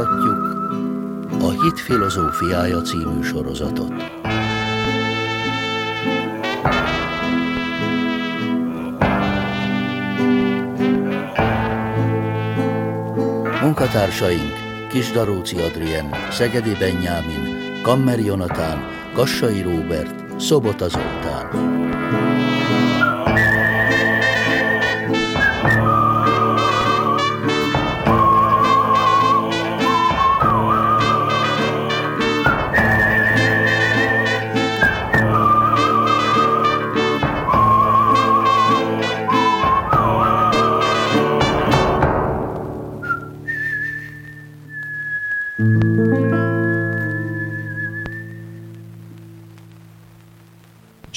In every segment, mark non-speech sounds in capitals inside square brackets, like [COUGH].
Bemutatjuk a Hit filozófiája című sorozatot. Munkatársaink Kisdaróci Adrien, Szegedi Benyámin, Kammer Jonatán, Kassai Róbert, Szobota Zoltán.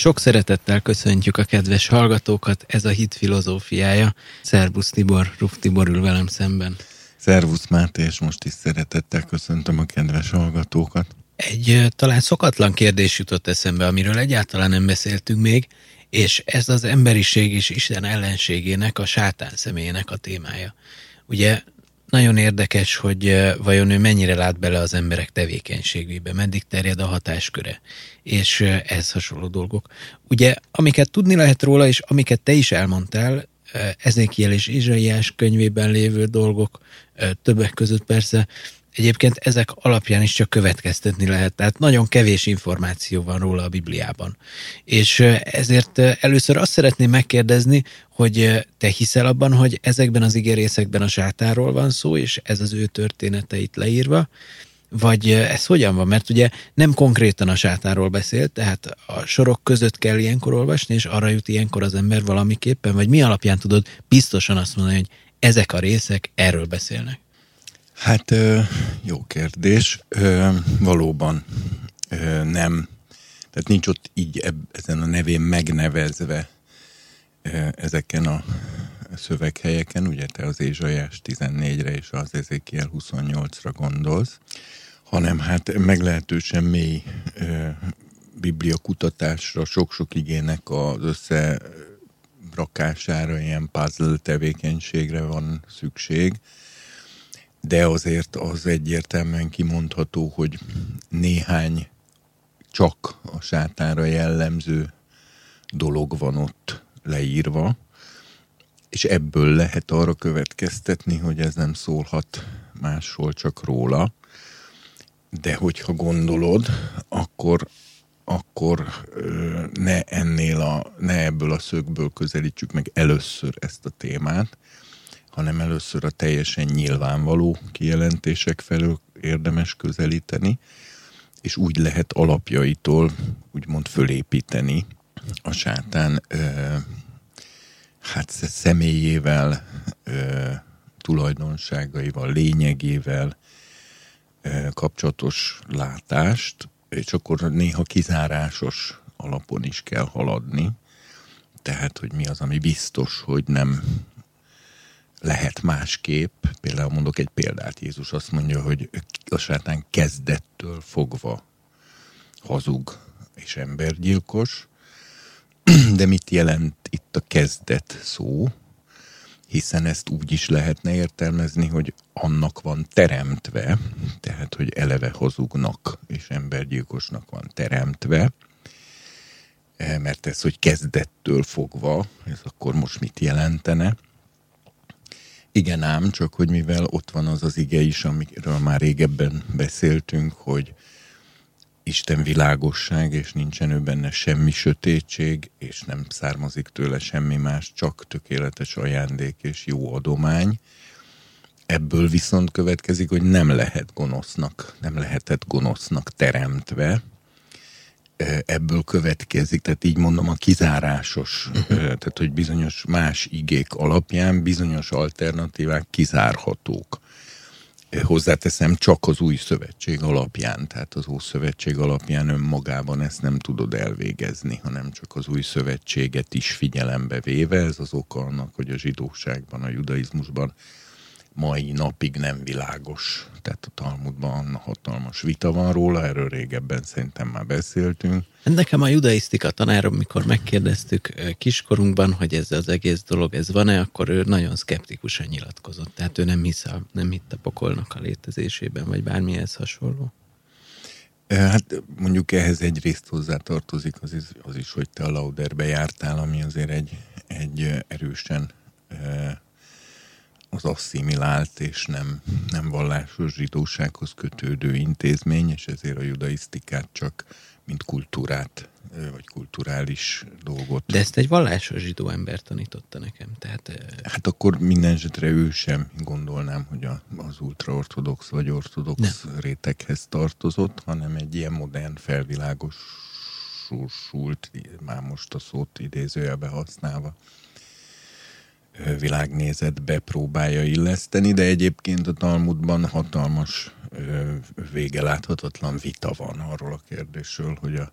Sok szeretettel köszöntjük a kedves hallgatókat, ez a hit filozófiája. Szervusz Tibor, Ruf Tibor ül velem szemben. Szervusz Máté, és most is szeretettel köszöntöm a kedves hallgatókat. Egy talán szokatlan kérdés jutott eszembe, amiről egyáltalán nem beszéltünk még, és ez az emberiség és Isten ellenségének, a sátán személyének a témája. Ugye nagyon érdekes, hogy vajon ő mennyire lát bele az emberek tevékenységébe, meddig terjed a hatásköre, és ez hasonló dolgok. Ugye, amiket tudni lehet róla, és amiket te is elmondtál, Ezékiel és Izsaiás könyvében lévő dolgok, többek között persze, Egyébként ezek alapján is csak következtetni lehet, tehát nagyon kevés információ van róla a Bibliában. És ezért először azt szeretném megkérdezni, hogy te hiszel abban, hogy ezekben az igerészekben a sátáról van szó, és ez az ő történeteit leírva, vagy ez hogyan van? Mert ugye nem konkrétan a sátáról beszél, tehát a sorok között kell ilyenkor olvasni, és arra jut ilyenkor az ember valamiképpen, vagy mi alapján tudod biztosan azt mondani, hogy ezek a részek erről beszélnek? Hát jó kérdés. Valóban nem. Tehát nincs ott így ezen a nevén megnevezve ezeken a szöveghelyeken, ugye te az Ézsajás 14-re és az Ezékiel 28-ra gondolsz, hanem hát meglehetősen mély biblia kutatásra, sok-sok igének az összerakására, ilyen puzzle tevékenységre van szükség, de azért az egyértelműen kimondható, hogy néhány csak a sátára jellemző dolog van ott leírva, és ebből lehet arra következtetni, hogy ez nem szólhat máshol csak róla, de hogyha gondolod, akkor, akkor ne ennél a, ne ebből a szögből közelítsük meg először ezt a témát, hanem először a teljesen nyilvánvaló kijelentések felől érdemes közelíteni, és úgy lehet alapjaitól úgymond fölépíteni a sátán ö, hát személyével, ö, tulajdonságaival, lényegével ö, kapcsolatos látást, és akkor néha kizárásos alapon is kell haladni, tehát, hogy mi az, ami biztos, hogy nem lehet másképp. Például mondok egy példát. Jézus azt mondja, hogy a sátán kezdettől fogva hazug és embergyilkos. [CLEARS THROAT] De mit jelent itt a kezdet szó? Hiszen ezt úgy is lehetne értelmezni, hogy annak van teremtve, tehát, hogy eleve hazugnak és embergyilkosnak van teremtve, eh, mert ez, hogy kezdettől fogva, ez akkor most mit jelentene? Igen ám, csak hogy mivel ott van az az ige is, amiről már régebben beszéltünk, hogy Isten világosság, és nincsen ő benne semmi sötétség, és nem származik tőle semmi más, csak tökéletes ajándék és jó adomány. Ebből viszont következik, hogy nem lehet gonosznak, nem lehetett gonosznak teremtve, ebből következik, tehát így mondom a kizárásos, uh-huh. tehát hogy bizonyos más igék alapján bizonyos alternatívák kizárhatók. Hozzáteszem, csak az új szövetség alapján, tehát az új szövetség alapján önmagában ezt nem tudod elvégezni, hanem csak az új szövetséget is figyelembe véve. Ez az oka annak, hogy a zsidóságban, a judaizmusban mai napig nem világos. Tehát a Talmudban hatalmas vita van róla, erről régebben szerintem már beszéltünk. Nekem a judaisztika tanárom, mikor megkérdeztük kiskorunkban, hogy ez az egész dolog, ez van-e, akkor ő nagyon szkeptikusan nyilatkozott. Tehát ő nem hisz a, nem hitt a pokolnak a létezésében, vagy bármihez hasonló. Hát mondjuk ehhez egyrészt hozzátartozik az is, az is, hogy te a Lauderbe jártál, ami azért egy, egy erősen az asszimilált és nem, nem vallásos zsidósághoz kötődő intézmény, és ezért a judaisztikát csak mint kultúrát, vagy kulturális dolgot. De ezt egy vallásos zsidó ember tanította nekem. Tehát... Hát akkor minden esetre ő sem gondolnám, hogy a, az ultraortodox vagy ortodox nem. réteghez tartozott, hanem egy ilyen modern felvilágos már most a szót idézőjelbe használva világnézetbe próbálja illeszteni, de egyébként a Talmudban hatalmas vége láthatatlan vita van arról a kérdésről, hogy a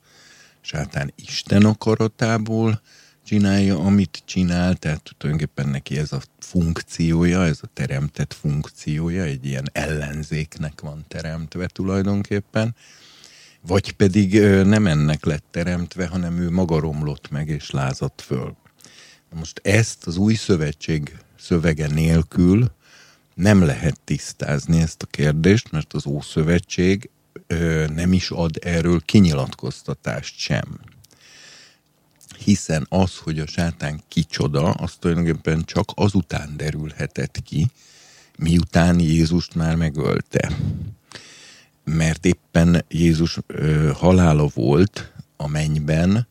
sátán Isten akaratából csinálja, amit csinál, tehát tulajdonképpen neki ez a funkciója, ez a teremtett funkciója, egy ilyen ellenzéknek van teremtve tulajdonképpen, vagy pedig nem ennek lett teremtve, hanem ő maga romlott meg és lázadt föl. Most ezt az új szövetség szövege nélkül nem lehet tisztázni ezt a kérdést, mert az Ószövetség ö, nem is ad erről kinyilatkoztatást sem. Hiszen az, hogy a sátán kicsoda, az tulajdonképpen csak azután derülhetett ki, miután Jézust már megölte. Mert éppen Jézus ö, halála volt a mennyben,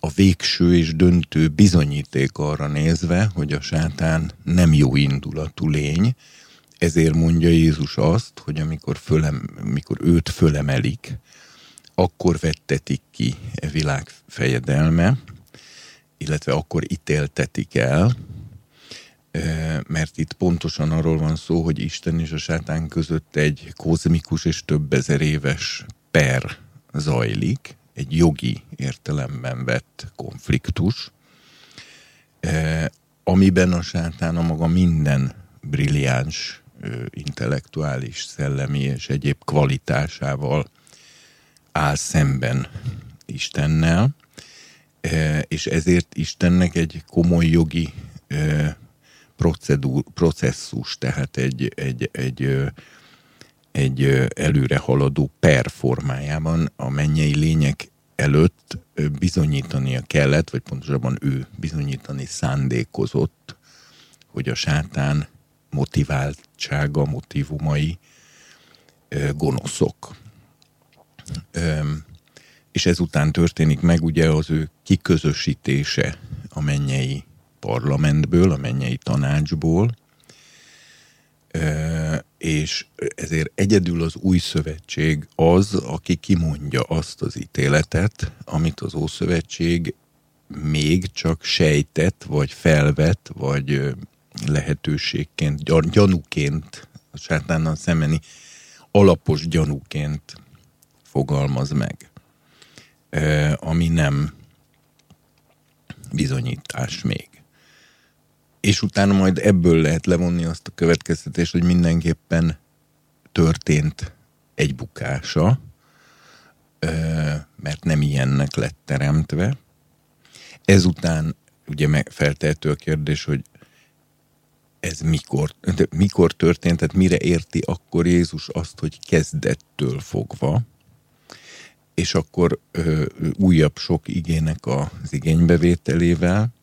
a végső és döntő bizonyíték arra nézve, hogy a sátán nem jó indulatú lény, ezért mondja Jézus azt, hogy amikor, fölem, amikor őt fölemelik, akkor vettetik ki e világ fejedelme, illetve akkor ítéltetik el, e, mert itt pontosan arról van szó, hogy Isten és a sátán között egy kozmikus és több ezer éves per zajlik, egy jogi értelemben vett konfliktus, eh, amiben a sátán a maga minden brilliáns, intellektuális, szellemi és egyéb kvalitásával áll szemben Istennel, eh, és ezért Istennek egy komoly jogi procedúr, processzus, tehát egy, egy, egy egy előre haladó per a mennyei lények előtt bizonyítania kellett, vagy pontosabban ő bizonyítani szándékozott, hogy a sátán motiváltsága, motivumai gonoszok. És ezután történik meg ugye az ő kiközösítése a mennyei parlamentből, a mennyei tanácsból, és ezért egyedül az új szövetség az, aki kimondja azt az ítéletet, amit az Ószövetség még csak sejtett, vagy felvet, vagy lehetőségként, gyanúként, a sátánnal szembeni alapos gyanúként fogalmaz meg, ami nem bizonyítás még és utána majd ebből lehet levonni azt a következtetést, hogy mindenképpen történt egy bukása, mert nem ilyennek lett teremtve. Ezután ugye feltehető a kérdés, hogy ez mikor, mikor történt, tehát mire érti akkor Jézus azt, hogy kezdettől fogva, és akkor ö, újabb sok igének az igénybevételével,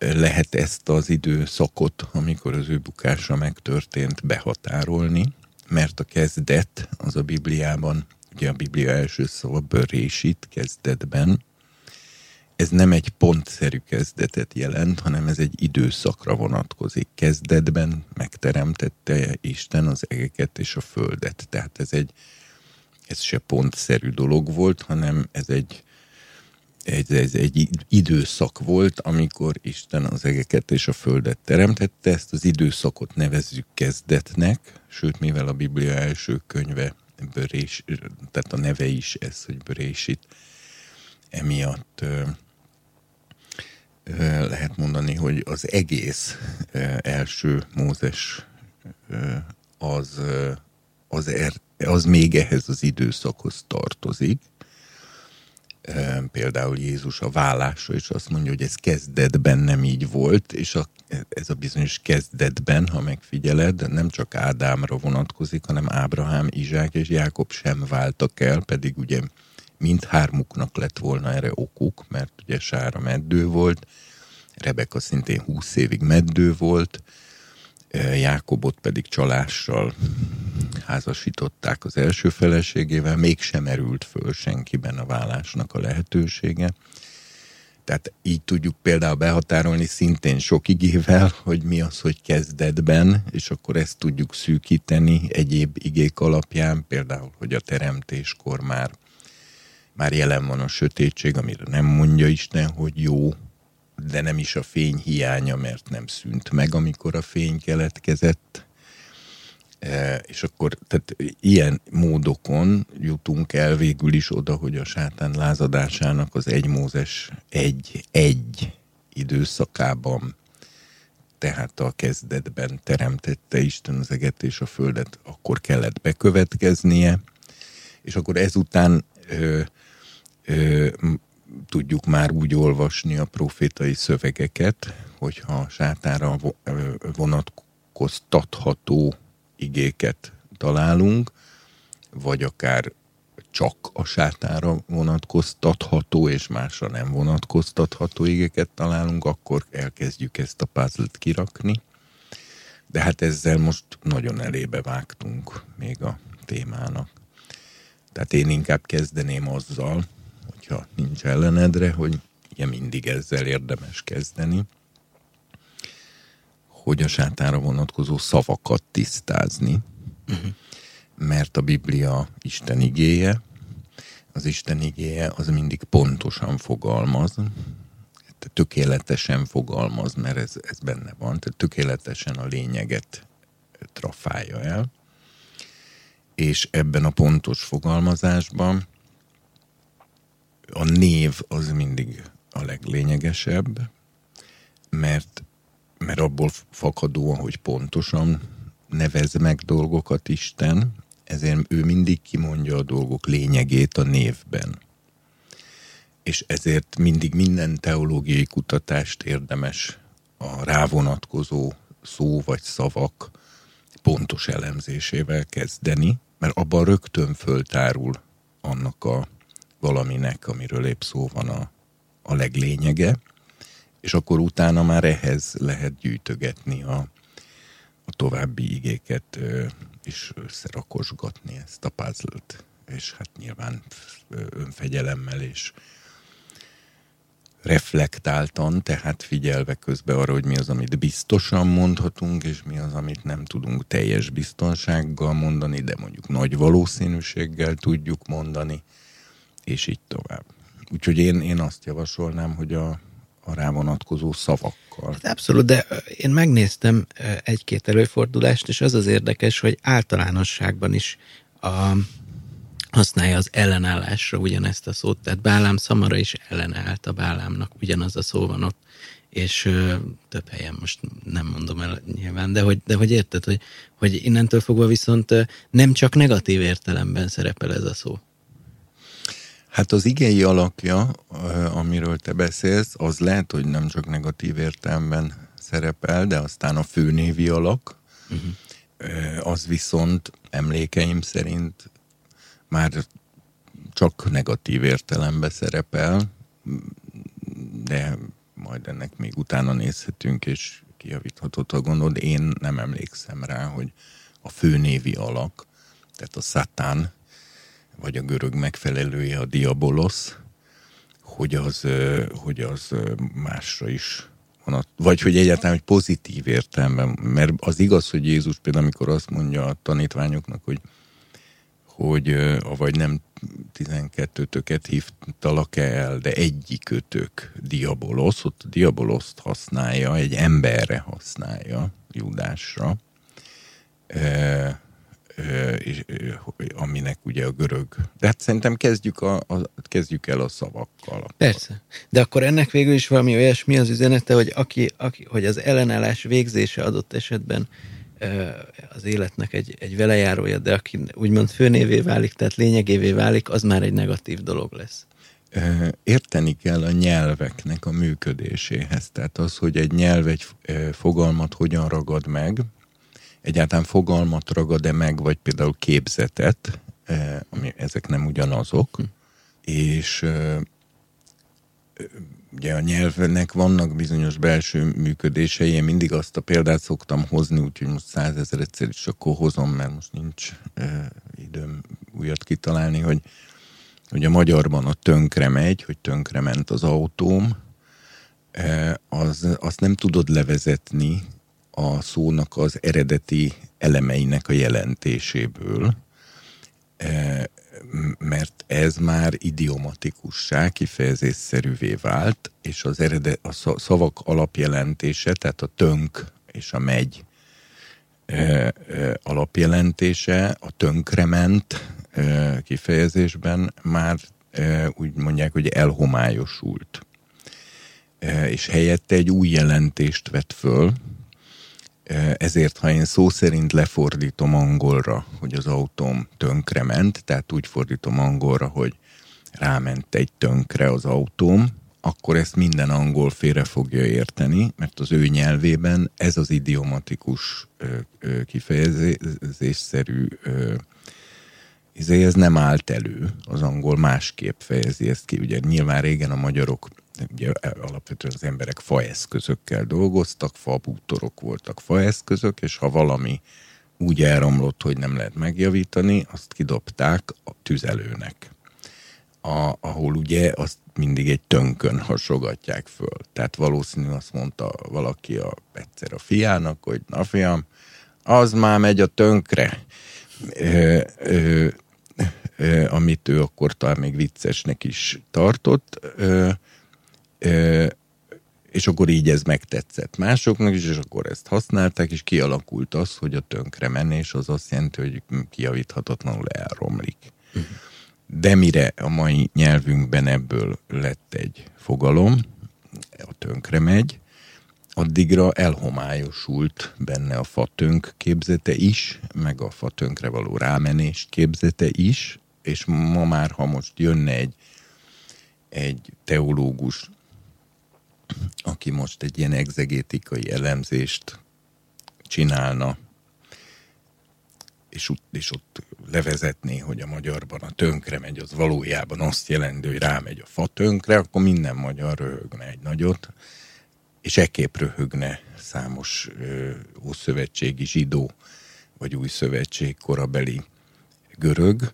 lehet ezt az időszakot, amikor az ő bukása megtörtént, behatárolni, mert a kezdet az a Bibliában, ugye a Biblia első szava bőrésít kezdetben, ez nem egy pontszerű kezdetet jelent, hanem ez egy időszakra vonatkozik. Kezdetben megteremtette Isten az egeket és a földet. Tehát ez egy, ez se pontszerű dolog volt, hanem ez egy ez, ez egy időszak volt, amikor Isten az egeket és a földet teremtette. Ezt az időszakot nevezzük kezdetnek, sőt, mivel a Biblia első könyve börés, tehát a neve is ez, hogy börésít, emiatt lehet mondani, hogy az egész első Mózes az, az, er, az még ehhez az időszakhoz tartozik. Például Jézus a vállásra is azt mondja, hogy ez kezdetben nem így volt, és a, ez a bizonyos kezdetben, ha megfigyeled, nem csak Ádámra vonatkozik, hanem Ábrahám, Izsák és Jákob sem váltak el, pedig ugye mindhármuknak lett volna erre okuk, mert ugye Sára meddő volt, Rebeka szintén 20 évig meddő volt, Jákobot pedig csalással házasították az első feleségével, mégsem erült föl senkiben a vállásnak a lehetősége. Tehát így tudjuk például behatárolni szintén sok igével, hogy mi az, hogy kezdetben, és akkor ezt tudjuk szűkíteni egyéb igék alapján, például, hogy a teremtéskor már, már jelen van a sötétség, amire nem mondja Isten, hogy jó, de nem is a fény hiánya, mert nem szűnt meg, amikor a fény keletkezett. E, és akkor tehát ilyen módokon jutunk el végül is oda, hogy a sátán lázadásának az egy Mózes egy, egy időszakában, tehát a kezdetben teremtette Isten az eget és a földet, akkor kellett bekövetkeznie, és akkor ezután ö, ö, tudjuk már úgy olvasni a profétai szövegeket, hogyha a sátára vonatkoztatható igéket találunk, vagy akár csak a sátára vonatkoztatható és másra nem vonatkoztatható igéket találunk, akkor elkezdjük ezt a puzzle kirakni. De hát ezzel most nagyon elébe vágtunk még a témának. Tehát én inkább kezdeném azzal, hogyha nincs ellenedre, hogy ugye mindig ezzel érdemes kezdeni, hogy a sátára vonatkozó szavakat tisztázni, uh-huh. mert a Biblia Isten igéje, az Isten igéje az mindig pontosan fogalmaz, tökéletesen fogalmaz, mert ez, ez benne van, tehát tökéletesen a lényeget trafálja el, és ebben a pontos fogalmazásban a név az mindig a leglényegesebb, mert, mert abból fakadóan, hogy pontosan nevez meg dolgokat Isten, ezért ő mindig kimondja a dolgok lényegét a névben. És ezért mindig minden teológiai kutatást érdemes a rávonatkozó szó vagy szavak pontos elemzésével kezdeni, mert abban rögtön föltárul annak a valaminek, amiről épp szó van a, a leglényege, és akkor utána már ehhez lehet gyűjtögetni a, a további igéket, és összerakosgatni ezt a puzzle És hát nyilván önfegyelemmel és reflektáltan, tehát figyelve közben arra, hogy mi az, amit biztosan mondhatunk, és mi az, amit nem tudunk teljes biztonsággal mondani, de mondjuk nagy valószínűséggel tudjuk mondani és így tovább. Úgyhogy én, én azt javasolnám, hogy a, a rávonatkozó szavakkal. Hát abszolút, de én megnéztem egy-két előfordulást, és az az érdekes, hogy általánosságban is a, használja az ellenállásra ugyanezt a szót, tehát Bálám szamara is ellenállt a Bálámnak, ugyanaz a szó van ott, és ö, több helyen most nem mondom el nyilván, de hogy, de hogy érted, hogy, hogy innentől fogva viszont nem csak negatív értelemben szerepel ez a szó. Hát az igei alakja, amiről te beszélsz, az lehet, hogy nem csak negatív értelemben szerepel, de aztán a főnévi alak, uh-huh. az viszont emlékeim szerint már csak negatív értelemben szerepel, de majd ennek még utána nézhetünk, és kijavíthatott a gondod. Én nem emlékszem rá, hogy a főnévi alak, tehát a szatán, vagy a görög megfelelője a diabolosz, hogy az, hogy az másra is vonat, vagy hogy egyáltalán hogy pozitív értelemben, mert az igaz, hogy Jézus például, amikor azt mondja a tanítványoknak, hogy hogy vagy nem 12-töket hívtalak el, de egyikőtök diabolosz, ott a diaboloszt használja, egy emberre használja, Judásra, aminek ugye a görög. De hát szerintem kezdjük, a, a, kezdjük el a szavakkal. Persze. De akkor ennek végül is valami olyasmi az üzenete, hogy, aki, aki, hogy az ellenállás végzése adott esetben az életnek egy, egy velejárója, de aki úgymond főnévé válik, tehát lényegévé válik, az már egy negatív dolog lesz. Érteni kell a nyelveknek a működéséhez. Tehát az, hogy egy nyelv egy fogalmat hogyan ragad meg, egyáltalán fogalmat ragad-e meg, vagy például képzetet, ami ezek nem ugyanazok, hm. és ugye a nyelvnek vannak bizonyos belső működései, én mindig azt a példát szoktam hozni, úgyhogy most százezer egyszer is akkor hozom, mert most nincs e, időm újat kitalálni, hogy, hogy a magyarban a tönkre megy, hogy tönkre ment az autóm, e, az, azt nem tudod levezetni a szónak az eredeti elemeinek a jelentéséből, e, mert ez már idiomatikussá, kifejezésszerűvé vált, és az eredet, a szavak alapjelentése, tehát a tönk és a megy e, e, alapjelentése, a tönkrement kifejezésben már úgy mondják, hogy elhomályosult. És helyette egy új jelentést vett föl, ezért, ha én szó szerint lefordítom angolra, hogy az autóm tönkrement, tehát úgy fordítom angolra, hogy ráment egy tönkre az autóm, akkor ezt minden angol félre fogja érteni, mert az ő nyelvében ez az idiomatikus kifejezésszerű izé, ez nem állt elő, az angol másképp fejezi ezt ki. Ugye nyilván régen a magyarok ugye alapvetően az emberek faeszközökkel dolgoztak, fabútorok voltak faeszközök, és ha valami úgy elromlott, hogy nem lehet megjavítani, azt kidobták a tüzelőnek. A, ahol ugye azt mindig egy tönkön hasogatják föl. Tehát valószínű azt mondta valaki a, egyszer a fiának, hogy na fiam, az már megy a tönkre. Ö, ö, ö, amit ő akkor talán még viccesnek is tartott. Ö, és akkor így ez megtetszett másoknak is, és akkor ezt használták, és kialakult az, hogy a tönkre menés az azt jelenti, hogy kiavíthatatlanul elromlik. De mire a mai nyelvünkben ebből lett egy fogalom, a tönkre megy, addigra elhomályosult benne a fatönk képzete is, meg a fatönkre való rámenés képzete is, és ma már, ha most jönne egy, egy teológus aki most egy ilyen egzegétikai elemzést csinálna, és, és ott levezetné, hogy a magyarban a tönkre megy, az valójában azt jelenti, hogy rámegy a fa tönkre, akkor minden magyar röhögne egy nagyot, és ekképp röhögne számos ö, ószövetségi zsidó, vagy új szövetség korabeli görög,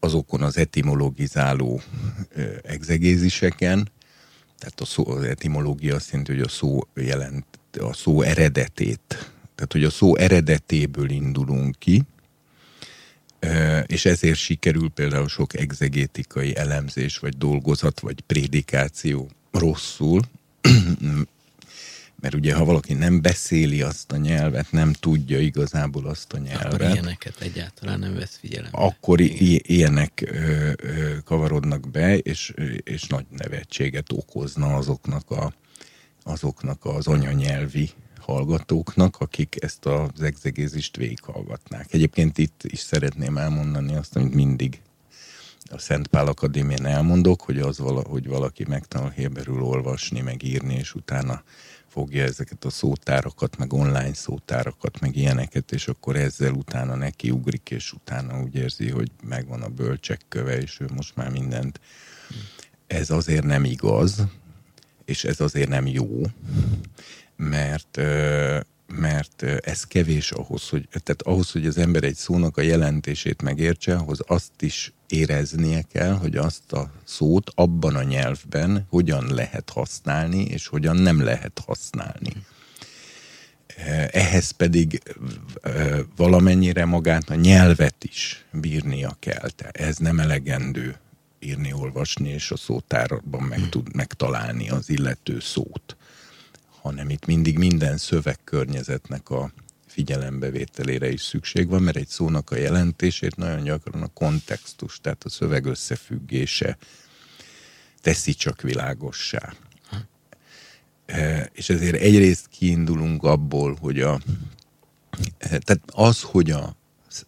azokon az etimologizáló ö, egzegéziseken, tehát a szó, az etimológia azt jelenti, hogy a szó jelent a szó eredetét. Tehát, hogy a szó eredetéből indulunk ki, és ezért sikerül például sok egzegétikai elemzés, vagy dolgozat, vagy prédikáció rosszul, mert ugye ha valaki nem beszéli azt a nyelvet, nem tudja igazából azt a nyelvet. Akkor ilyeneket egyáltalán nem vesz figyelembe. Akkor i- ilyenek ö, ö, kavarodnak be, és, és nagy nevetséget okozna azoknak, a, azoknak az anyanyelvi hallgatóknak, akik ezt az egzegézist végighallgatnák. Egyébként itt is szeretném elmondani azt, amit mindig a Szent Pál Akadémián elmondok, hogy az vala, hogy valaki megtanul héberül olvasni, meg írni, és utána fogja ezeket a szótárakat, meg online szótárakat, meg ilyeneket, és akkor ezzel utána neki ugrik, és utána úgy érzi, hogy megvan a bölcsek köve, és ő most már mindent. Ez azért nem igaz, és ez azért nem jó, mert mert ez kevés ahhoz, hogy, tehát ahhoz, hogy az ember egy szónak a jelentését megértse, ahhoz azt is éreznie kell, hogy azt a szót abban a nyelvben hogyan lehet használni, és hogyan nem lehet használni. Ehhez pedig valamennyire magát a nyelvet is bírnia kell. Tehát ez nem elegendő írni, olvasni, és a szótárban meg tud megtalálni az illető szót hanem itt mindig minden szövegkörnyezetnek a figyelembevételére is szükség van, mert egy szónak a jelentését nagyon gyakran a kontextus, tehát a szöveg összefüggése teszi csak világossá. E, és ezért egyrészt kiindulunk abból, hogy a Tehát az, hogy a,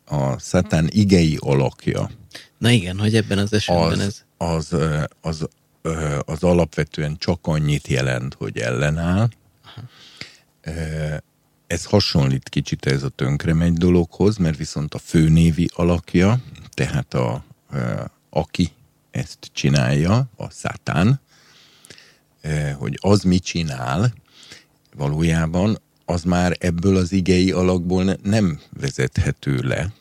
a szatán igei alakja, Na igen, hogy ebben az esetben az, ez... az, ö, az, ö, az alapvetően csak annyit jelent, hogy ellenáll. Ez hasonlít kicsit ez a tönkre megy dologhoz, mert viszont a főnévi alakja, tehát a, aki ezt csinálja, a szátán, hogy az mit csinál, valójában az már ebből az igei alakból ne- nem vezethető le,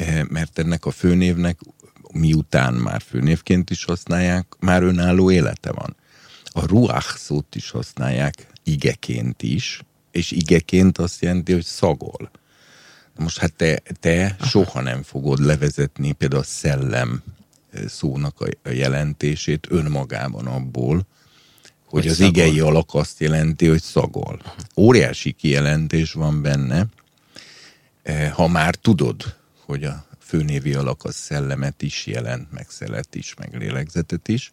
Eh, mert ennek a főnévnek miután már főnévként is használják, már önálló élete van. A ruach szót is használják igeként is, és igeként azt jelenti, hogy szagol. Most hát te, te soha nem fogod levezetni például a szellem szónak a a jelentését önmagában abból, hogy Hogy az szagol. igei alak azt jelenti, hogy szagol. Óriási kijelentés van benne, ha már tudod, hogy a főnévi alak az szellemet is jelent, meg szelet is, meg lélegzetet is,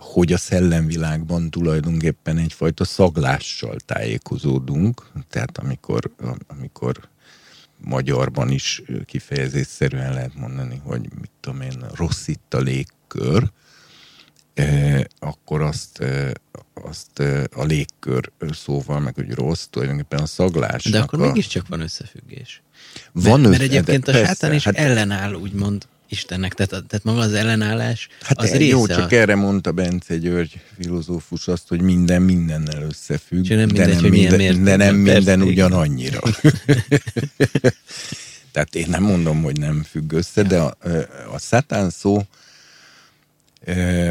hogy a szellemvilágban tulajdonképpen egyfajta szaglással tájékozódunk, tehát amikor, amikor magyarban is kifejezésszerűen lehet mondani, hogy mit tudom én, rossz itt a légkör, eh, akkor azt, eh, azt eh, a légkör szóval, meg hogy rossz, tulajdonképpen a szaglásnak De akkor a... mégiscsak van összefüggés. Van mert, mert egyébként a persze, sátán is hát- ellenáll, úgymond Istennek. Tehát, tehát maga az ellenállás Hát az az része. jó, a- csak erre mondta Bence György filozófus azt, hogy minden mindennel összefügg, nem de, mindegy, nem hogy minden, de nem minden ugyanannyira. [LAUGHS] Tehát én nem mondom, hogy nem függ össze, de a, a szátán szó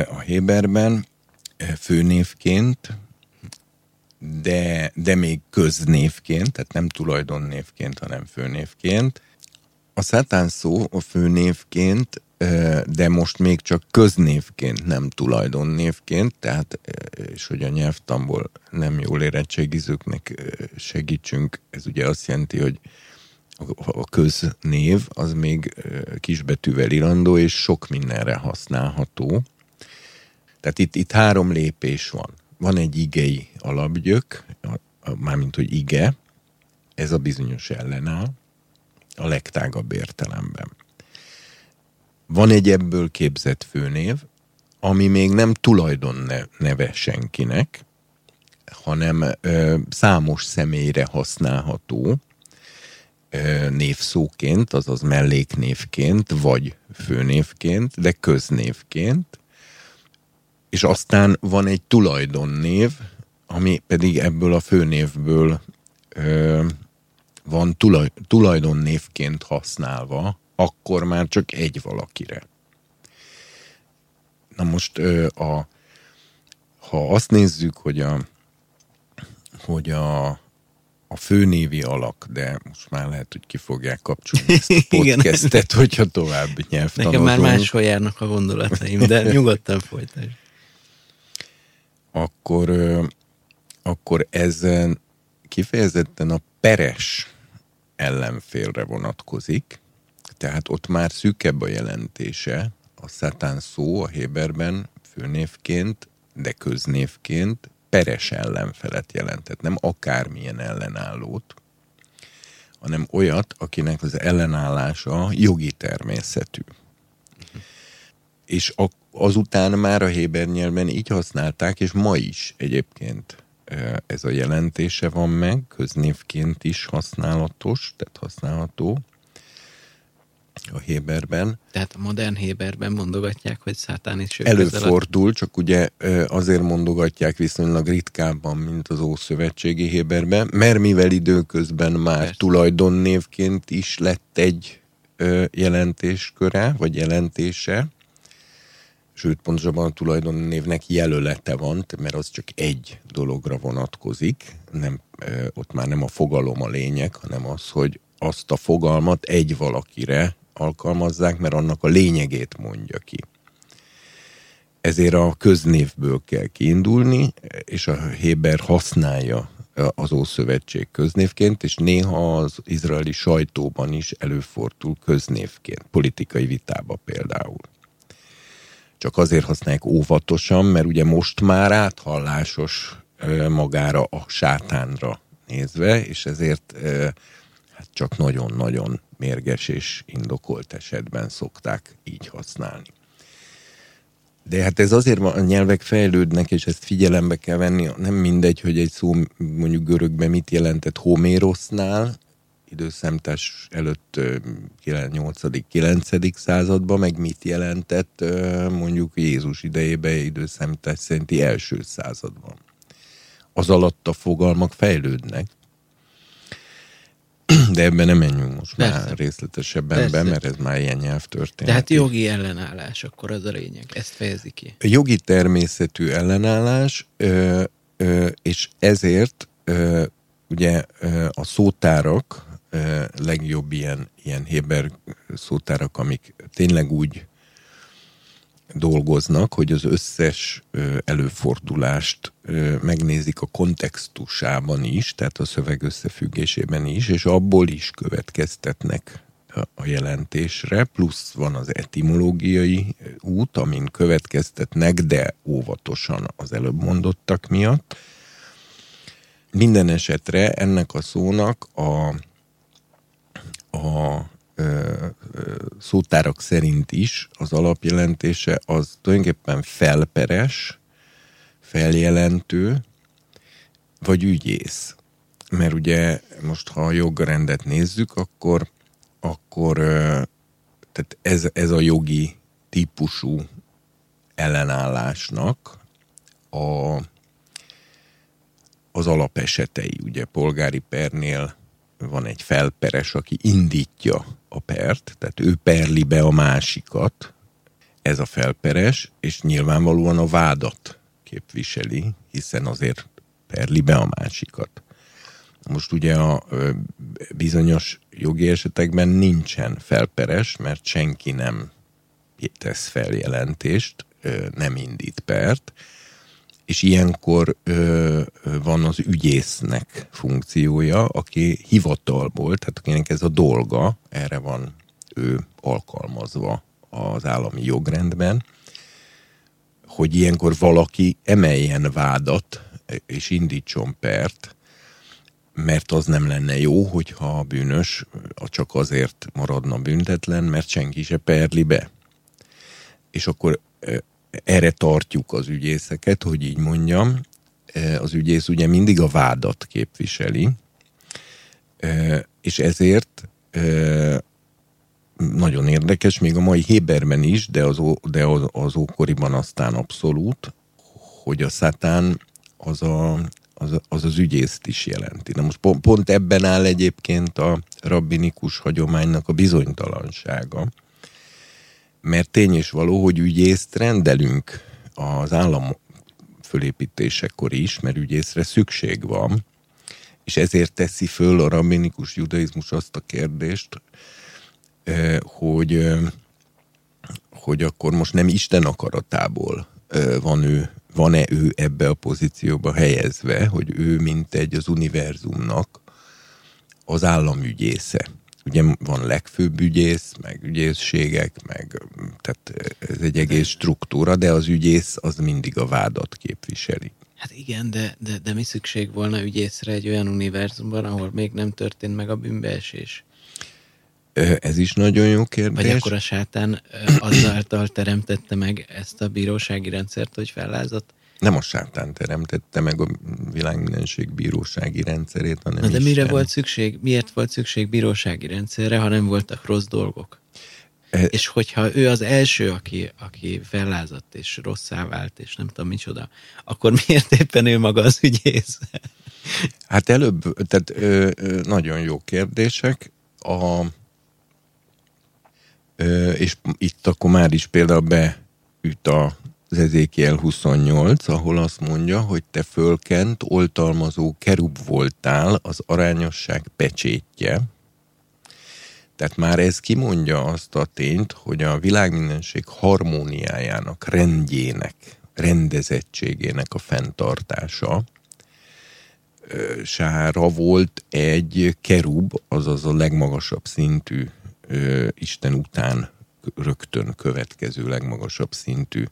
a Héberben főnévként, de, de még köznévként, tehát nem tulajdonnévként, hanem főnévként. A szátán szó a főnévként, de most még csak köznévként, nem tulajdonnévként, tehát, és hogy a nyelvtamból nem jól érettségizőknek segítsünk, ez ugye azt jelenti, hogy a- köznév az még kisbetűvel irandó, és sok mindenre használható. Tehát itt, itt három lépés van. Van egy igei alapgyök, mármint, hogy ige, ez a bizonyos ellenáll, a legtágabb értelemben. Van egy ebből képzett főnév, ami még nem tulajdon ne- neve senkinek, hanem ö, számos személyre használható, ö, névszóként, azaz melléknévként, vagy főnévként, de köznévként, és aztán van egy tulajdonnév, ami pedig ebből a főnévből ö, van tulaj, tulajdonnévként használva, akkor már csak egy valakire. Na most a, ha azt nézzük, hogy a, hogy a, a főnévi alak, de most már lehet, hogy ki fogják kapcsolni ezt a [LAUGHS] podcastet, hogyha tovább nyelvtanozunk. Nekem már máshol járnak a gondolataim, de nyugodtan folytasd. akkor, akkor ez ö, kifejezetten a peres ellenfélre vonatkozik, tehát ott már szűkebb a jelentése, a szatán szó a Héberben főnévként, de köznévként peres ellenfelet jelentett, nem akármilyen ellenállót, hanem olyat, akinek az ellenállása jogi természetű. És a, azután már a Héber nyelven így használták, és ma is egyébként ez a jelentése van meg, köznévként is használatos, tehát használható a Héberben. Tehát a modern Héberben mondogatják, hogy szátán is közel a- Előfordul, csak ugye ö, azért mondogatják viszonylag ritkábban, mint az Ószövetségi Héberben, mert mivel időközben már Persze. Tulajdonnévként is lett egy ö, jelentésköre, vagy jelentése, sőt, pontosabban a tulajdonnévnek jelölete van, mert az csak egy dologra vonatkozik, nem, ott már nem a fogalom a lényeg, hanem az, hogy azt a fogalmat egy valakire alkalmazzák, mert annak a lényegét mondja ki. Ezért a köznévből kell kiindulni, és a Héber használja az Ószövetség köznévként, és néha az izraeli sajtóban is előfordul köznévként, politikai vitába például. Csak azért használják óvatosan, mert ugye most már áthallásos magára a sátánra nézve, és ezért hát csak nagyon-nagyon mérges és indokolt esetben szokták így használni. De hát ez azért a nyelvek fejlődnek, és ezt figyelembe kell venni. Nem mindegy, hogy egy szó mondjuk görögben mit jelentett Homérosznál, időszámítás előtt 8.-9. században, meg mit jelentett mondjuk Jézus idejében időszámítás szerinti első században. Az alatt a fogalmak fejlődnek. De ebben nem menjünk most Persze. már részletesebben Persze. be, mert ez már ilyen nyelvtörténet. De hát jogi ellenállás, akkor az a lényeg. Ezt fejezi ki. A jogi természetű ellenállás, ö, ö, és ezért ö, ugye a szótárak, legjobb ilyen, ilyen Héber szótárak, amik tényleg úgy dolgoznak, hogy az összes előfordulást megnézik a kontextusában is, tehát a szöveg összefüggésében is, és abból is következtetnek a jelentésre, plusz van az etimológiai út, amin következtetnek, de óvatosan az előbb mondottak miatt. Minden esetre ennek a szónak a a szótárak szerint is az alapjelentése az tulajdonképpen felperes, feljelentő, vagy ügyész. Mert ugye most, ha a jogrendet nézzük, akkor, akkor tehát ez, ez a jogi típusú ellenállásnak a, az alapesetei. Ugye polgári pernél van egy felperes, aki indítja a pert, tehát ő perli be a másikat, ez a felperes, és nyilvánvalóan a vádat képviseli, hiszen azért perli be a másikat. Most ugye a bizonyos jogi esetekben nincsen felperes, mert senki nem tesz feljelentést, nem indít pert, és ilyenkor ö, van az ügyésznek funkciója, aki hivatalból, tehát akinek ez a dolga, erre van ő alkalmazva az állami jogrendben, hogy ilyenkor valaki emeljen vádat és indítson pert, mert az nem lenne jó, hogyha a bűnös csak azért maradna büntetlen, mert senki se perli be. És akkor erre tartjuk az ügyészeket, hogy így mondjam. E, az ügyész ugye mindig a vádat képviseli, e, és ezért e, nagyon érdekes, még a mai Héberben is, de az, de az, az ókoriban aztán abszolút, hogy a szátán az a, az, az, az ügyészt is jelenti. Na most pont, pont ebben áll egyébként a rabbinikus hagyománynak a bizonytalansága, mert tény és való, hogy ügyészt rendelünk az állam fölépítésekor is, mert ügyészre szükség van, és ezért teszi föl a rabbinikus judaizmus azt a kérdést, hogy, hogy akkor most nem Isten akaratából van ő, van-e ő ebbe a pozícióba helyezve, hogy ő mint egy az univerzumnak az államügyésze ugye van legfőbb ügyész, meg ügyészségek, meg tehát ez egy egész struktúra, de az ügyész az mindig a vádat képviseli. Hát igen, de, de, de mi szükség volna ügyészre egy olyan univerzumban, ahol még nem történt meg a bűnbeesés? Ez is nagyon jó kérdés. Vagy akkor a sátán azáltal teremtette meg ezt a bírósági rendszert, hogy fellázott? Nem a sátán teremtette meg a világmindenség bírósági rendszerét, hanem de Isten. mire volt szükség, miért volt szükség bírósági rendszerre, ha nem voltak rossz dolgok? E... És hogyha ő az első, aki, aki fellázadt és rosszá vált, és nem tudom micsoda, akkor miért éppen ő maga az ügyész? Hát előbb, tehát ö, ö, nagyon jó kérdések. A, ö, és itt akkor már is például beüt a az Ezékiel 28, ahol azt mondja, hogy te fölkent, oltalmazó kerub voltál az arányosság pecsétje. Tehát már ez kimondja azt a tényt, hogy a világmindenség harmóniájának, rendjének, rendezettségének a fenntartása sára volt egy kerub, azaz a legmagasabb szintű Isten után rögtön következő legmagasabb szintű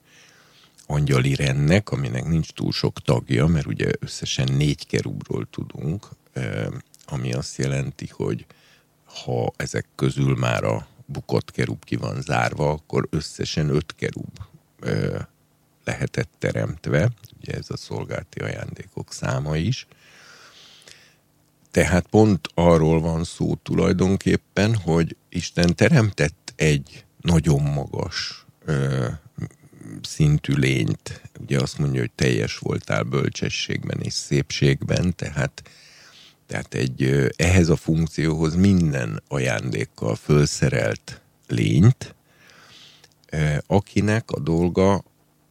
angyali rendnek, aminek nincs túl sok tagja, mert ugye összesen négy kerubról tudunk, ami azt jelenti, hogy ha ezek közül már a bukott kerub ki van zárva, akkor összesen öt kerub lehetett teremtve, ugye ez a szolgálti ajándékok száma is. Tehát pont arról van szó tulajdonképpen, hogy Isten teremtett egy nagyon magas szintű lényt. Ugye azt mondja, hogy teljes voltál bölcsességben és szépségben, tehát, tehát egy ehhez a funkcióhoz minden ajándékkal fölszerelt lényt, akinek a dolga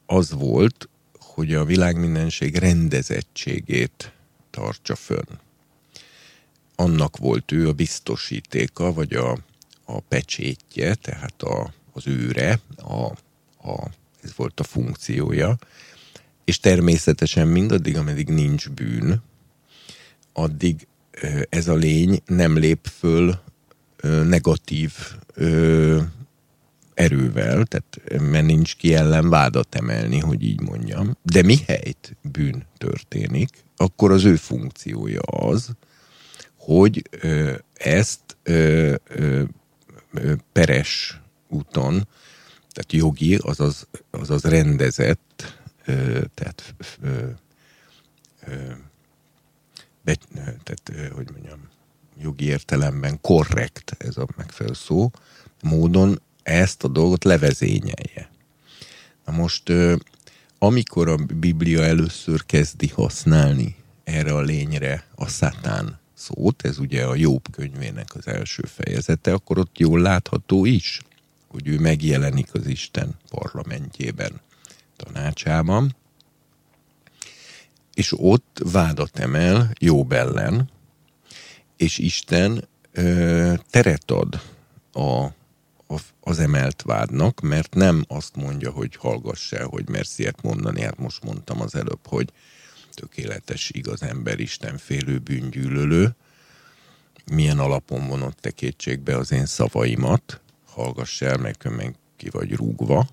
az volt, hogy a világmindenség rendezettségét tartsa fönn. Annak volt ő a biztosítéka, vagy a, a pecsétje, tehát a, az őre, a, a, ez volt a funkciója, és természetesen mindaddig, ameddig nincs bűn, addig ez a lény nem lép föl negatív erővel, tehát mert nincs ki ellen vádat emelni, hogy így mondjam. De mi helyt bűn történik, akkor az ő funkciója az, hogy ezt peres úton, tehát jogi, azaz, azaz rendezett, tehát, be, tehát hogy mondjam, jogi értelemben korrekt, ez a megfelelő szó, módon ezt a dolgot levezényelje. Na most, amikor a Biblia először kezdi használni erre a lényre a szatán szót, ez ugye a Jobb könyvének az első fejezete, akkor ott jól látható is, hogy ő megjelenik az Isten parlamentjében, tanácsában, és ott vádat emel Jobb ellen, és Isten ö, teret ad a az emelt vádnak, mert nem azt mondja, hogy hallgass el, hogy mersz ilyet mondani, hát most mondtam az előbb, hogy tökéletes, igaz ember, Isten félő bűngyűlölő, milyen alapon vonott te kétségbe az én szavaimat, hallgass el, meg, meg ki vagy rúgva.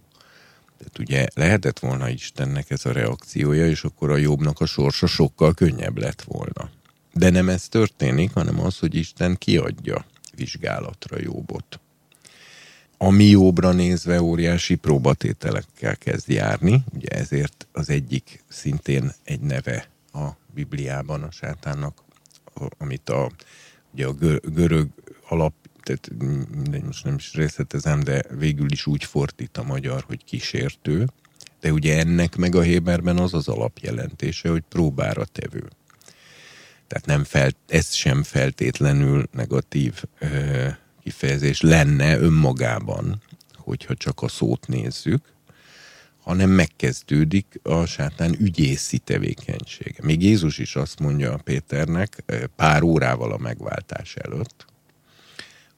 Tehát ugye lehetett volna Istennek ez a reakciója, és akkor a jobbnak a sorsa sokkal könnyebb lett volna. De nem ez történik, hanem az, hogy Isten kiadja vizsgálatra jobbot ami jobbra nézve óriási próbatételekkel kezd járni. Ugye ezért az egyik szintén egy neve a Bibliában a sátánnak, amit a, ugye a görög alap, tehát mindegy, most nem is részletezem, de végül is úgy fordít a magyar, hogy kísértő, de ugye ennek meg a Héberben az az alapjelentése, hogy próbára tevő. Tehát nem felt, ez sem feltétlenül negatív ö, kifejezés lenne önmagában, hogyha csak a szót nézzük, hanem megkezdődik a sátán ügyészi tevékenysége. Még Jézus is azt mondja a Péternek pár órával a megváltás előtt,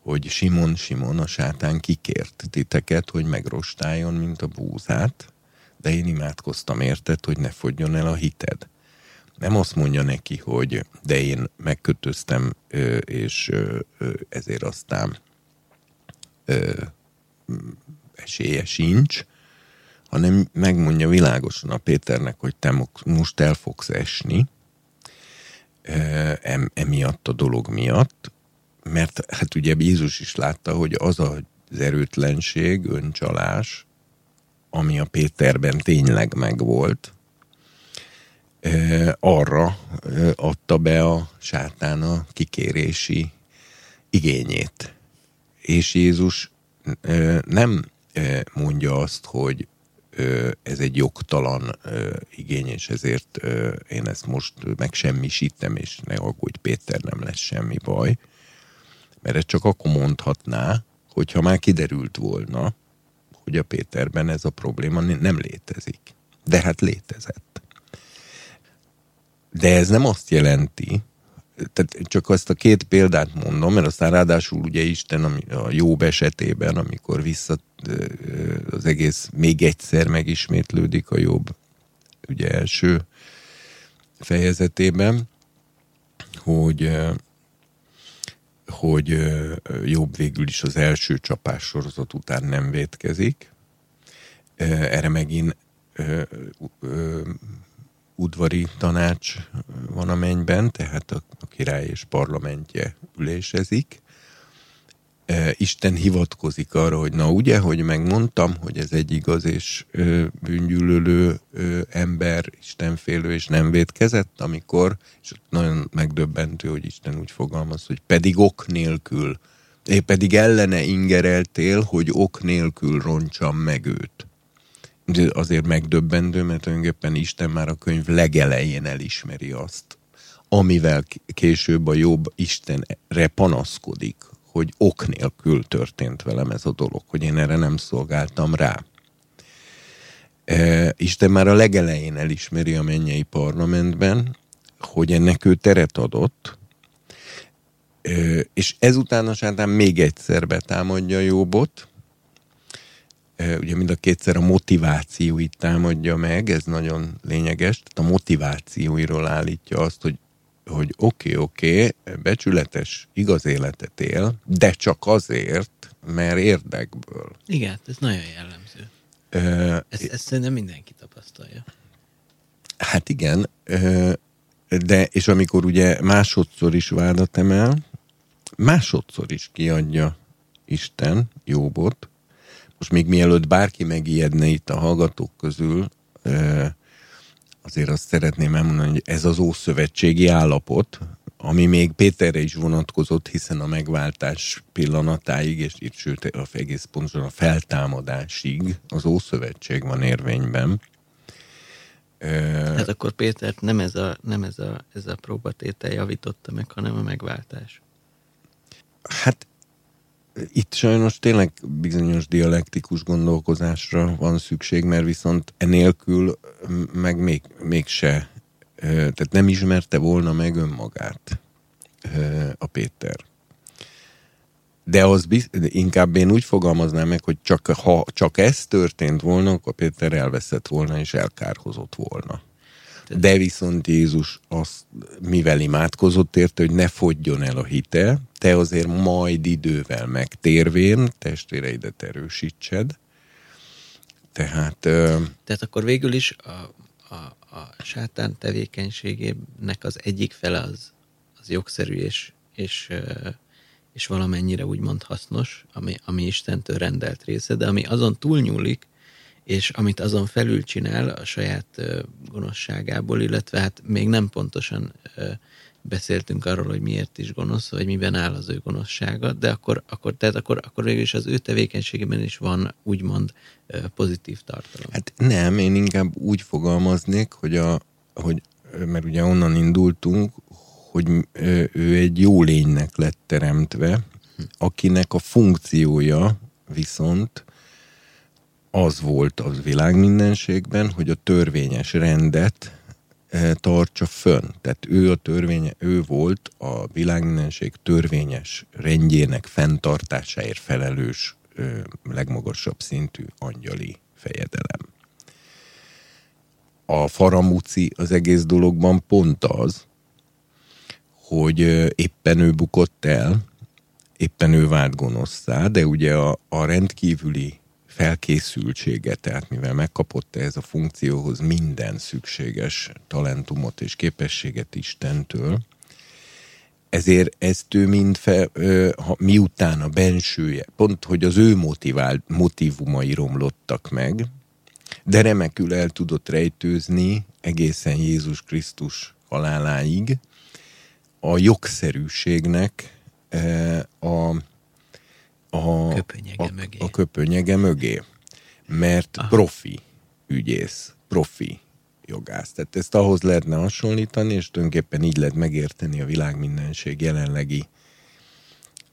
hogy Simon, Simon, a sátán kikért titeket, hogy megrostáljon, mint a búzát, de én imádkoztam érted, hogy ne fogjon el a hited. Nem azt mondja neki, hogy de én megkötöztem, és ezért aztán esélye sincs, hanem megmondja világosan a Péternek, hogy te most el fogsz esni, emiatt a dolog miatt, mert hát ugye Jézus is látta, hogy az az erőtlenség, öncsalás, ami a Péterben tényleg megvolt, arra adta be a sátán a kikérési igényét. És Jézus nem mondja azt, hogy ez egy jogtalan igény, és ezért én ezt most megsemmisítem, és ne aggódj Péter, nem lesz semmi baj. Mert ezt csak akkor mondhatná, hogyha már kiderült volna, hogy a Péterben ez a probléma nem létezik. De hát létezett. De ez nem azt jelenti, tehát csak azt a két példát mondom, mert aztán ráadásul ugye Isten a jobb esetében, amikor vissza az egész még egyszer megismétlődik a jobb ugye első fejezetében, hogy hogy jobb végül is az első csapás sorozat után nem vétkezik. Erre megint udvari tanács van a mennyben, tehát a, király és parlamentje ülésezik. Isten hivatkozik arra, hogy na ugye, hogy megmondtam, hogy ez egy igaz és bűngyűlölő ember, istenfélő és nem védkezett, amikor, és nagyon megdöbbentő, hogy Isten úgy fogalmaz, hogy pedig ok nélkül, én pedig ellene ingereltél, hogy ok nélkül roncsam meg őt. Azért megdöbbentő, mert tulajdonképpen Isten már a könyv legelején elismeri azt, amivel később a jobb Istenre panaszkodik, hogy ok nélkül történt velem ez a dolog, hogy én erre nem szolgáltam rá. E, Isten már a legelején elismeri a mennyei parlamentben, hogy ennek ő teret adott, e, és ezután a sátán még egyszer betámadja Jobbot, ugye mind a kétszer a motivációit támadja meg, ez nagyon lényeges, tehát a motivációiról állítja azt, hogy hogy oké, okay, oké, okay, becsületes, igaz életet él, de csak azért, mert érdekből. Igen, ez nagyon jellemző. Uh, ezt, ezt szerintem mindenki tapasztalja. Hát igen, uh, de és amikor ugye másodszor is vádat emel, másodszor is kiadja Isten Jóbot, most még mielőtt bárki megijedne itt a hallgatók közül, azért azt szeretném elmondani, hogy ez az ószövetségi állapot, ami még Péterre is vonatkozott, hiszen a megváltás pillanatáig, és itt sőt a egész pontosan a feltámadásig az Ószövetség van érvényben. Hát akkor Pétert nem ez a, nem ez a, ez a próbatétel javította meg, hanem a megváltás. Hát itt sajnos tényleg bizonyos dialektikus gondolkozásra van szükség, mert viszont enélkül meg még, mégse, tehát nem ismerte volna meg önmagát a Péter. De az biz, inkább én úgy fogalmaznám meg, hogy csak, ha csak ez történt volna, akkor Péter elveszett volna és elkárhozott volna. De viszont Jézus azt, mivel imádkozott érte, hogy ne fogjon el a hite, te azért majd idővel megtérvén testvéreidet erősítsed. Tehát... Tehát akkor végül is a, a, a sátán tevékenységének az egyik fele az, az jogszerű és, és, és valamennyire úgymond hasznos, ami, ami Istentől rendelt része, de ami azon túlnyúlik, és amit azon felül csinál a saját gonoszságából, illetve hát még nem pontosan beszéltünk arról, hogy miért is gonosz, vagy miben áll az ő gonoszsága, de akkor, akkor, tehát akkor, akkor végül is az ő tevékenységében is van úgymond pozitív tartalom. Hát nem, én inkább úgy fogalmaznék, hogy, a, hogy mert ugye onnan indultunk, hogy ő egy jó lénynek lett teremtve, hm. akinek a funkciója viszont az volt az világmindenségben, hogy a törvényes rendet eh, tartsa fönn. Tehát ő a törvénye, ő volt a világmindenség törvényes rendjének fenntartásáért felelős legmagasabb szintű angyali fejedelem. A faramúci az egész dologban pont az, hogy éppen ő bukott el, éppen ő vált gonoszszá, de ugye a, a rendkívüli felkészültsége, tehát mivel megkapott ez a funkcióhoz minden szükséges talentumot és képességet Istentől, ezért ezt ő mind fe, ha, miután a bensője, pont hogy az ő motivált, motivumai romlottak meg, de remekül el tudott rejtőzni egészen Jézus Krisztus haláláig a jogszerűségnek a a köpönyege, a, mögé. a köpönyege mögé. Mert Aha. profi ügyész, profi jogász. Tehát ezt ahhoz lehetne hasonlítani, és tulajdonképpen így lehet megérteni a világ mindenség jelenlegi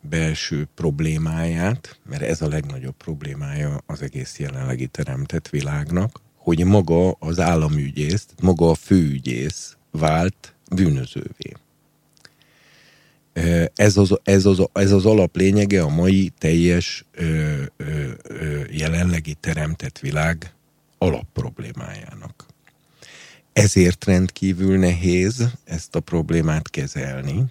belső problémáját, mert ez a legnagyobb problémája az egész jelenlegi teremtett világnak, hogy maga az államügyész, maga a főügyész vált bűnözővé. Ez az, ez, az, ez az alaplényege a mai teljes ö, ö, ö, jelenlegi teremtett világ alapproblémájának. Ezért rendkívül nehéz ezt a problémát kezelni,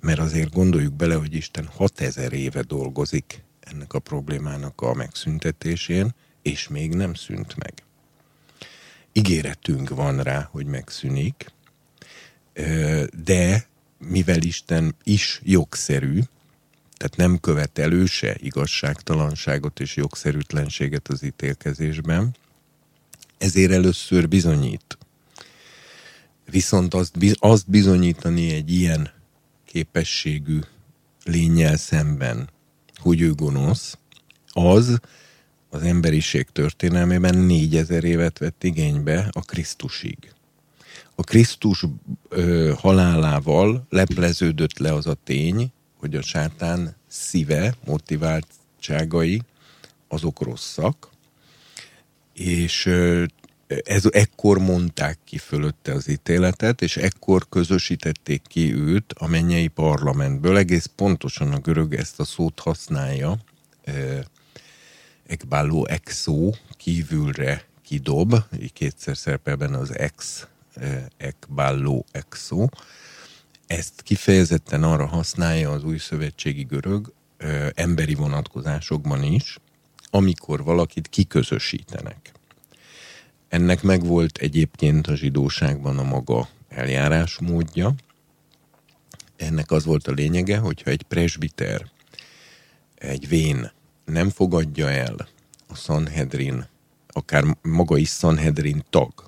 mert azért gondoljuk bele, hogy Isten 6000 éve dolgozik ennek a problémának a megszüntetésén, és még nem szűnt meg. ígéretünk van rá, hogy megszűnik, de mivel Isten is jogszerű, tehát nem követelő se igazságtalanságot és jogszerűtlenséget az ítélkezésben, ezért először bizonyít. Viszont azt, azt bizonyítani egy ilyen képességű lényel szemben, hogy ő gonosz, az az emberiség történelmében négyezer évet vett igénybe a Krisztusig. A Krisztus ö, halálával lepleződött le az a tény, hogy a sátán szíve, motiváltságai, azok rosszak, és ez, ekkor mondták ki fölötte az ítéletet, és ekkor közösítették ki őt a mennyei parlamentből. Egész pontosan a görög ezt a szót használja, ekbáló exó, kívülre kidob, így kétszer szerepel benne az ex, ekbáló exó. Ezt kifejezetten arra használja az új szövetségi görög, emberi vonatkozásokban is, amikor valakit kiközösítenek. Ennek megvolt egyébként a zsidóságban a maga eljárásmódja. Ennek az volt a lényege, hogyha egy presbiter, egy vén nem fogadja el a Sanhedrin, akár maga is Sanhedrin tag,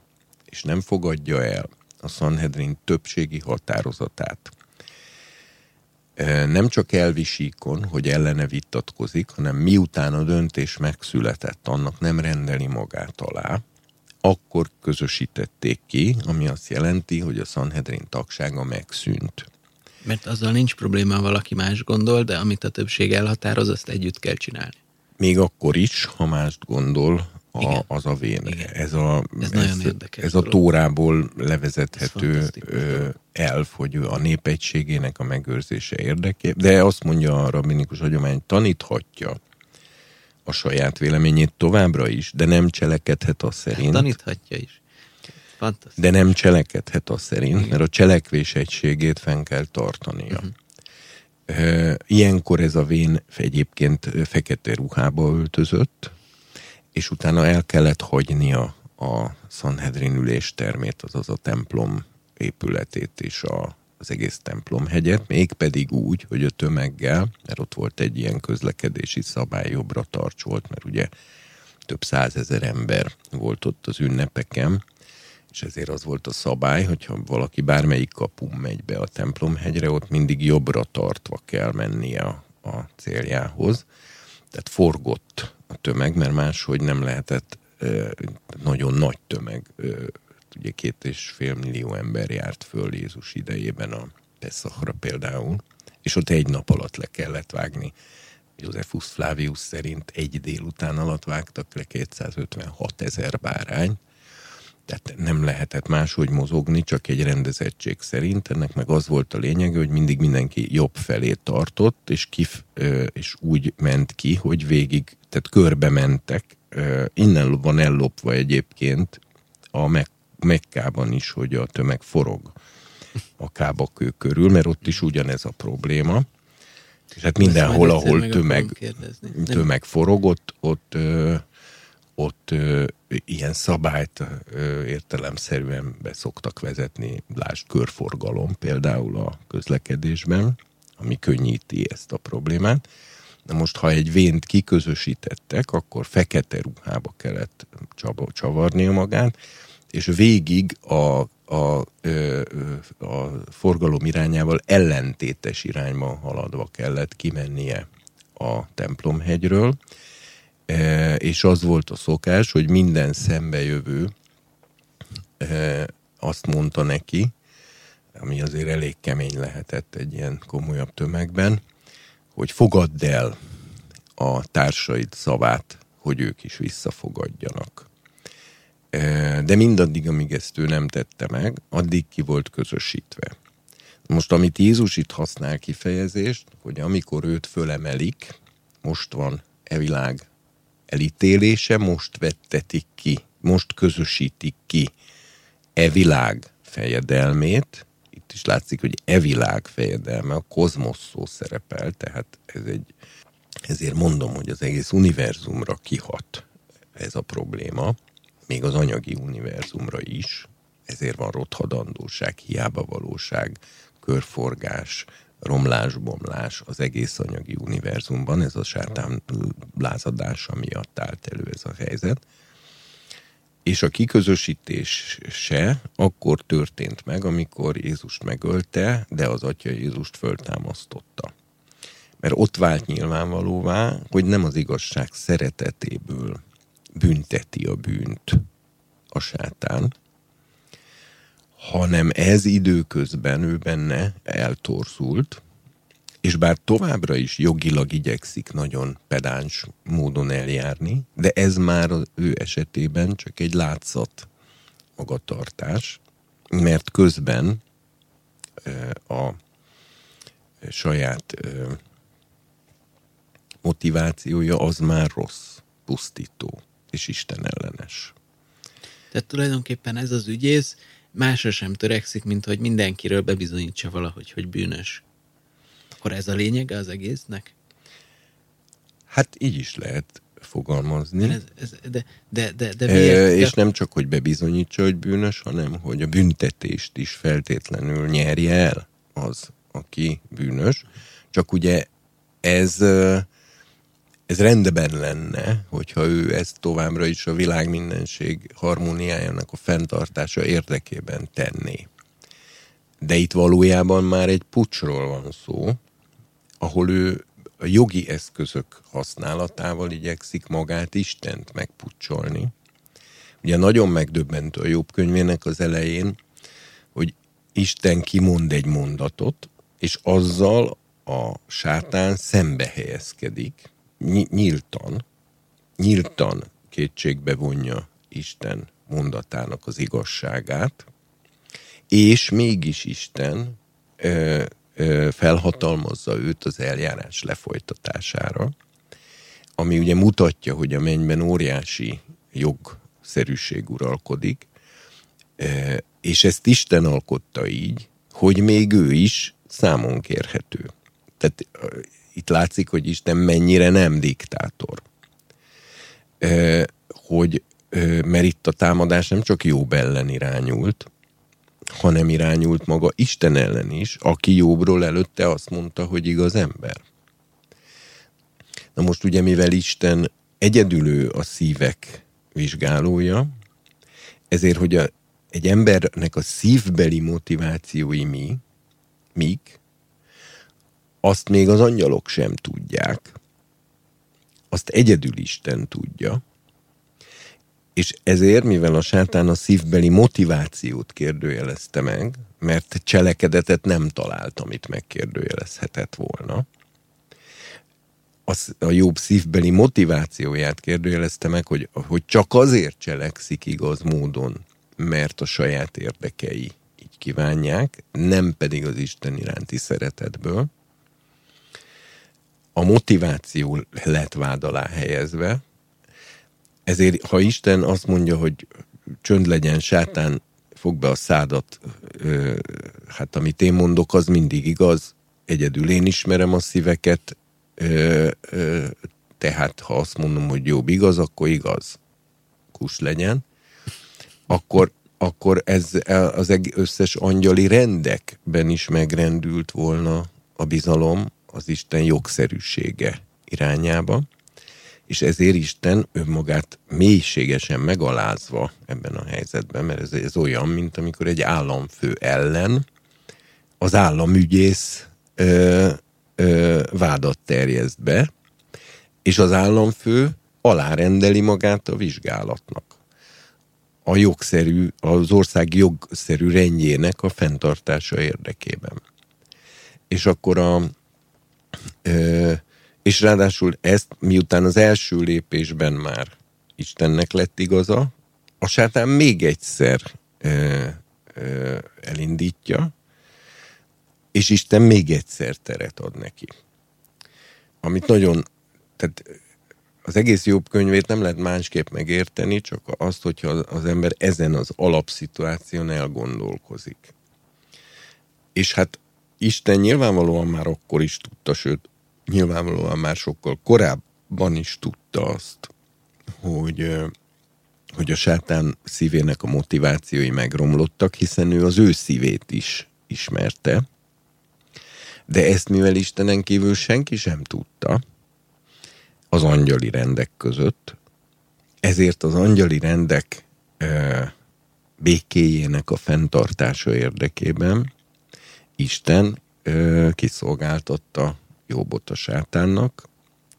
és nem fogadja el a Sanhedrin többségi határozatát, nem csak elvisíkon, hogy ellene vitatkozik, hanem miután a döntés megszületett, annak nem rendeli magát alá, akkor közösítették ki, ami azt jelenti, hogy a Sanhedrin tagsága megszűnt. Mert azzal nincs probléma, valaki más gondol, de amit a többség elhatároz, azt együtt kell csinálni. Még akkor is, ha mást gondol, a, az a vén. Igen. Ez a, ez, ez, ez a tórából levezethető Ez elf, hogy a népegységének a megőrzése érdeké, de azt mondja a rabinikus hagyomány, taníthatja a saját véleményét továbbra is, de nem cselekedhet a szerint. Taníthatja is. Fantasztikus. De nem cselekedhet a szerint, Igen. mert a cselekvés egységét fenn kell tartania. Uh-huh. Ilyenkor ez a vén egyébként fekete ruhába öltözött, és utána el kellett hagynia a Sanhedrin üléstermét, azaz a templom épületét és a, az egész templomhegyet, mégpedig úgy, hogy a tömeggel, mert ott volt egy ilyen közlekedési szabály, jobbra tarts volt, mert ugye több százezer ember volt ott az ünnepeken, és ezért az volt a szabály, hogyha valaki bármelyik kapun megy be a templomhegyre, ott mindig jobbra tartva kell mennie a, a céljához. Tehát forgott a tömeg, mert máshogy nem lehetett nagyon nagy tömeg, ugye két és fél millió ember járt föl Jézus idejében a Peszachra például, és ott egy nap alatt le kellett vágni. Josephus Flavius szerint egy délután alatt vágtak le 256 ezer bárány, tehát nem lehetett máshogy mozogni, csak egy rendezettség szerint. Ennek meg az volt a lényege, hogy mindig mindenki jobb felé tartott, és, kif, és úgy ment ki, hogy végig, tehát körbe mentek. Innen van ellopva egyébként a Mek- Mekkában is, hogy a tömeg forog a kábakő körül, mert ott is ugyanez a probléma. És hát mindenhol, ahol tömeg, tömeg forog, ott, ott ott ö, ilyen szabályt ö, értelemszerűen be szoktak vezetni, lásd körforgalom például a közlekedésben, ami könnyíti ezt a problémát. Na most, ha egy vént kiközösítettek, akkor fekete ruhába kellett csavarnia magát, és végig a, a, a forgalom irányával ellentétes irányba haladva kellett kimennie a templomhegyről, és az volt a szokás, hogy minden szembejövő e, azt mondta neki, ami azért elég kemény lehetett egy ilyen komolyabb tömegben, hogy fogadd el a társaid szavát, hogy ők is visszafogadjanak. E, de mindaddig, amíg ezt ő nem tette meg, addig ki volt közösítve. Most, amit Jézus itt használ kifejezést, hogy amikor őt fölemelik, most van e világ elítélése most vettetik ki, most közösítik ki e világ fejedelmét, itt is látszik, hogy e világ fejedelme, a kozmosz szó szerepel, tehát ez egy, ezért mondom, hogy az egész univerzumra kihat ez a probléma, még az anyagi univerzumra is, ezért van rothadandóság, hiába valóság, körforgás, romlás-bomlás az egész anyagi univerzumban, ez a sátán lázadása miatt állt elő ez a helyzet. És a kiközösítés se akkor történt meg, amikor Jézust megölte, de az Atya Jézust föltámasztotta. Mert ott vált nyilvánvalóvá, hogy nem az igazság szeretetéből bünteti a bűnt a sátán, hanem ez időközben ő benne eltorzult, és bár továbbra is jogilag igyekszik nagyon pedáns módon eljárni, de ez már az ő esetében csak egy látszat magatartás, mert közben a saját motivációja az már rossz, pusztító és Isten ellenes. Tehát tulajdonképpen ez az ügyész másra sem törekszik, mint hogy mindenkiről bebizonyítsa valahogy, hogy bűnös. Akkor ez a lényege az egésznek? Hát így is lehet fogalmazni. De, ez, ez, de, de, de, de miért? E, és nem csak, hogy bebizonyítsa, hogy bűnös, hanem, hogy a büntetést is feltétlenül nyerje el az, aki bűnös. Csak ugye ez ez rendben lenne, hogyha ő ezt továbbra is a világ mindenség harmóniájának a fenntartása érdekében tenné. De itt valójában már egy pucsról van szó, ahol ő a jogi eszközök használatával igyekszik magát Istent megpucsolni. Ugye nagyon megdöbbentő a jobb könyvének az elején, hogy Isten kimond egy mondatot, és azzal a sátán szembe helyezkedik, nyíltan, nyíltan kétségbe vonja Isten mondatának az igazságát, és mégis Isten ö, ö, felhatalmazza őt az eljárás lefolytatására, ami ugye mutatja, hogy a mennyben óriási jogszerűség uralkodik, ö, és ezt Isten alkotta így, hogy még ő is számon kérhető. Tehát itt látszik, hogy Isten mennyire nem diktátor. Hogy, mert itt a támadás nem csak Jobb ellen irányult, hanem irányult maga Isten ellen is, aki Jobbról előtte azt mondta, hogy igaz ember. Na most ugye, mivel Isten egyedülő a szívek vizsgálója, ezért, hogy a, egy embernek a szívbeli motivációi mi, mik, azt még az angyalok sem tudják, azt egyedül Isten tudja, és ezért, mivel a sátán a szívbeli motivációt kérdőjelezte meg, mert cselekedetet nem talált, amit megkérdőjelezhetett volna, az, a jobb szívbeli motivációját kérdőjelezte meg, hogy, hogy csak azért cselekszik igaz módon, mert a saját érdekei így kívánják, nem pedig az Isten iránti szeretetből, a motiváció lett vád alá helyezve, ezért ha Isten azt mondja, hogy csönd legyen, sátán, fog be a szádat, ö, hát amit én mondok, az mindig igaz, egyedül én ismerem a szíveket, ö, ö, tehát ha azt mondom, hogy jobb igaz, akkor igaz. Kus legyen. Akkor, akkor ez az összes angyali rendekben is megrendült volna a bizalom, az Isten jogszerűsége irányába, és ezért Isten önmagát mélységesen megalázva ebben a helyzetben, mert ez, ez olyan, mint amikor egy államfő ellen az államügyész ö, ö, vádat terjeszt be, és az államfő alárendeli magát a vizsgálatnak. A jogszerű, az ország jogszerű rendjének a fenntartása érdekében. És akkor a, és ráadásul ezt, miután az első lépésben már Istennek lett igaza, a sátán még egyszer elindítja, és Isten még egyszer teret ad neki. Amit nagyon, tehát az egész jobb könyvét nem lehet másképp megérteni, csak azt, hogyha az ember ezen az alapszituáción elgondolkozik. És hát Isten nyilvánvalóan már akkor is tudta, sőt, nyilvánvalóan már sokkal korábban is tudta azt, hogy hogy a sátán szívének a motivációi megromlottak, hiszen ő az ő szívét is ismerte, de ezt mivel Istenen kívül senki sem tudta, az angyali rendek között, ezért az angyali rendek e, békéjének a fenntartása érdekében Isten e, kiszolgáltatta Jobbot a sátánnak,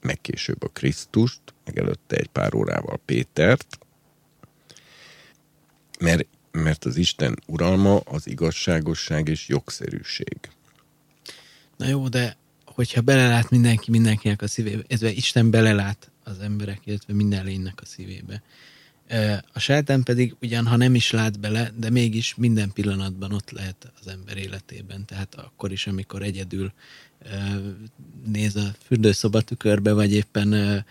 meg később a Krisztust, meg előtte egy pár órával Pétert, mert, mert az Isten uralma az igazságosság és jogszerűség. Na jó, de hogyha belelát mindenki mindenkinek a szívébe, ez Isten belelát az emberek, illetve minden lénynek a szívébe. A sátán pedig ugyan, ha nem is lát bele, de mégis minden pillanatban ott lehet az ember életében. Tehát akkor is, amikor egyedül néz a fürdőszoba tükörbe, vagy éppen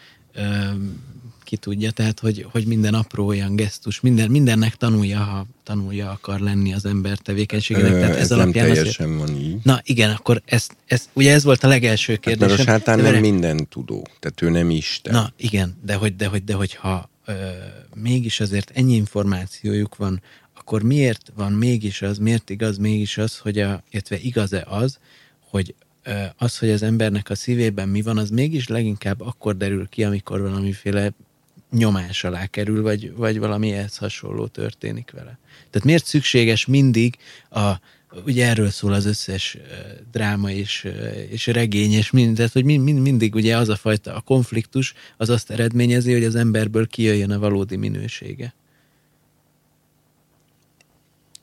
ki tudja, tehát hogy, hogy minden apró olyan gesztus, minden, mindennek tanulja, ha tanulja akar lenni az ember tevékenységének. Tehát ez, ez nem teljesen azért... van így. Na igen, akkor ez, ez, ugye ez volt a legelső kérdés. Hát, mert a sátán nem minden tudó, tehát ő nem Isten. Na igen, de hogy, de hogy, de hogy ha mégis azért ennyi információjuk van, akkor miért van mégis az, miért igaz mégis az, hogy a, illetve igaz-e az, hogy az, hogy az embernek a szívében mi van, az mégis leginkább akkor derül ki, amikor valamiféle nyomás alá kerül, vagy, vagy valami ehhez hasonló történik vele. Tehát miért szükséges mindig a, ugye erről szól az összes dráma és, és regény, és mind, tehát, hogy mind, mind, mindig ugye az a fajta, a konfliktus az azt eredményezi, hogy az emberből kijöjjön a valódi minősége.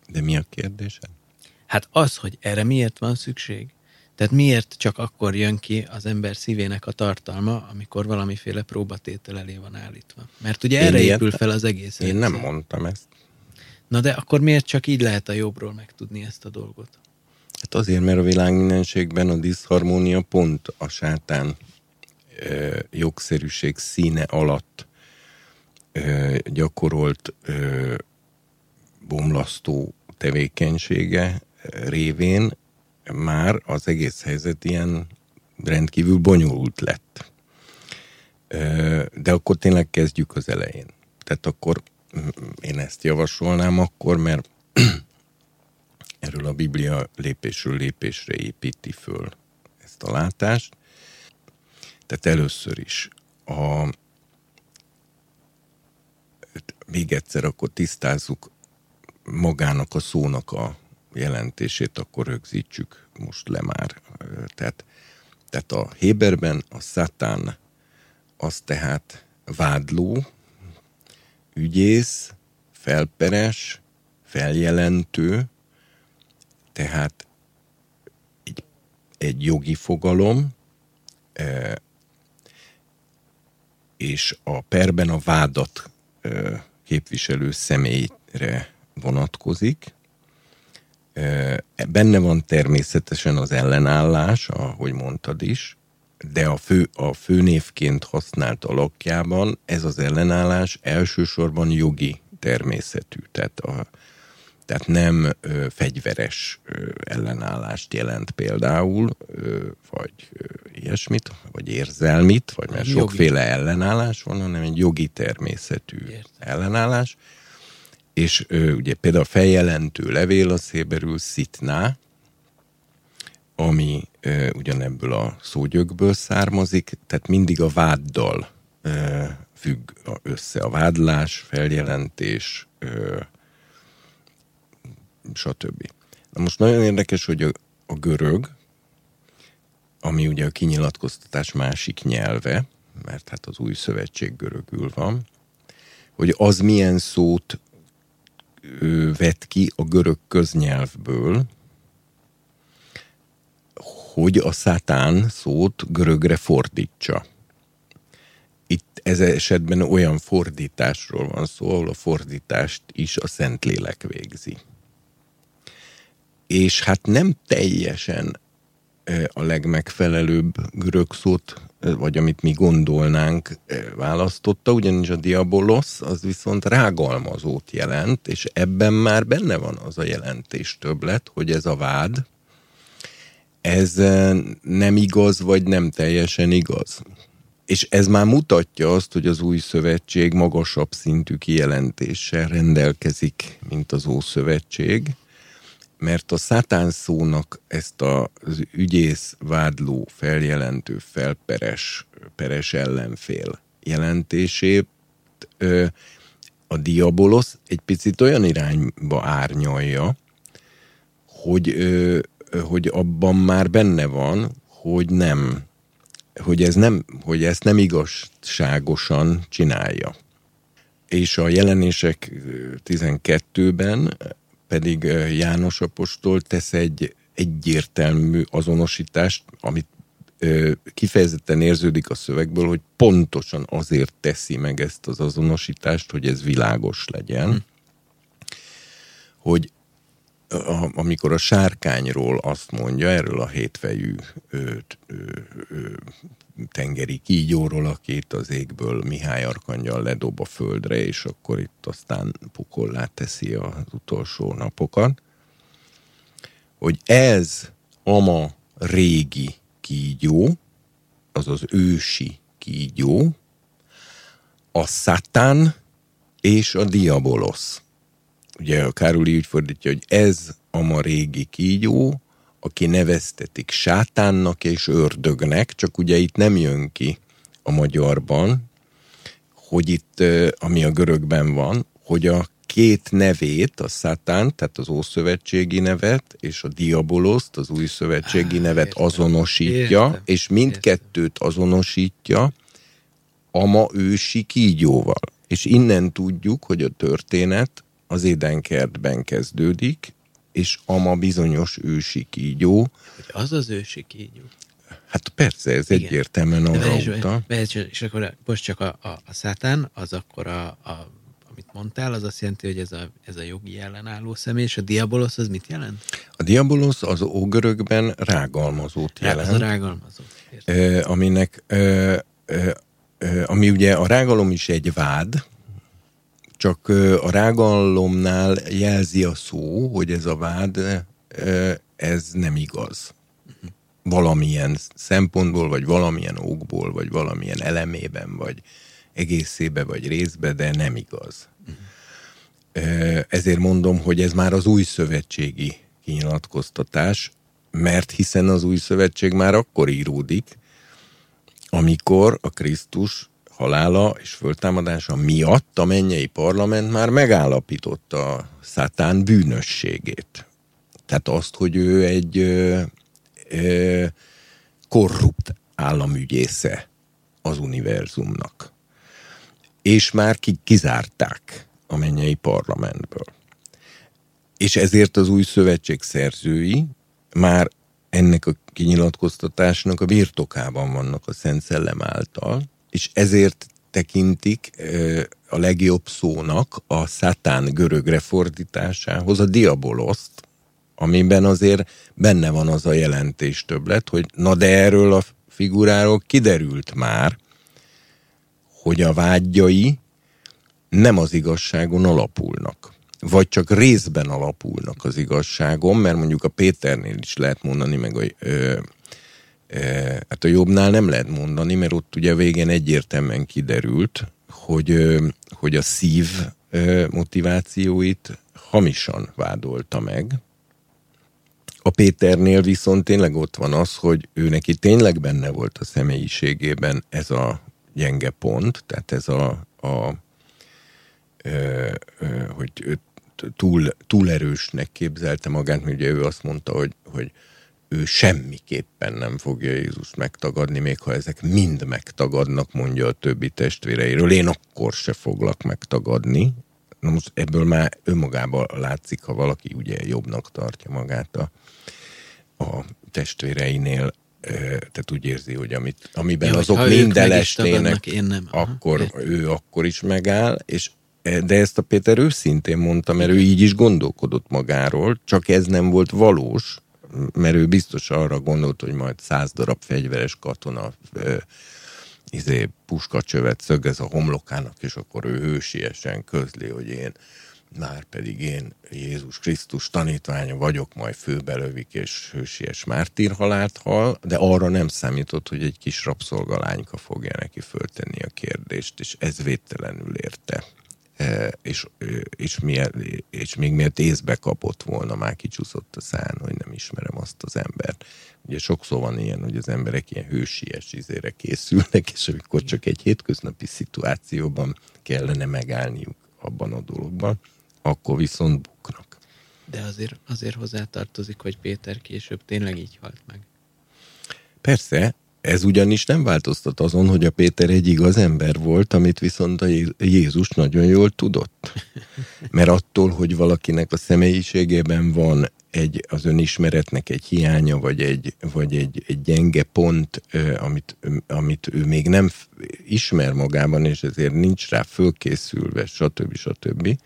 De mi a kérdése? Hát az, hogy erre miért van szükség. Tehát miért csak akkor jön ki az ember szívének a tartalma, amikor valamiféle próbatétel elé van állítva? Mert ugye erre Én épül fel az egész. Én nem mondtam ezt. Na de akkor miért csak így lehet a jobbról megtudni ezt a dolgot? Hát azért, mert a világ mindenségben a diszharmónia pont a sátán ö, jogszerűség színe alatt ö, gyakorolt ö, bomlasztó tevékenysége révén már az egész helyzet ilyen rendkívül bonyolult lett. De akkor tényleg kezdjük az elején. Tehát akkor én ezt javasolnám akkor, mert [CLEARS THROAT] erről a Biblia lépésről lépésre építi föl ezt a látást. Tehát először is a, még egyszer akkor tisztázzuk magának a szónak a jelentését akkor rögzítsük most le már. Tehát, tehát a Héberben a szatán az tehát vádló, ügyész, felperes, feljelentő, tehát egy, egy jogi fogalom, és a perben a vádat képviselő személyre vonatkozik, Benne van természetesen az ellenállás, ahogy mondtad is, de a, fő, a főnévként használt alakjában ez az ellenállás elsősorban jogi természetű, tehát, a, tehát nem ö, fegyveres ö, ellenállást jelent például, ö, vagy ö, ilyesmit, vagy érzelmit, vagy mert sokféle ellenállás van, hanem egy jogi természetű Értem. ellenállás és ö, ugye például a feljelentő levél az héberül szitná, ami ö, ugyanebből a szógyökből származik, tehát mindig a váddal ö, függ össze a vádlás, feljelentés, ö, stb. Na most nagyon érdekes, hogy a, a görög, ami ugye a kinyilatkoztatás másik nyelve, mert hát az új szövetség görögül van, hogy az milyen szót vett ki a görög köznyelvből, hogy a szátán szót görögre fordítsa. Itt ez esetben olyan fordításról van szó, ahol a fordítást is a Szentlélek végzi. És hát nem teljesen a legmegfelelőbb görög szót vagy amit mi gondolnánk, választotta, ugyanis a diabolos az viszont rágalmazót jelent, és ebben már benne van az a jelentés többlet, hogy ez a vád, ez nem igaz, vagy nem teljesen igaz. és ez már mutatja azt, hogy az új szövetség magasabb szintű kijelentéssel rendelkezik, mint az Ószövetség, mert a szátán szónak ezt az ügyész, vádló, feljelentő, felperes, peres ellenfél jelentését a diabolosz egy picit olyan irányba árnyalja, hogy, hogy abban már benne van, hogy nem hogy, ez nem, hogy ezt nem igazságosan csinálja. És a jelenések 12-ben pedig János Apostol tesz egy egyértelmű azonosítást, amit kifejezetten érződik a szövegből, hogy pontosan azért teszi meg ezt az azonosítást, hogy ez világos legyen, hm. hogy a, amikor a sárkányról azt mondja, erről a hétfejű ö, ö, ö, tengeri kígyóról, akit az égből Mihály Arkangyal ledob a földre, és akkor itt aztán pukollá teszi az utolsó napokat, hogy ez ama régi kígyó, az az ősi kígyó, a szatán és a diabolosz ugye a Károli úgy fordítja, hogy ez a ma régi kígyó, aki neveztetik sátánnak és ördögnek, csak ugye itt nem jön ki a magyarban, hogy itt, ami a görögben van, hogy a két nevét, a szátán, tehát az ószövetségi nevet, és a diaboloszt, az új szövetségi nevet azonosítja, értem, és mindkettőt azonosítja a ma ősi kígyóval. És innen tudjuk, hogy a történet az édenkertben kezdődik, és ama bizonyos ősi kígyó. Hogy az az ősi kígyó? Hát persze, ez Igen. egyértelműen arra utal. És akkor most csak a, a, a szátán, az akkor a, a amit mondtál, az azt jelenti, hogy ez a, ez a jogi ellenálló személy, és a diabolosz az mit jelent? A diabolosz az ógörökben rágalmazót jelent. Az a rágalmazó. Eh, aminek, eh, eh, ami ugye a rágalom is egy vád, csak a rágalomnál jelzi a szó, hogy ez a vád, ez nem igaz. Valamilyen szempontból, vagy valamilyen okból, vagy valamilyen elemében, vagy egészébe, vagy részbe, de nem igaz. Ezért mondom, hogy ez már az új szövetségi kinyilatkoztatás, mert hiszen az új szövetség már akkor íródik, amikor a Krisztus halála és föltámadása miatt a mennyei parlament már megállapította szátán bűnösségét. Tehát azt, hogy ő egy ö, ö, korrupt államügyésze az univerzumnak. És már ki, kizárták a mennyei parlamentből. És ezért az új szövetség szerzői már ennek a kinyilatkoztatásnak a birtokában vannak a Szent Szellem által, és ezért tekintik a legjobb szónak a szatán görögre fordításához a diaboloszt, amiben azért benne van az a jelentés többlet, hogy na de erről a figuráról kiderült már, hogy a vágyai nem az igazságon alapulnak. Vagy csak részben alapulnak az igazságon, mert mondjuk a Péternél is lehet mondani, meg a ö, Hát a jobbnál nem lehet mondani, mert ott ugye végén egyértelműen kiderült, hogy, hogy a szív motivációit hamisan vádolta meg. A Péternél viszont tényleg ott van az, hogy ő neki tényleg benne volt a személyiségében ez a gyenge pont, tehát ez a, a hogy túl, túl erősnek képzelte magát, mert ugye ő azt mondta, hogy, hogy ő semmiképpen nem fogja Jézust megtagadni, még ha ezek mind megtagadnak, mondja a többi testvéreiről. Én akkor se foglak megtagadni. Na most ebből már önmagában látszik, ha valaki ugye jobbnak tartja magát a, a testvéreinél, tehát úgy érzi, hogy amit, amiben ja, azok mind elesnének, én nem. akkor Aha, ő akkor is megáll, és de ezt a Péter őszintén mondta, mert ő így is gondolkodott magáról, csak ez nem volt valós, mert ő biztos arra gondolt, hogy majd száz darab fegyveres katona ö, izé, puskacsövet szögez a homlokának, és akkor ő hősiesen közli, hogy én már pedig én Jézus Krisztus tanítványa vagyok, majd főbelövik és hősies mártírhalált hal, de arra nem számított, hogy egy kis rabszolgalányka fogja neki föltenni a kérdést, és ez védtelenül érte. E, és, és, miért, és még miért észbe kapott volna, már kicsúszott a szán, hogy nem ismerem azt az embert. Ugye sokszor van ilyen, hogy az emberek ilyen hősies izére készülnek, és amikor csak egy hétköznapi szituációban kellene megállniuk abban a dologban, akkor viszont buknak. De azért, azért hozzátartozik, hogy Péter később tényleg így halt meg. Persze, ez ugyanis nem változtat azon, hogy a Péter egy igaz ember volt, amit viszont a Jézus nagyon jól tudott. Mert attól, hogy valakinek a személyiségében van egy, az önismeretnek egy hiánya, vagy egy, vagy egy, egy gyenge pont, amit, amit ő még nem ismer magában, és ezért nincs rá fölkészülve, stb. stb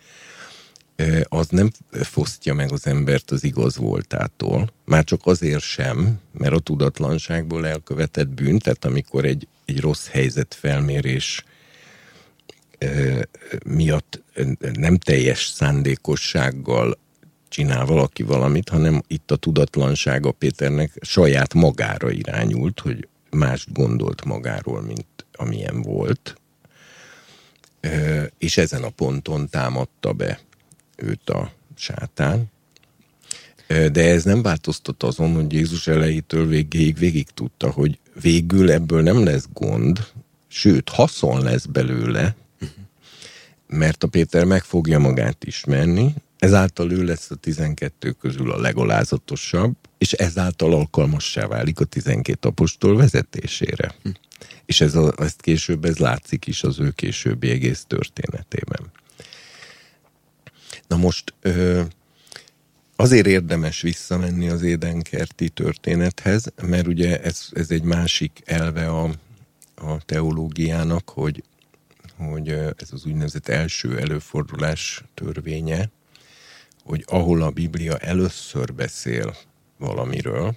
az nem fosztja meg az embert az igaz voltától, már csak azért sem, mert a tudatlanságból elkövetett bűn, tehát amikor egy, egy rossz helyzet felmérés miatt nem teljes szándékossággal csinál valaki valamit, hanem itt a tudatlansága Péternek saját magára irányult, hogy mást gondolt magáról, mint amilyen volt, és ezen a ponton támadta be őt a sátán. De ez nem változtat azon, hogy Jézus elejétől végéig végig tudta, hogy végül ebből nem lesz gond, sőt, haszon lesz belőle, mert a Péter meg fogja magát ismerni, ezáltal ő lesz a 12 közül a legolázatosabb, és ezáltal alkalmassá válik a 12 apostol vezetésére. Hm. És ez a, ezt később ez látszik is az ő későbbi egész történetében. Na most ö, azért érdemes visszamenni az édenkerti történethez, mert ugye ez, ez egy másik elve a, a teológiának, hogy, hogy ez az úgynevezett első előfordulás törvénye, hogy ahol a Biblia először beszél valamiről,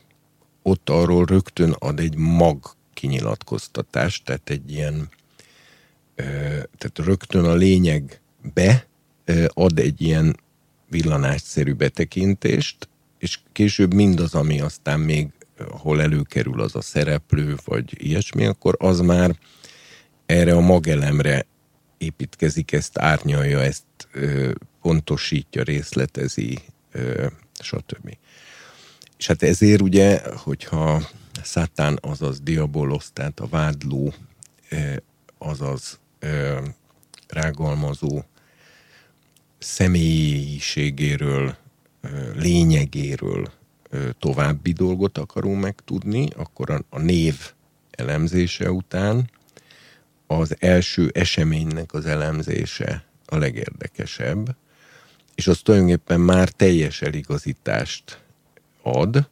ott arról rögtön ad egy mag kinyilatkoztatást, tehát egy ilyen, tehát rögtön a lényegbe ad egy ilyen villanásszerű betekintést, és később mindaz, ami aztán még hol előkerül az a szereplő, vagy ilyesmi, akkor az már erre a magelemre építkezik, ezt árnyalja, ezt ö, pontosítja, részletezi, ö, stb. És hát ezért ugye, hogyha Szátán, azaz diabolosz, tehát a vádló, azaz rágalmazó személyiségéről, lényegéről további dolgot akarunk megtudni, akkor a, a név elemzése után az első eseménynek az elemzése a legérdekesebb, és az tulajdonképpen már teljes eligazítást ad,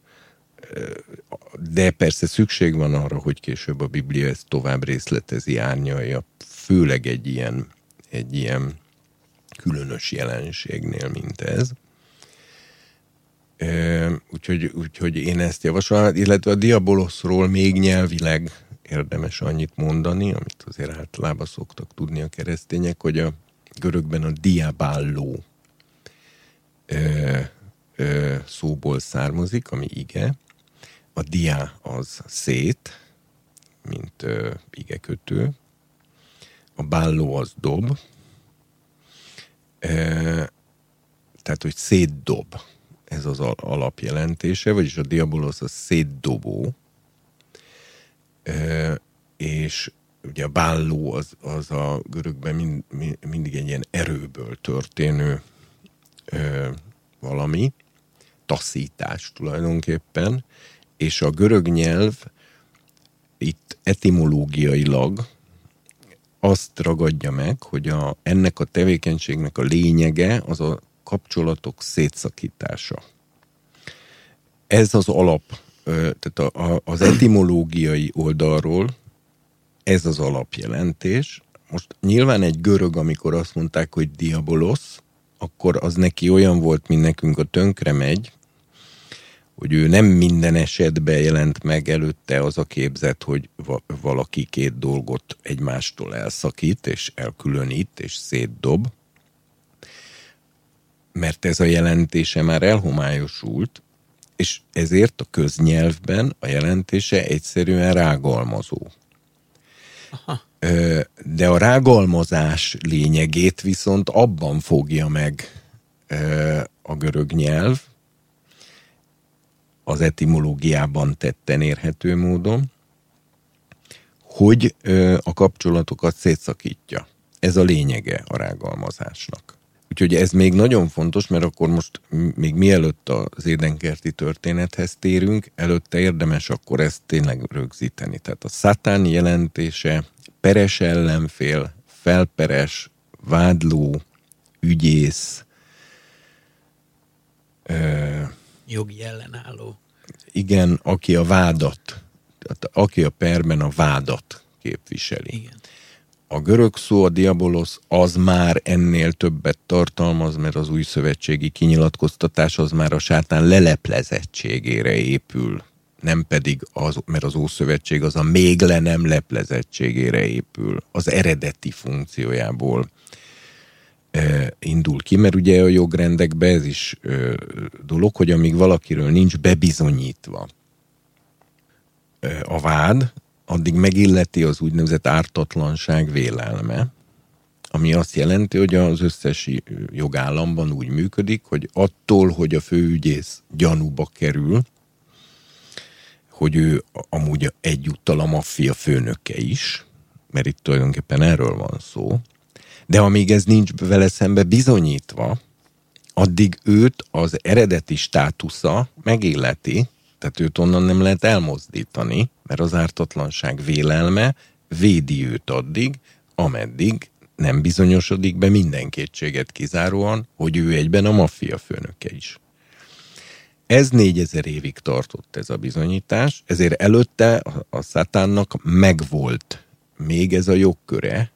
de persze szükség van arra, hogy később a Biblia ezt tovább részletezi, árnyalja, főleg egy ilyen, egy ilyen különös jelenségnél, mint ez. Úgyhogy, úgyhogy én ezt javaslom, illetve a diaboloszról még nyelvileg érdemes annyit mondani, amit azért általában szoktak tudni a keresztények, hogy a görögben a ö, szóból származik, ami ige. A dia az szét, mint igekötő. A bálló az dob, tehát, hogy szétdob, ez az alapjelentése, vagyis a diabolos a szétdobó, és ugye a bálló az, az a görögben mind, mindig egy ilyen erőből történő valami, taszítás tulajdonképpen, és a görög nyelv itt etimológiailag azt ragadja meg, hogy a, ennek a tevékenységnek a lényege az a kapcsolatok szétszakítása. Ez az alap, tehát a, a, az etimológiai oldalról ez az alapjelentés. Most nyilván egy görög, amikor azt mondták, hogy diabolosz, akkor az neki olyan volt, mint nekünk a tönkre megy, hogy ő nem minden esetben jelent meg előtte az a képzet, hogy valaki két dolgot egymástól elszakít, és elkülönít, és szétdob, mert ez a jelentése már elhomályosult, és ezért a köznyelvben a jelentése egyszerűen rágalmazó. Aha. De a rágalmazás lényegét viszont abban fogja meg a görög nyelv, az etimológiában tetten érhető módon, hogy a kapcsolatokat szétszakítja. Ez a lényege a rágalmazásnak. Úgyhogy ez még nagyon fontos, mert akkor most még mielőtt az édenkerti történethez térünk, előtte érdemes akkor ezt tényleg rögzíteni. Tehát a szatán jelentése peres ellenfél, felperes, vádló, ügyész, ö, jogi ellenálló. Igen, aki a vádat, tehát aki a perben a vádat képviseli. Igen. A görög szó, a diabolos, az már ennél többet tartalmaz, mert az új szövetségi kinyilatkoztatás az már a sátán leleplezettségére épül, nem pedig az, mert az Ószövetség az a még le nem leplezettségére épül, az eredeti funkciójából indul ki, mert ugye a jogrendekben ez is dolog, hogy amíg valakiről nincs bebizonyítva a vád, addig megilleti az úgynevezett ártatlanság vélelme, ami azt jelenti, hogy az összes jogállamban úgy működik, hogy attól, hogy a főügyész gyanúba kerül, hogy ő amúgy egyúttal a maffia főnöke is, mert itt tulajdonképpen erről van szó, de amíg ez nincs vele szembe bizonyítva, addig őt az eredeti státusza megilleti, tehát őt onnan nem lehet elmozdítani, mert az ártatlanság vélelme védi őt addig, ameddig nem bizonyosodik be minden kétséget kizáróan, hogy ő egyben a maffia főnöke is. Ez négyezer évig tartott ez a bizonyítás, ezért előtte a szátánnak megvolt még ez a jogköre,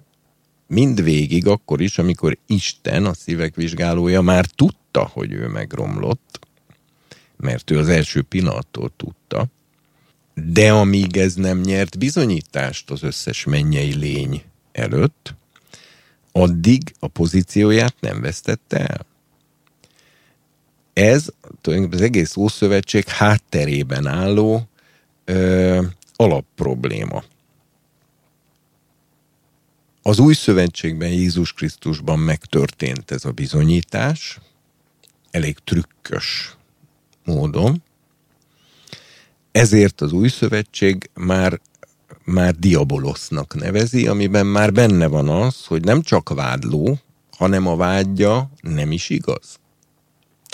mindvégig akkor is, amikor Isten, a szívek vizsgálója már tudta, hogy ő megromlott, mert ő az első pillanattól tudta, de amíg ez nem nyert bizonyítást az összes mennyei lény előtt, addig a pozícióját nem vesztette el. Ez az egész Ószövetség hátterében álló ö, alapprobléma. Az új szövetségben Jézus Krisztusban megtörtént ez a bizonyítás, elég trükkös módon. Ezért az új szövetség már, már diabolosznak nevezi, amiben már benne van az, hogy nem csak vádló, hanem a vágya nem is igaz.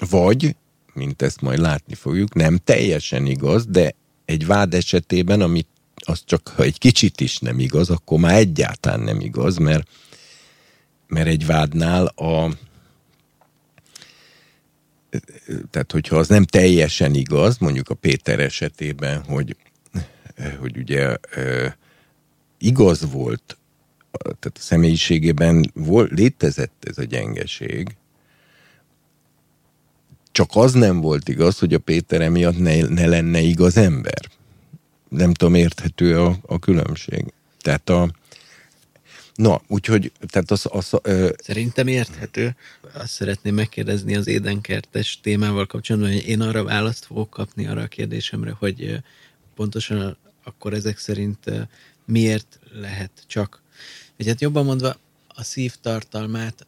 Vagy, mint ezt majd látni fogjuk, nem teljesen igaz, de egy vád esetében, amit az csak ha egy kicsit is nem igaz, akkor már egyáltalán nem igaz, mert, mert egy vádnál a, tehát hogyha az nem teljesen igaz, mondjuk a Péter esetében, hogy, hogy ugye igaz volt, tehát a személyiségében volt, létezett ez a gyengeség, csak az nem volt igaz, hogy a Péter emiatt ne, ne lenne igaz ember. Nem tudom, érthető a, a különbség. Tehát a, No, úgyhogy, tehát az... az ö... Szerintem érthető. Azt szeretném megkérdezni az édenkertes témával kapcsolatban, hogy én arra választ fogok kapni arra a kérdésemre, hogy pontosan akkor ezek szerint miért lehet csak, vagy hát jobban mondva, a szív tartalmát,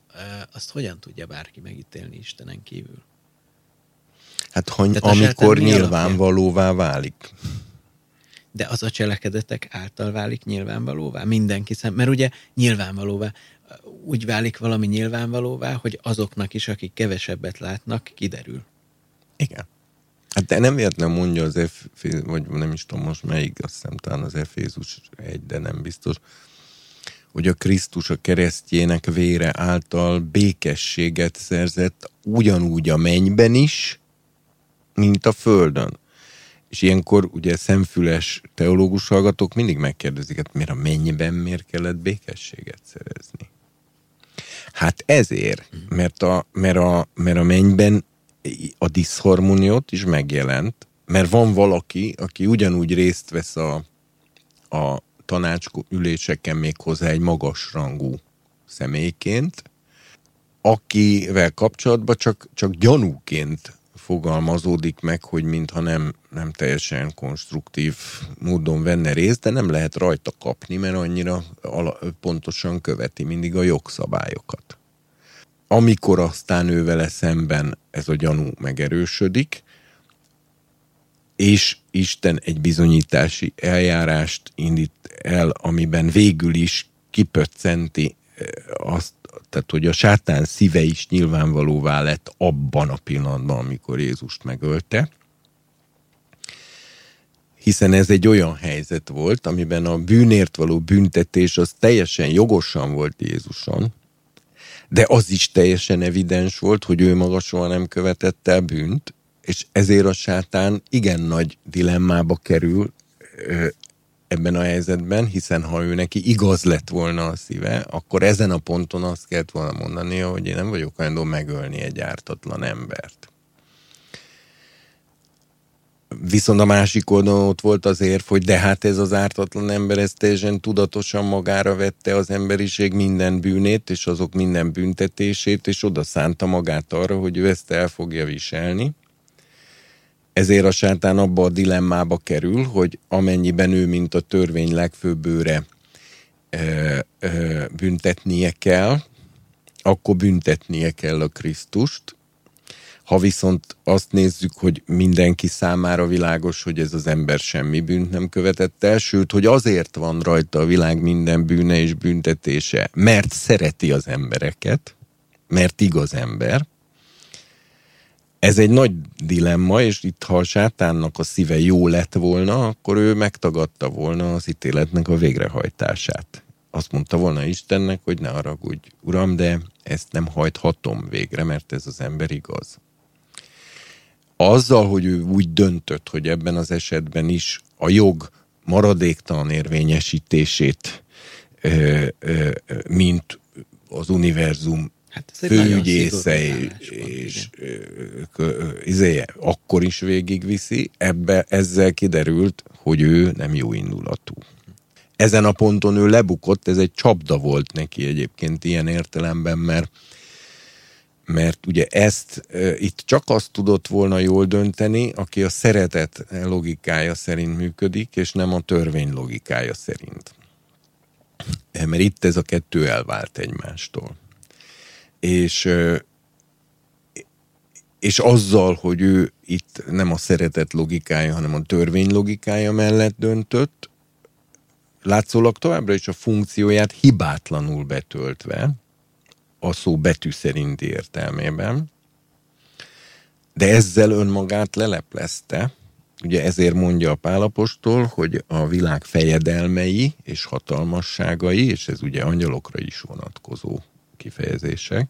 azt hogyan tudja bárki megítélni Istenen kívül? Hát ha, amikor nyilvánvalóvá válik de az a cselekedetek által válik nyilvánvalóvá mindenki szem, mert ugye nyilvánvalóvá úgy válik valami nyilvánvalóvá, hogy azoknak is, akik kevesebbet látnak, kiderül. Igen. Hát de nem nem mondja az F, vagy nem is tudom most melyik, azt hiszem talán az Efézus egy, de nem biztos, hogy a Krisztus a keresztjének vére által békességet szerzett ugyanúgy a mennyben is, mint a földön. És ilyenkor ugye szemfüles teológus hallgatók mindig megkérdezik, hát miért a mennyiben miért kellett békességet szerezni? Hát ezért, mert a, mert a, mert a mennyben a diszharmóniót is megjelent, mert van valaki, aki ugyanúgy részt vesz a, a tanácsüléseken még hozzá egy magas rangú személyként, akivel kapcsolatban csak, csak gyanúként fogalmazódik meg, hogy mintha nem, nem teljesen konstruktív módon venne részt, de nem lehet rajta kapni, mert annyira ala, pontosan követi mindig a jogszabályokat. Amikor aztán ő vele szemben ez a gyanú megerősödik, és Isten egy bizonyítási eljárást indít el, amiben végül is kipöccenti eh, azt, tehát hogy a sátán szíve is nyilvánvalóvá lett abban a pillanatban, amikor Jézust megölte, hiszen ez egy olyan helyzet volt, amiben a bűnért való büntetés az teljesen jogosan volt Jézuson, de az is teljesen evidens volt, hogy ő maga soha nem követett el bűnt, és ezért a sátán igen nagy dilemmába kerül ebben a helyzetben, hiszen ha ő neki igaz lett volna a szíve, akkor ezen a ponton azt kellett volna mondani, hogy én nem vagyok hajlandó megölni egy ártatlan embert. Viszont a másik oldalon ott volt az érv, hogy de hát ez az ártatlan ember, ez teljesen tudatosan magára vette az emberiség minden bűnét, és azok minden büntetését, és oda szánta magát arra, hogy ő ezt el fogja viselni ezért a sátán abba a dilemmába kerül, hogy amennyiben ő, mint a törvény legfőbb őre e, e, büntetnie kell, akkor büntetnie kell a Krisztust. Ha viszont azt nézzük, hogy mindenki számára világos, hogy ez az ember semmi bűnt nem követett el, sőt, hogy azért van rajta a világ minden bűne és büntetése, mert szereti az embereket, mert igaz ember, ez egy nagy dilemma, és itt ha a sátánnak a szíve jó lett volna, akkor ő megtagadta volna az ítéletnek a végrehajtását. Azt mondta volna Istennek, hogy ne haragudj, uram, de ezt nem hajthatom végre, mert ez az ember igaz. Azzal, hogy ő úgy döntött, hogy ebben az esetben is a jog maradéktalan érvényesítését, mint az univerzum hát főügyésze és, és izéje, akkor is végigviszi, ebbe ezzel kiderült, hogy ő nem jó indulatú. Ezen a ponton ő lebukott, ez egy csapda volt neki egyébként ilyen értelemben, mert mert ugye ezt e, itt csak azt tudott volna jól dönteni, aki a szeretet logikája szerint működik, és nem a törvény logikája szerint. Mert itt ez a kettő elvált egymástól és és azzal, hogy ő itt nem a szeretet logikája, hanem a törvény logikája mellett döntött, látszólag továbbra is a funkcióját hibátlanul betöltve, a szó betű szerinti értelmében, de ezzel önmagát leleplezte, ugye ezért mondja a pálapostól, hogy a világ fejedelmei és hatalmasságai, és ez ugye angyalokra is vonatkozó kifejezések,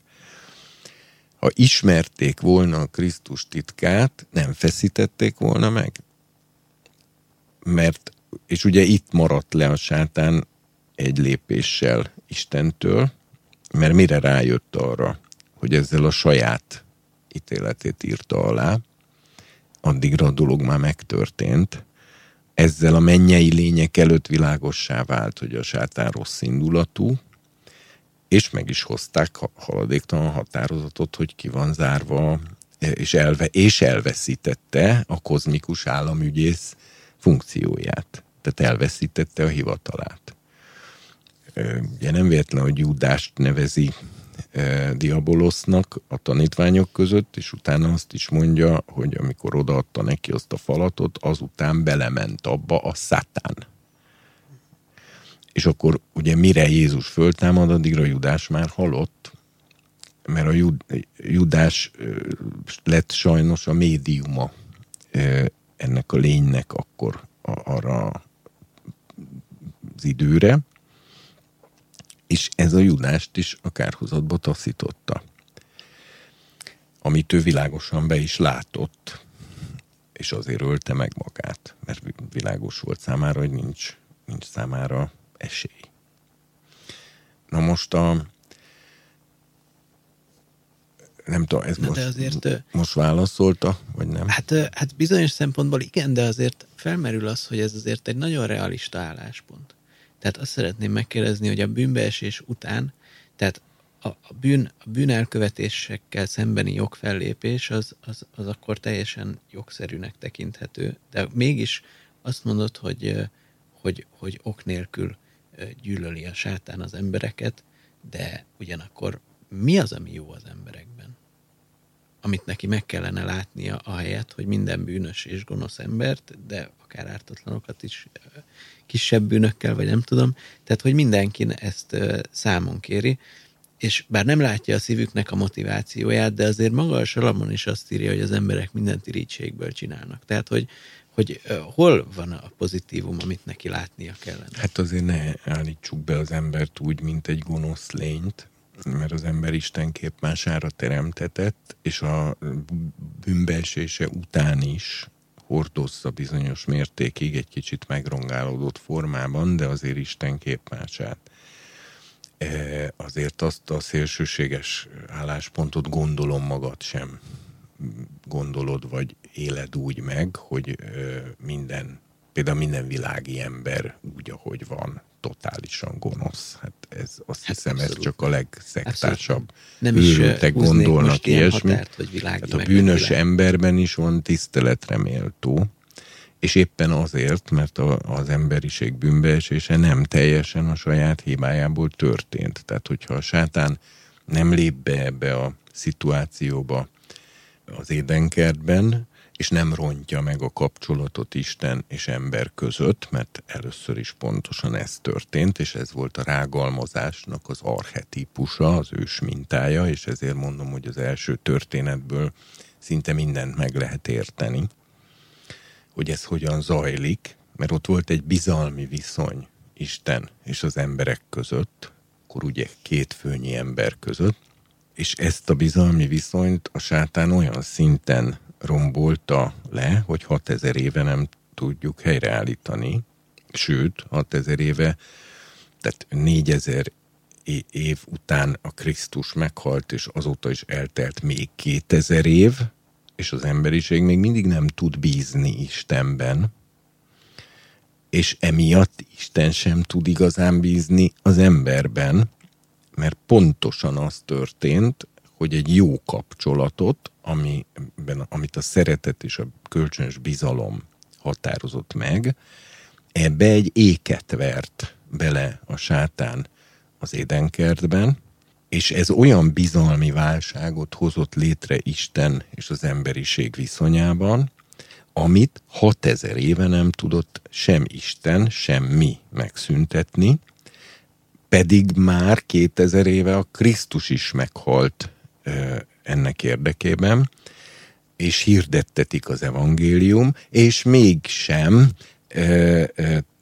ha ismerték volna a Krisztus titkát, nem feszítették volna meg. Mert, és ugye itt maradt le a sátán egy lépéssel Istentől, mert mire rájött arra, hogy ezzel a saját ítéletét írta alá, addigra a dolog már megtörtént, ezzel a mennyei lények előtt világossá vált, hogy a sátán rossz indulatú, és meg is hozták haladéktalan határozatot, hogy ki van zárva, és, elve, és elveszítette a kozmikus államügyész funkcióját. Tehát elveszítette a hivatalát. Ugye nem véletlen, hogy Judást nevezi Diabolosznak a tanítványok között, és utána azt is mondja, hogy amikor odaadta neki azt a falatot, azután belement abba a szátán és akkor ugye mire Jézus föltámad, addigra Judás már halott, mert a Jud, Judás lett sajnos a médiuma ennek a lénynek akkor arra az időre, és ez a Judást is a kárhozatba taszította. Amit ő világosan be is látott, és azért ölte meg magát, mert világos volt számára, hogy nincs, nincs számára esély. Na most a nem tudom, ez most, azért, most válaszolta, vagy nem? Hát, hát bizonyos szempontból igen, de azért felmerül az, hogy ez azért egy nagyon realista álláspont. Tehát azt szeretném megkérdezni, hogy a bűnbeesés után, tehát a, a, bűn, a bűnelkövetésekkel szembeni jogfellépés az, az, az akkor teljesen jogszerűnek tekinthető, de mégis azt mondod, hogy, hogy, hogy ok nélkül gyűlöli a sátán az embereket, de ugyanakkor mi az, ami jó az emberekben? Amit neki meg kellene látnia a helyet, hogy minden bűnös és gonosz embert, de akár ártatlanokat is kisebb bűnökkel, vagy nem tudom. Tehát, hogy mindenki ezt számon kéri, és bár nem látja a szívüknek a motivációját, de azért maga a Salamon is azt írja, hogy az emberek mindent irítségből csinálnak. Tehát, hogy, hogy hol van a pozitívum, amit neki látnia kellene? Hát azért ne állítsuk be az embert úgy, mint egy gonosz lényt, mert az ember Isten képmására teremtetett, és a bűnbeesése után is hordozza bizonyos mértékig egy kicsit megrongálódott formában, de azért Isten képmását. E, azért azt a szélsőséges álláspontot gondolom magad sem gondolod, vagy éled úgy meg, hogy minden, például minden világi ember úgy, ahogy van, totálisan gonosz. Hát ez azt hát hiszem, abszolút. ez csak a legszektásabb. Nem is gondolnak ilyesmi. Határt, vagy hát a bűnös világ. emberben is van tiszteletre méltó, és éppen azért, mert a, az emberiség bűnbeesése nem teljesen a saját hibájából történt. Tehát, hogyha a sátán nem lép be ebbe a szituációba az édenkertben, és nem rontja meg a kapcsolatot Isten és ember között, mert először is pontosan ez történt, és ez volt a rágalmazásnak az archetípusa, az ős mintája, és ezért mondom, hogy az első történetből szinte mindent meg lehet érteni, hogy ez hogyan zajlik, mert ott volt egy bizalmi viszony Isten és az emberek között, akkor ugye két főnyi ember között, és ezt a bizalmi viszonyt a sátán olyan szinten rombolta le, hogy 6000 éve nem tudjuk helyreállítani, sőt, 6000 éve, tehát 4000 év után a Krisztus meghalt, és azóta is eltelt még 2000 év, és az emberiség még mindig nem tud bízni Istenben, és emiatt Isten sem tud igazán bízni az emberben, mert pontosan az történt, hogy egy jó kapcsolatot, amiben, amit a szeretet és a kölcsönös bizalom határozott meg, ebbe egy éket vert bele a sátán az édenkertben, és ez olyan bizalmi válságot hozott létre Isten és az emberiség viszonyában, amit 6000 éve nem tudott sem Isten, sem mi megszüntetni, pedig már 2000 éve a Krisztus is meghalt ennek érdekében, és hirdettetik az evangélium, és mégsem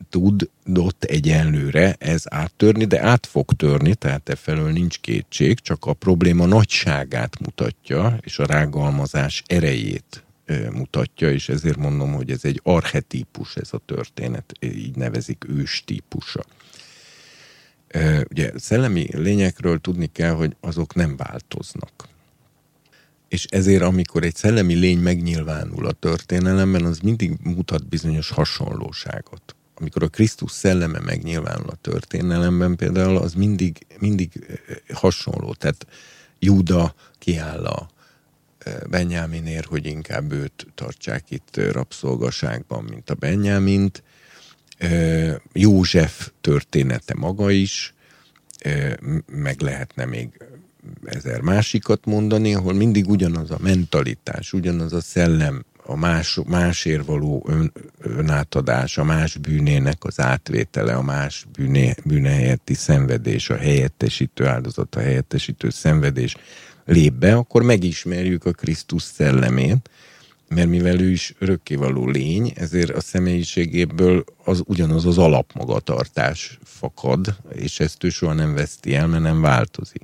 tudott egyenlőre ez áttörni, de át fog törni, tehát e felől nincs kétség, csak a probléma nagyságát mutatja, és a rágalmazás erejét mutatja, és ezért mondom, hogy ez egy archetípus ez a történet, így nevezik ős típusa. Ugye szellemi lényekről tudni kell, hogy azok nem változnak. És ezért, amikor egy szellemi lény megnyilvánul a történelemben, az mindig mutat bizonyos hasonlóságot. Amikor a Krisztus szelleme megnyilvánul a történelemben például, az mindig, mindig hasonló. Tehát Júda kiáll a Benyáminért, hogy inkább őt tartsák itt rabszolgaságban, mint a Benyámint, József története maga is, meg lehetne még ezer másikat mondani, ahol mindig ugyanaz a mentalitás, ugyanaz a szellem, a más, másért való ön, önátadás, a más bűnének az átvétele, a más bűné, bűne helyetti szenvedés, a helyettesítő áldozat, a helyettesítő szenvedés lép be, akkor megismerjük a Krisztus szellemét, mert mivel ő is örökkévaló lény, ezért a személyiségéből az ugyanaz az alapmagatartás fakad, és ezt ő soha nem veszti el, mert nem változik.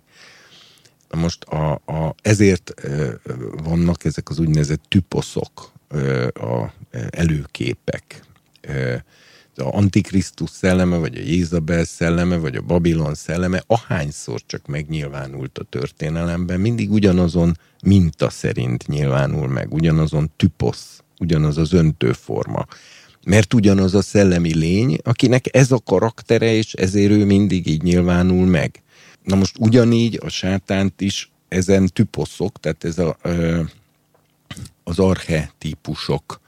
Na most a, a, ezért vannak ezek az úgynevezett tüposzok, a előképek a Antikrisztus szelleme, vagy a Jézabel szelleme, vagy a Babilon szelleme, ahányszor csak megnyilvánult a történelemben, mindig ugyanazon minta szerint nyilvánul meg, ugyanazon tüposz, ugyanaz az öntőforma. Mert ugyanaz a szellemi lény, akinek ez a karaktere, és ezért ő mindig így nyilvánul meg. Na most ugyanígy a sátánt is ezen tüposzok, tehát ez a, az archetípusok,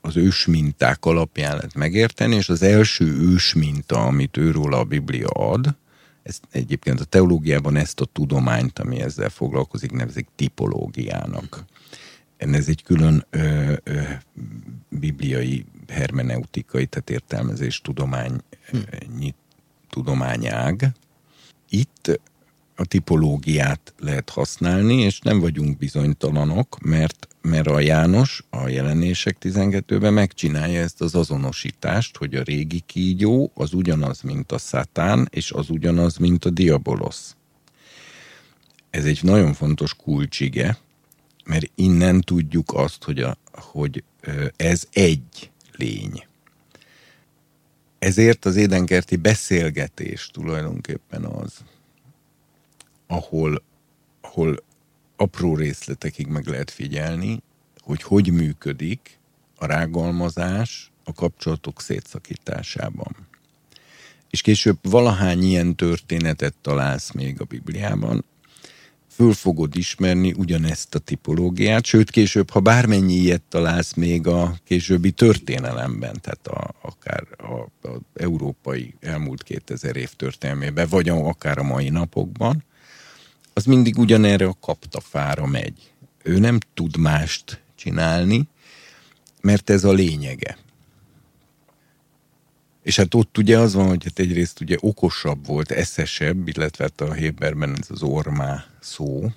az ősminták alapján lehet megérteni, és az első ősminta, amit őról a Biblia ad, ez egyébként a teológiában ezt a tudományt, ami ezzel foglalkozik, nevezik tipológiának. Ez egy külön ö, ö, bibliai hermeneutikai, tehát értelmezés tudomány, hm. tudományág. Itt a tipológiát lehet használni, és nem vagyunk bizonytalanok, mert, mert a János a jelenések 12-ben megcsinálja ezt az azonosítást, hogy a régi kígyó az ugyanaz, mint a szátán, és az ugyanaz, mint a diabolosz. Ez egy nagyon fontos kulcsige, mert innen tudjuk azt, hogy, a, hogy ez egy lény. Ezért az édenkerti beszélgetés tulajdonképpen az, ahol, ahol apró részletekig meg lehet figyelni, hogy hogy működik a rágalmazás a kapcsolatok szétszakításában. És később valahány ilyen történetet találsz még a Bibliában, föl fogod ismerni ugyanezt a tipológiát, sőt később, ha bármennyi ilyet találsz még a későbbi történelemben, tehát a, akár a, a európai elmúlt 2000 év történelmében, vagy akár a mai napokban, az mindig ugyanerre a kaptafára megy. Ő nem tud mást csinálni, mert ez a lényege. És hát ott ugye az van, hogy hát egyrészt ugye okosabb volt, eszesebb, illetve hát a Héberben ez az ormá szó,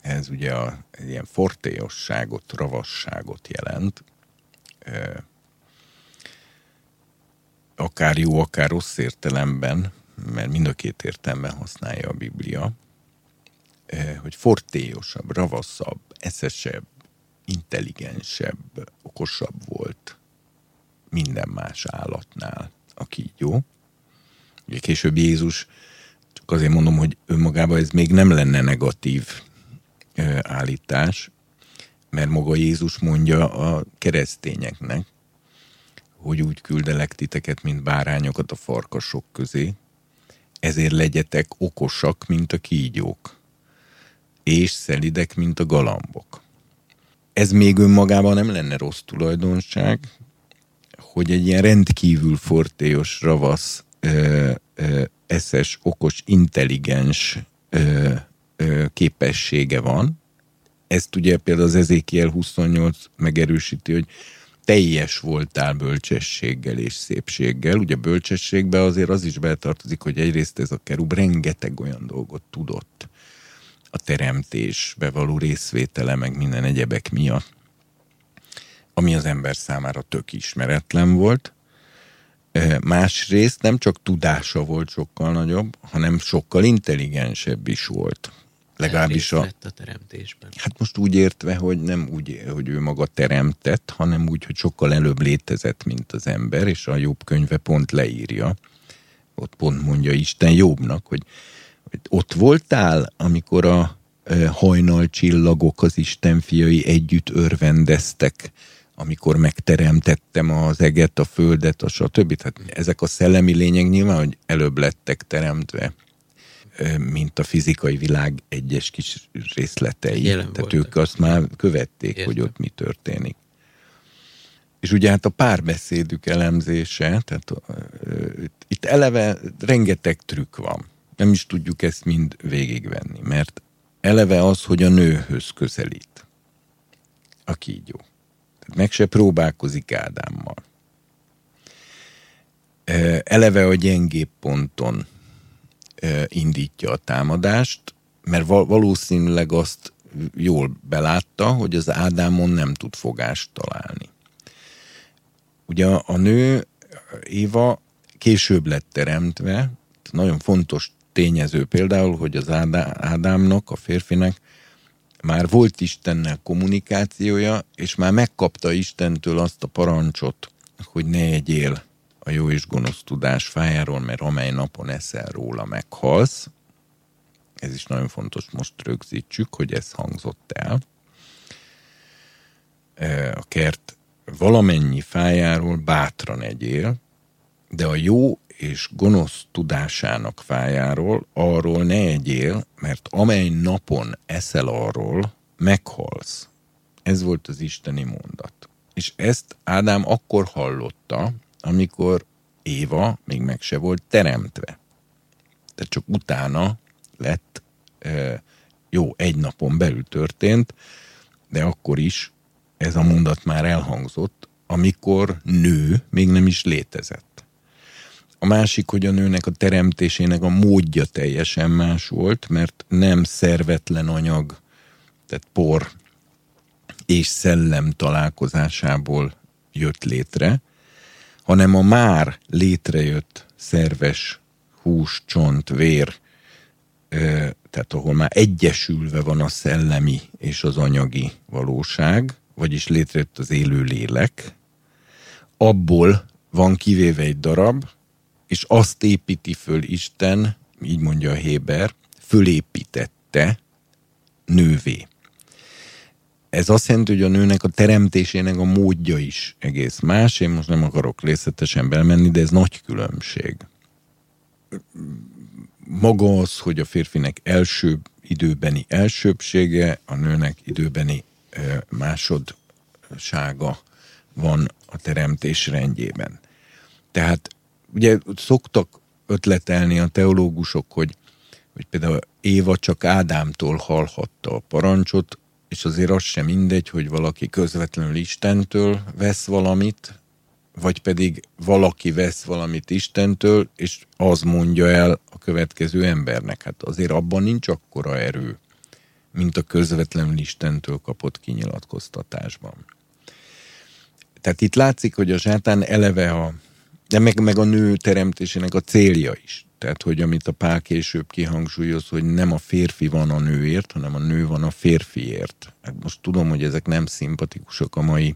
ez ugye a, egy ilyen fortéosságot, ravasságot jelent. Akár jó, akár rossz értelemben, mert mind a két értelemben használja a Biblia, hogy fortéosabb, ravaszabb, eszesebb, intelligensebb, okosabb volt minden más állatnál a kígyó. Ugye később Jézus, csak azért mondom, hogy önmagában ez még nem lenne negatív állítás, mert maga Jézus mondja a keresztényeknek, hogy úgy küldelek titeket, mint bárányokat a farkasok közé, ezért legyetek okosak, mint a kígyók, és szelidek, mint a galambok. Ez még önmagában nem lenne rossz tulajdonság, hogy egy ilyen rendkívül fortéos, ravasz, ö, ö, eszes, okos, intelligens ö, ö, képessége van. Ezt ugye például az Ezékiel 28 megerősíti, hogy teljes voltál bölcsességgel és szépséggel. Ugye bölcsességbe azért az is beletartozik, hogy egyrészt ez a kerub rengeteg olyan dolgot tudott a teremtésbe való részvétele, meg minden egyebek miatt ami az ember számára tök ismeretlen volt. Másrészt nem csak tudása volt sokkal nagyobb, hanem sokkal intelligensebb is volt. Legalábbis a... a teremtésben. Hát most úgy értve, hogy nem úgy, hogy ő maga teremtett, hanem úgy, hogy sokkal előbb létezett, mint az ember, és a jobb könyve pont leírja. Ott pont mondja Isten jobbnak, hogy, hogy ott voltál, amikor a hajnal csillagok, az Isten fiai együtt örvendeztek amikor megteremtettem az eget, a földet, a stb. Tehát ezek a szellemi lények nyilván, hogy előbb lettek teremtve, mint a fizikai világ egyes kis részletei. Jelen Tehát voltak. ők azt már követték, Értem. hogy ott mi történik. És ugye hát a párbeszédük elemzése, tehát uh, itt eleve rengeteg trükk van. Nem is tudjuk ezt mind végigvenni, mert eleve az, hogy a nőhöz közelít a kígyó meg se próbálkozik Ádámmal. Eleve a gyengébb ponton indítja a támadást, mert valószínűleg azt jól belátta, hogy az Ádámon nem tud fogást találni. Ugye a nő, Éva később lett teremtve, nagyon fontos tényező például, hogy az Ádámnak, a férfinek már volt Istennel kommunikációja, és már megkapta Istentől azt a parancsot, hogy ne egyél a jó és gonosz tudás fájáról, mert amely napon eszel róla, meghalsz. Ez is nagyon fontos, most rögzítsük, hogy ez hangzott el. E, a kert valamennyi fájáról bátran egyél, de a jó és gonosz tudásának fájáról, arról ne egyél, mert amely napon eszel arról, meghalsz. Ez volt az isteni mondat. És ezt Ádám akkor hallotta, amikor Éva még meg se volt teremtve. Tehát csak utána lett, jó, egy napon belül történt, de akkor is ez a mondat már elhangzott, amikor nő még nem is létezett. A másik, hogy a nőnek a teremtésének a módja teljesen más volt, mert nem szervetlen anyag, tehát por és szellem találkozásából jött létre, hanem a már létrejött szerves hús, csont, vér, tehát ahol már egyesülve van a szellemi és az anyagi valóság, vagyis létrejött az élő lélek, abból van kivéve egy darab, és azt építi föl Isten, így mondja a Héber, fölépítette nővé. Ez azt jelenti, hogy a nőnek a teremtésének a módja is egész más. Én most nem akarok részletesen belmenni, de ez nagy különbség. Maga az, hogy a férfinek első időbeni elsőbsége, a nőnek időbeni másodsága van a teremtés rendjében. Tehát ugye szoktak ötletelni a teológusok, hogy, hogy például Éva csak Ádámtól hallhatta a parancsot, és azért az sem mindegy, hogy valaki közvetlenül Istentől vesz valamit, vagy pedig valaki vesz valamit Istentől, és az mondja el a következő embernek. Hát azért abban nincs akkora erő, mint a közvetlenül Istentől kapott kinyilatkoztatásban. Tehát itt látszik, hogy a sátán eleve a, de meg, meg a nő teremtésének a célja is. Tehát, hogy amit a Pál később kihangsúlyoz, hogy nem a férfi van a nőért, hanem a nő van a férfiért. Hát most tudom, hogy ezek nem szimpatikusak a mai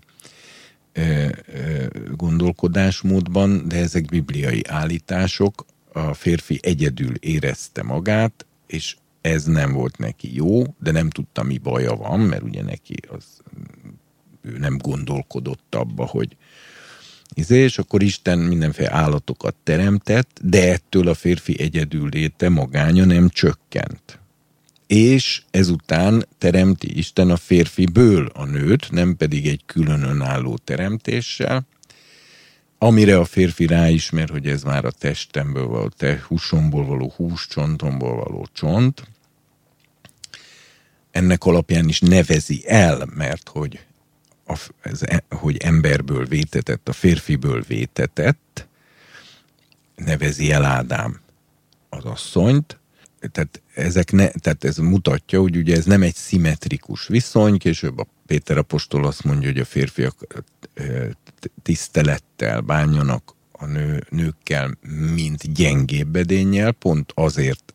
ö, ö, gondolkodásmódban, de ezek bibliai állítások. A férfi egyedül érezte magát, és ez nem volt neki jó, de nem tudta, mi baja van, mert ugye neki az, ő nem gondolkodott abba, hogy izé, és akkor Isten mindenféle állatokat teremtett, de ettől a férfi egyedül léte magánya nem csökkent. És ezután teremti Isten a férfiből a nőt, nem pedig egy külön önálló teremtéssel, amire a férfi ráismer, hogy ez már a testemből való, te húsomból való hús, csontomból való csont, ennek alapján is nevezi el, mert hogy, a, ez, e, hogy emberből vétetett, a férfiből vétetett, nevezi el Ádám az asszonyt, tehát, ezek ne, tehát ez mutatja, hogy ugye ez nem egy szimmetrikus viszony, később a Péter apostol azt mondja, hogy a férfiak tisztelettel bánjanak a nő, nőkkel, mint gyengébb edénnyel, pont azért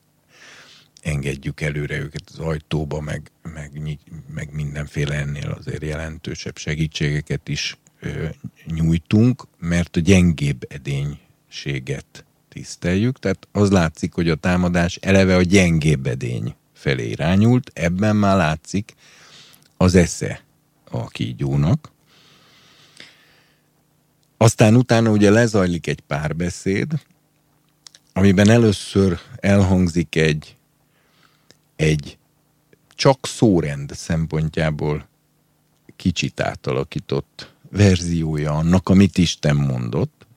engedjük előre őket az ajtóba, meg, meg, meg mindenféle ennél azért jelentősebb segítségeket is ö, nyújtunk, mert a gyengébb edénységet tiszteljük, tehát az látszik, hogy a támadás eleve a gyengébb edény felé irányult, ebben már látszik az esze a kígyónak. Aztán utána ugye lezajlik egy párbeszéd, amiben először elhangzik egy egy csak szórend szempontjából kicsit átalakított verziója annak, amit Isten mondott.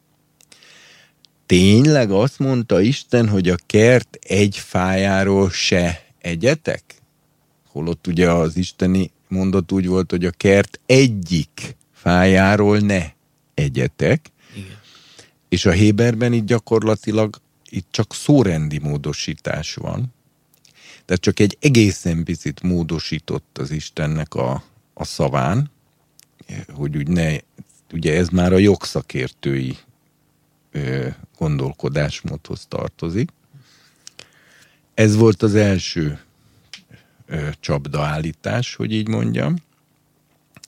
Tényleg azt mondta Isten, hogy a kert egy fájáról se egyetek? Holott ugye az isteni mondat úgy volt, hogy a kert egyik fájáról ne egyetek. Igen. És a Héberben itt gyakorlatilag itt csak szórendi módosítás van. Tehát csak egy egészen picit módosított az Istennek a, a szaván, hogy úgy ne, ugye ez már a jogszakértői ö, gondolkodásmódhoz tartozik. Ez volt az első ö, csapdaállítás, hogy így mondjam.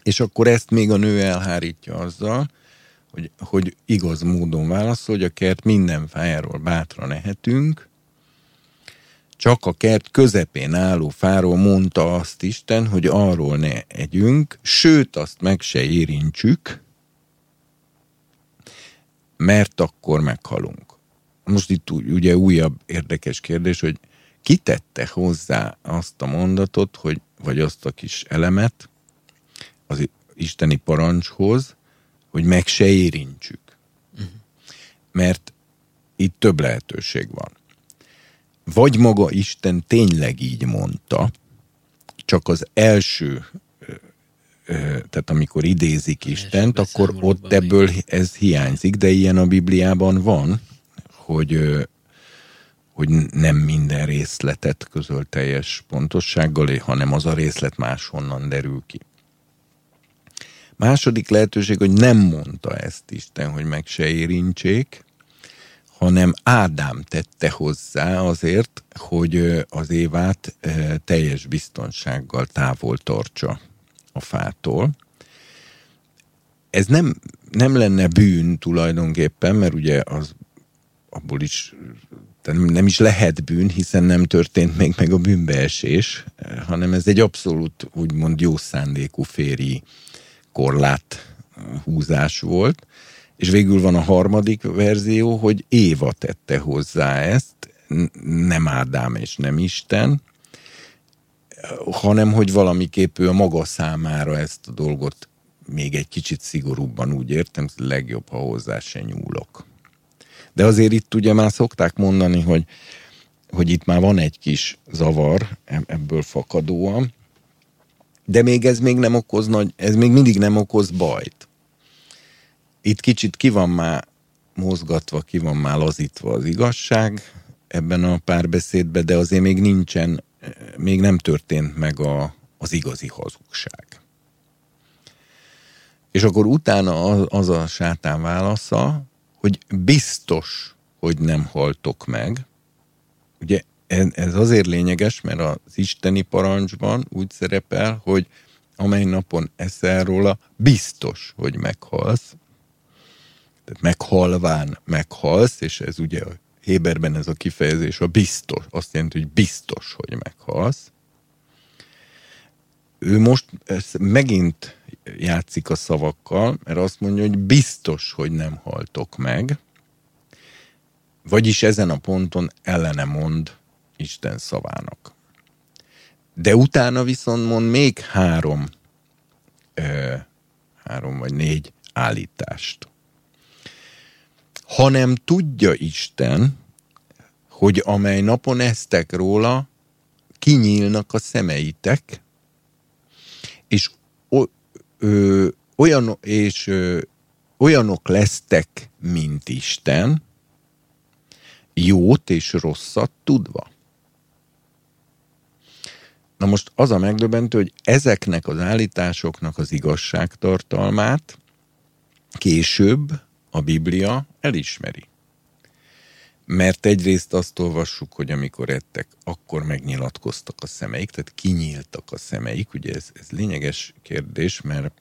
És akkor ezt még a nő elhárítja azzal, hogy, hogy igaz módon válaszol, hogy a kert minden fájáról bátran ehetünk, csak a kert közepén álló fáról mondta azt Isten, hogy arról ne együnk, sőt azt meg se érintsük, mert akkor meghalunk. most itt ugye újabb érdekes kérdés, hogy kitette hozzá azt a mondatot, hogy, vagy azt a kis elemet az isteni parancshoz, hogy meg se érintsük. Uh-huh. Mert itt több lehetőség van. Vagy maga Isten tényleg így mondta, csak az első, tehát amikor idézik Istent, akkor ott ebből ez hiányzik, de ilyen a Bibliában van, hogy, hogy nem minden részletet közöl teljes pontossággal, hanem az a részlet máshonnan derül ki. Második lehetőség, hogy nem mondta ezt Isten, hogy meg se érintsék, hanem Ádám tette hozzá azért, hogy az Évát teljes biztonsággal távol tartsa a fától. Ez nem, nem lenne bűn tulajdonképpen, mert ugye az abból is nem is lehet bűn, hiszen nem történt még meg a bűnbeesés, hanem ez egy abszolút úgymond jó szándékú féri korlát húzás volt. És végül van a harmadik verzió, hogy Éva tette hozzá ezt, nem Ádám és nem Isten, hanem hogy valamiképp ő a maga számára ezt a dolgot még egy kicsit szigorúbban úgy értem, legjobb, ha hozzá se nyúlok. De azért itt ugye már szokták mondani, hogy, hogy itt már van egy kis zavar ebből fakadóan, de még ez még nem okoz nagy, ez még mindig nem okoz bajt. Itt kicsit ki van már mozgatva, ki van már lazítva az igazság ebben a párbeszédben, de azért még nincsen, még nem történt meg a, az igazi hazugság. És akkor utána az, az a sátán válasza, hogy biztos, hogy nem haltok meg. Ugye ez azért lényeges, mert az isteni parancsban úgy szerepel, hogy amely napon eszel róla, biztos, hogy meghalsz. Tehát meghalván meghalsz, és ez ugye a Héberben ez a kifejezés a biztos, azt jelenti, hogy biztos, hogy meghalsz. Ő most megint játszik a szavakkal, mert azt mondja, hogy biztos, hogy nem haltok meg, vagyis ezen a ponton ellene mond Isten szavának. De utána viszont mond még három, ö, három vagy négy állítást. Hanem tudja Isten, hogy amely napon eztek róla, kinyílnak a szemeitek, és ö, olyan, és ö, olyanok lesztek, mint Isten, jót és rosszat tudva. Na most az a megdöbbentő, hogy ezeknek az állításoknak az igazságtartalmát később a Biblia elismeri. Mert egyrészt azt olvassuk, hogy amikor ettek, akkor megnyilatkoztak a szemeik, tehát kinyíltak a szemeik. Ugye ez, ez lényeges kérdés, mert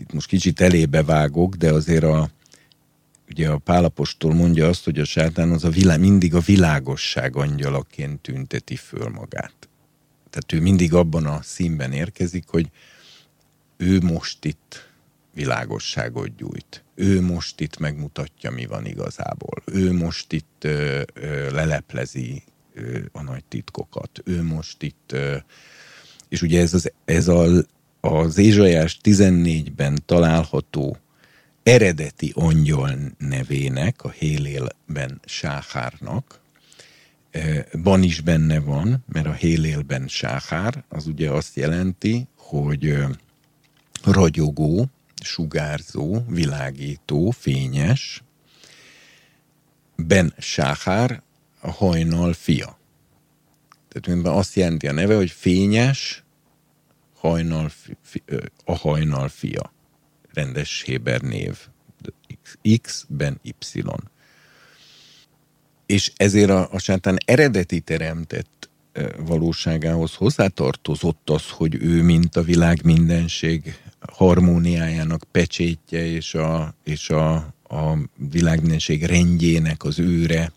itt most kicsit elébe vágok, de azért a, ugye a Pálapostól mondja azt, hogy a sátán az a világ, mindig a világosság angyalaként tünteti föl magát. Tehát ő mindig abban a színben érkezik, hogy ő most itt világosságot gyújt. Ő most itt megmutatja, mi van igazából. Ő most itt ö, ö, leleplezi ö, a nagy titkokat. Ő most itt... Ö, és ugye ez az, ez a, az Ézsajás 14-ben található eredeti angyal nevének, a Hélélben Sáhárnak, ban is benne van, mert a Hélélben Sáhár, az ugye azt jelenti, hogy ragyogó, sugárzó, világító, fényes, Ben Sáhár a hajnal fia. Tehát azt jelenti a neve, hogy fényes, hajnal, fi, a hajnal fia. Rendes Héber név. X, ben Y. És ezért a, a sátán eredeti teremtett valóságához hozzátartozott az, hogy ő, mint a világ mindenség harmóniájának pecsétje és a, és a, a világmindenség rendjének az őre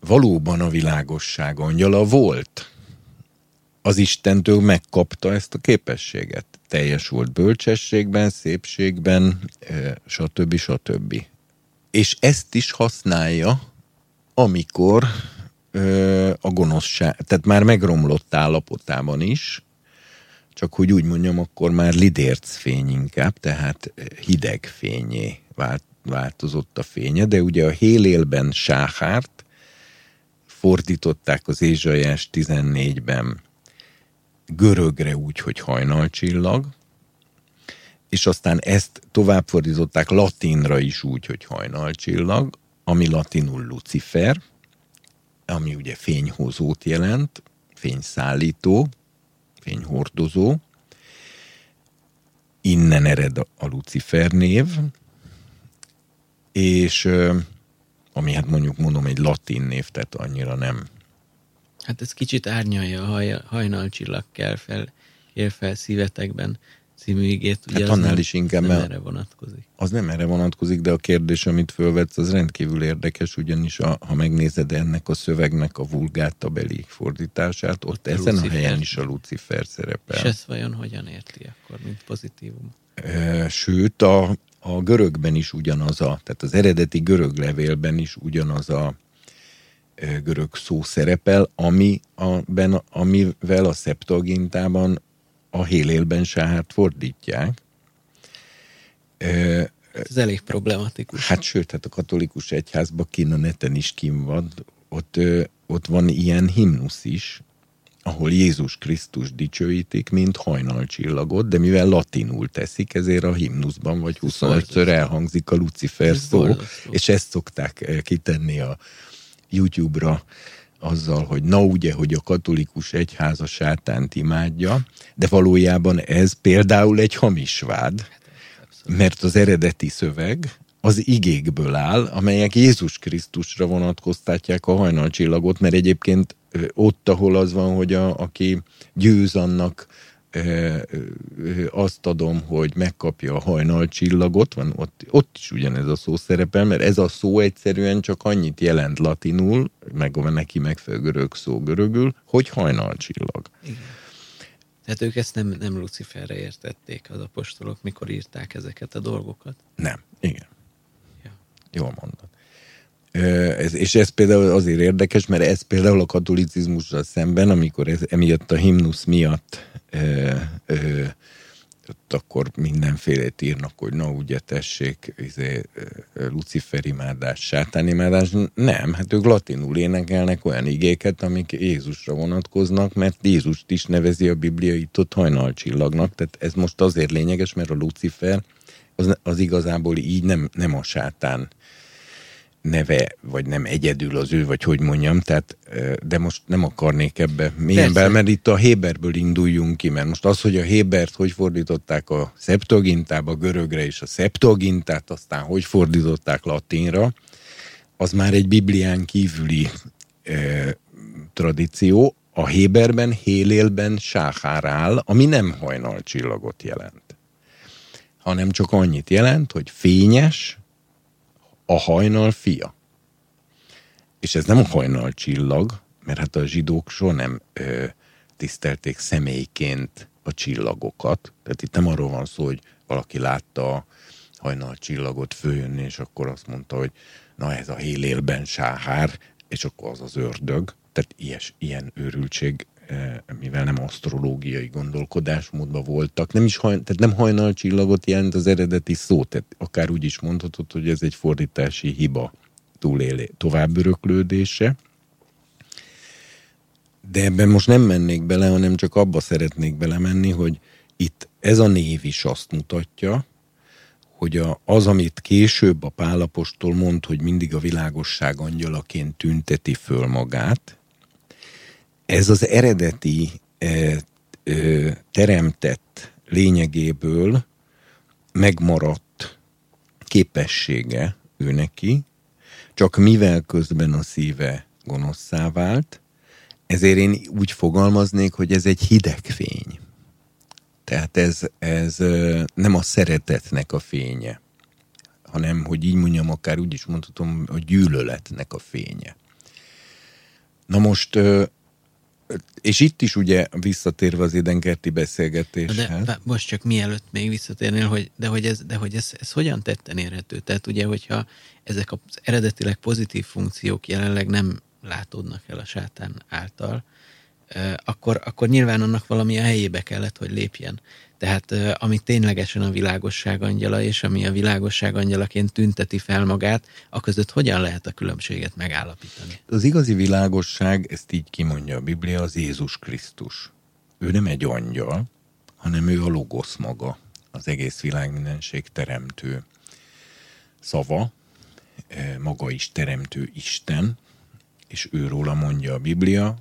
valóban a világosság angyala volt. Az Istentől megkapta ezt a képességet. Teljes volt bölcsességben, szépségben, stb. stb. és ezt is használja, amikor a gonoszság, tehát már megromlott állapotában is, csak hogy úgy mondjam, akkor már lidérc fény inkább, tehát hideg fényé vált, változott a fénye, de ugye a hélélben sáhárt fordították az Ézsajás 14-ben görögre úgy, hogy hajnalcsillag, és aztán ezt továbbfordították latinra is úgy, hogy hajnalcsillag, ami latinul Lucifer, ami ugye fényhozót jelent, fényszállító, fényhordozó. Innen ered a Lucifer név, és ami hát mondjuk mondom egy latin név, tehát annyira nem. Hát ez kicsit árnyalja a haj, hajnalcsillag kell fel, ér fel szívetekben című igét. Ugye hát annál nem, is inkább, nem erre vonatkozik. Az nem erre vonatkozik, de a kérdés, amit fölvetsz, az rendkívül érdekes, ugyanis a, ha megnézed ennek a szövegnek a vulgátabeli fordítását, ott a ezen Lucifer. a helyen is a Lucifer szerepel. És ezt vajon hogyan érti akkor, mint pozitívum? Sőt, a, a görögben is ugyanaz a, tehát az eredeti görög levélben is ugyanaz a görög szó szerepel, ami a, ben, amivel a Septuagintában a hélélben sáhát fordítják. Ez elég problematikus. Hát sőt, hát a katolikus egyházban kín a neten is kim van, ott, ott van ilyen himnusz is, ahol Jézus Krisztus dicsőítik, mint hajnalcsillagot, de mivel latinul teszik, ezért a himnuszban vagy 25-ször elhangzik a Lucifer szó, és ezt szokták kitenni a YouTube-ra azzal, hogy na ugye, hogy a katolikus egyház a sátánt imádja, de valójában ez például egy hamis vád, mert az eredeti szöveg az igékből áll, amelyek Jézus Krisztusra vonatkoztatják a hajnalcsillagot, mert egyébként ott, ahol az van, hogy a, aki győz annak azt adom, hogy megkapja a hajnalcsillagot, van ott, ott is ugyanez a szó szerepel, mert ez a szó egyszerűen csak annyit jelent latinul, meg van neki megfelelő görög szó görögül, hogy hajnalcsillag. Igen. Tehát ők ezt nem, nem Luciferre értették az apostolok, mikor írták ezeket a dolgokat? Nem, igen. Ja. Jól mondod. Ez, és ez például azért érdekes, mert ez például a katolicizmussal szemben, amikor ez emiatt a himnusz miatt ö, ö, ott akkor mindenfélét írnak, hogy na ugye tessék, izé, Lucifer imádás, sátán imádás. Nem, hát ők latinul énekelnek olyan igéket, amik Jézusra vonatkoznak, mert Jézust is nevezi a Biblia itt ott hajnalcsillagnak. Tehát ez most azért lényeges, mert a Lucifer az, az igazából így nem, nem a sátán neve, vagy nem egyedül az ő, vagy hogy mondjam, tehát, de most nem akarnék ebbe mélyen bele, mert itt a Héberből induljunk ki, mert most az, hogy a Hébert hogy fordították a Septuagintába, görögre, és a Septuagintát aztán hogy fordították latinra, az már egy Biblián kívüli e, tradíció. A Héberben, Hélélben sáhár áll, ami nem hajnalcsillagot jelent, hanem csak annyit jelent, hogy fényes, a hajnal fia. És ez nem a hajnal csillag, mert hát a zsidók soha nem ö, tisztelték személyként a csillagokat. Tehát itt nem arról van szó, hogy valaki látta a hajnal csillagot följönni, és akkor azt mondta, hogy na ez a hélélben sáhár, és akkor az az ördög. Tehát ilyes, ilyen őrültség mivel nem asztrológiai gondolkodásmódban voltak, nem is haj, tehát nem hajnalcsillagot jelent az eredeti szó, tehát akár úgy is mondhatod, hogy ez egy fordítási hiba túlélé, továbböröklődése. De ebben most nem mennék bele, hanem csak abba szeretnék belemenni, hogy itt ez a név is azt mutatja, hogy a, az, amit később a Pálapostól mond, hogy mindig a világosság angyalaként tünteti föl magát, ez az eredeti e, e, teremtett lényegéből megmaradt képessége ő neki, csak mivel közben a szíve gonoszszá vált, ezért én úgy fogalmaznék, hogy ez egy hideg fény. Tehát ez, ez nem a szeretetnek a fénye, hanem, hogy így mondjam, akár úgy is mondhatom, a gyűlöletnek a fénye. Na most és itt is ugye visszatérve az édenkerti beszélgetéshez. De most csak mielőtt még visszatérnél, hogy, de hogy, ez, de hogy ez, ez hogyan tetten érhető? Tehát ugye, hogyha ezek az eredetileg pozitív funkciók jelenleg nem látódnak el a sátán által, akkor, akkor nyilván annak valami a helyébe kellett, hogy lépjen. Tehát ami ténylegesen a világosság angyala, és ami a világosság angyalaként tünteti fel magát, a között hogyan lehet a különbséget megállapítani? Az igazi világosság, ezt így kimondja a Biblia, az Jézus Krisztus. Ő nem egy angyal, hanem ő a logosz maga, az egész világ mindenség teremtő szava, maga is teremtő Isten, és őróla mondja a Biblia,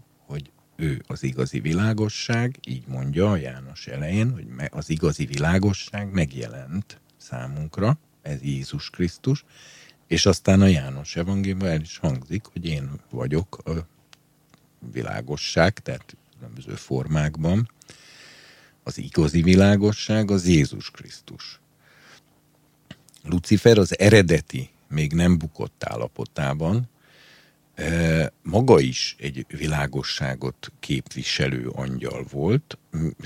ő az igazi világosság, így mondja a János elején, hogy az igazi világosság megjelent számunkra, ez Jézus Krisztus, és aztán a János evangéliumban el is hangzik, hogy én vagyok a világosság, tehát különböző formákban. Az igazi világosság az Jézus Krisztus. Lucifer az eredeti, még nem bukott állapotában maga is egy világosságot képviselő angyal volt,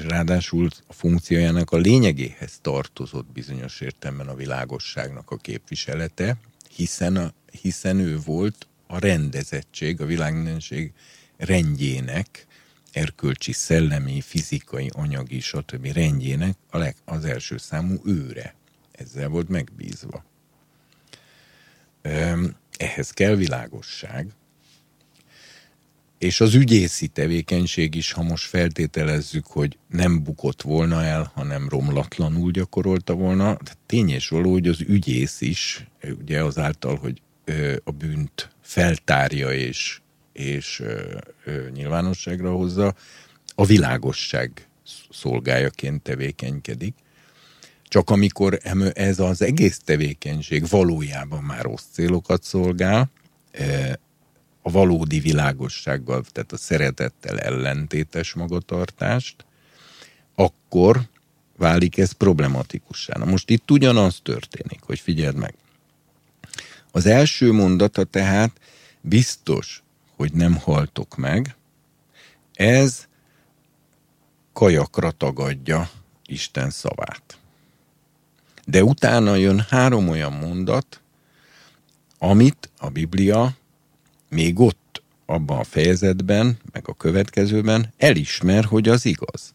ráadásul a funkciójának a lényegéhez tartozott bizonyos értelemben a világosságnak a képviselete, hiszen, a, hiszen ő volt a rendezettség, a világmindenség rendjének, erkölcsi, szellemi, fizikai, anyagi, stb. rendjének a leg, az első számú őre. Ezzel volt megbízva. Ehhez kell világosság, és az ügyészi tevékenység is, ha most feltételezzük, hogy nem bukott volna el, hanem romlatlanul gyakorolta volna, tény és való, hogy az ügyész is, ugye azáltal, hogy a bűnt feltárja és, és nyilvánosságra hozza, a világosság szolgájaként tevékenykedik. Csak amikor ez az egész tevékenység valójában már rossz célokat szolgál, a valódi világossággal, tehát a szeretettel ellentétes magatartást, akkor válik ez problematikussá. Na most itt ugyanaz történik, hogy figyeld meg. Az első mondata tehát biztos, hogy nem haltok meg, ez kajakra tagadja Isten szavát. De utána jön három olyan mondat, amit a Biblia még ott, abban a fejezetben, meg a következőben elismer, hogy az igaz.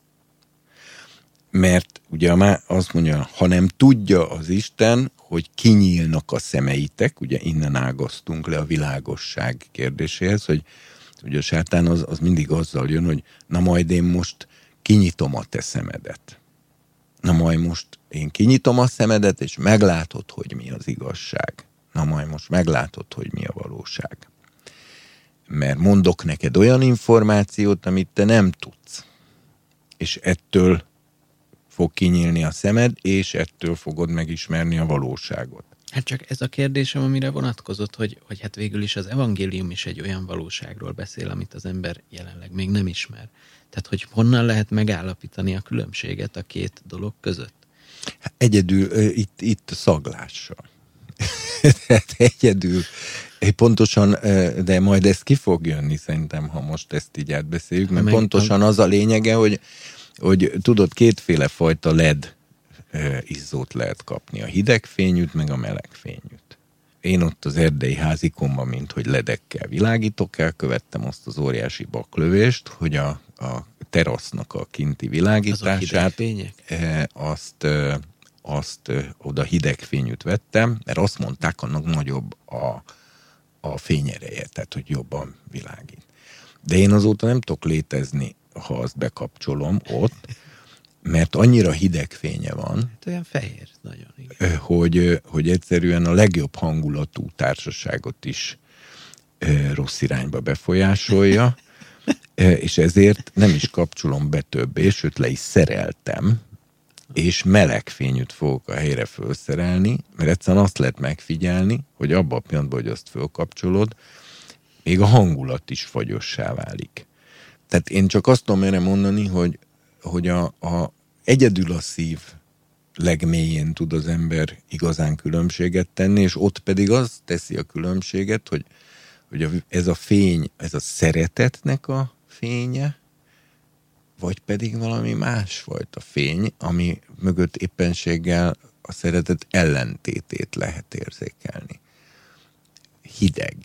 Mert ugye már azt mondja, ha nem tudja az Isten, hogy kinyílnak a szemeitek, ugye innen ágasztunk le a világosság kérdéséhez, hogy ugye a sátán az, az mindig azzal jön, hogy na majd én most kinyitom a te szemedet. Na majd most én kinyitom a szemedet, és meglátod, hogy mi az igazság. Na majd most meglátod, hogy mi a valóság mert mondok neked olyan információt, amit te nem tudsz. És ettől fog kinyílni a szemed, és ettől fogod megismerni a valóságot. Hát csak ez a kérdésem, amire vonatkozott, hogy, hogy hát végül is az evangélium is egy olyan valóságról beszél, amit az ember jelenleg még nem ismer. Tehát, hogy honnan lehet megállapítani a különbséget a két dolog között? Hát egyedül itt, itt szaglással. [LAUGHS] Tehát egyedül Pontosan, de majd ez ki fog jönni szerintem, ha most ezt így átbeszéljük, mert Meg, pontosan az a lényege, hogy, hogy tudod, kétféle fajta LED izzót lehet kapni, a hidegfényűt, meg a melegfényűt. Én ott az erdei házikomban, mint hogy ledekkel világítok, elkövettem azt az óriási baklövést, hogy a, a terasznak a kinti világítását, azt, azt oda hidegfényűt vettem, mert azt mondták, annak nagyobb a, a fényereje, tehát hogy jobban világít. De én azóta nem tudok létezni, ha azt bekapcsolom ott, mert annyira hideg fénye van. Hát olyan fehér, nagyon. Igen. Hogy, hogy egyszerűen a legjobb hangulatú társaságot is rossz irányba befolyásolja, [LAUGHS] és ezért nem is kapcsolom be többé, sőt le is szereltem, és meleg fényűt fogok a helyre felszerelni, mert egyszerűen azt lehet megfigyelni, hogy abban a pillanatban, hogy azt fölkapcsolod, még a hangulat is fagyossá válik. Tehát én csak azt tudom erre mondani, hogy, hogy a, a, egyedül a szív legmélyén tud az ember igazán különbséget tenni, és ott pedig az teszi a különbséget, hogy, hogy a, ez a fény, ez a szeretetnek a fénye, vagy pedig valami másfajta fény, ami mögött éppenséggel a szeretet ellentétét lehet érzékelni. Hideg.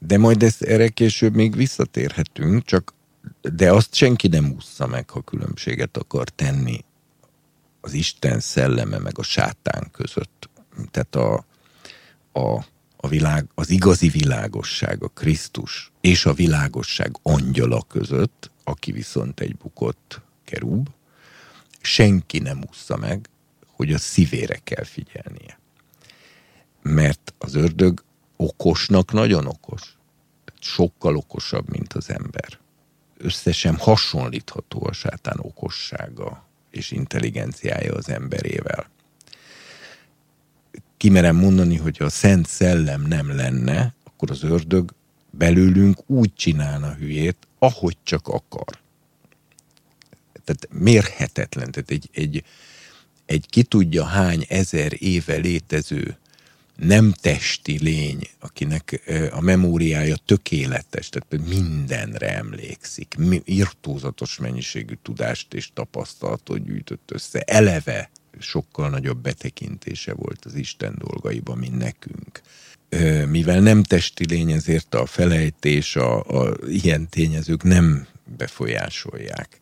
De majd ezt erre később még visszatérhetünk, csak de azt senki nem ússza meg, ha különbséget akar tenni az Isten szelleme meg a sátán között. Tehát a, a, a világ, az igazi világosság, a Krisztus és a világosság angyala között, aki viszont egy bukott kerub, senki nem ússza meg, hogy a szívére kell figyelnie. Mert az ördög okosnak nagyon okos. Sokkal okosabb, mint az ember. Összesen hasonlítható a sátán okossága és intelligenciája az emberével. Kimerem mondani, hogy a Szent Szellem nem lenne, akkor az ördög belőlünk úgy csinálna hülyét, ahogy csak akar. Tehát mérhetetlen. Tehát egy, egy, egy ki tudja hány ezer éve létező nem testi lény, akinek a memóriája tökéletes, tehát mindenre emlékszik, irtózatos mennyiségű tudást és tapasztalatot gyűjtött össze, eleve sokkal nagyobb betekintése volt az Isten dolgaiba, mint nekünk. Mivel nem testi lény, ezért a felejtés, a, a ilyen tényezők nem befolyásolják.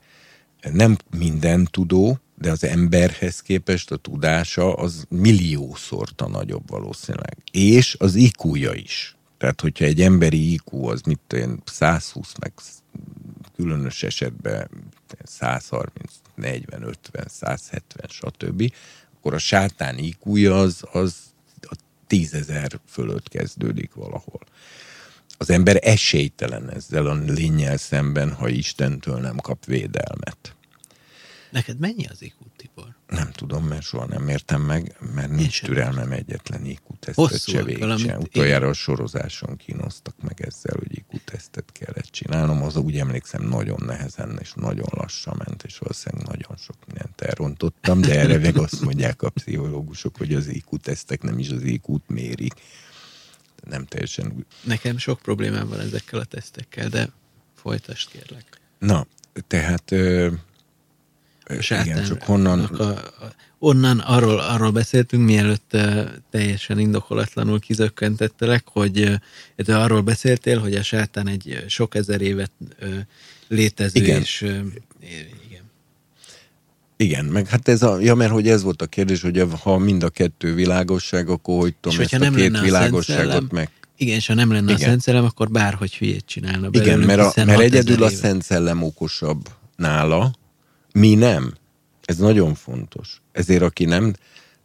Nem minden tudó, de az emberhez képest a tudása az milliószorta nagyobb valószínűleg. És az iq is. Tehát, hogyha egy emberi IQ az mit én 120 meg különös esetben 130, 40, 50, 170, stb., akkor a sátán iq az, az tízezer fölött kezdődik valahol. Az ember esélytelen ezzel a lényel szemben, ha Istentől nem kap védelmet. Neked mennyi az IQ, Tibor? Nem tudom, mert soha nem értem meg, mert nincs Nincs türelmem egyetlen IQ tesztet se végig Utoljára a sorozáson kínoztak meg ezzel, hogy IQ tesztet kellett csinálnom. Az úgy emlékszem, nagyon nehezen és nagyon lassan ment, és valószínűleg nagyon sok mindent elrontottam, de erre meg azt mondják a pszichológusok, hogy az IQ tesztek nem is az IQ-t mérik. Nem teljesen... Nekem sok problémám van ezekkel a tesztekkel, de folytasd kérlek. Na, tehát igen, csak honnan... A, a, onnan arról, arról beszéltünk, mielőtt teljesen indokolatlanul kizökkentettelek, hogy uh, arról beszéltél, hogy a sátán egy sok ezer évet létező, igen. és igen. Igen, meg hát ez a, ja, mert hogy ez volt a kérdés, hogy ha mind a kettő világosság, akkor hogy tudom ezt a két világosságot meg... Igen, és ha nem lenne igen. a Szent Szellem, akkor bárhogy hülyét csinálna belőlünk, Igen, mert, a, mert egyedül a Szent Szellem okosabb nála, mi nem. Ez nagyon fontos. Ezért aki nem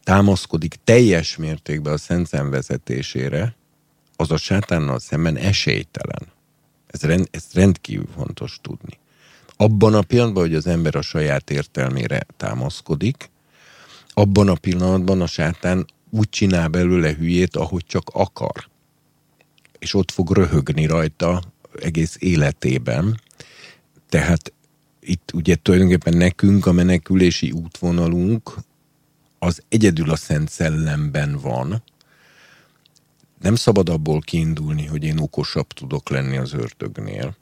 támaszkodik teljes mértékben a szent vezetésére, az a sátánnal szemben esélytelen. Ez, rend, ez rendkívül fontos tudni. Abban a pillanatban, hogy az ember a saját értelmére támaszkodik, abban a pillanatban a sátán úgy csinál belőle hülyét, ahogy csak akar. És ott fog röhögni rajta egész életében. Tehát itt ugye tulajdonképpen nekünk a menekülési útvonalunk az egyedül a Szent Szellemben van. Nem szabad abból kiindulni, hogy én okosabb tudok lenni az ördögnél,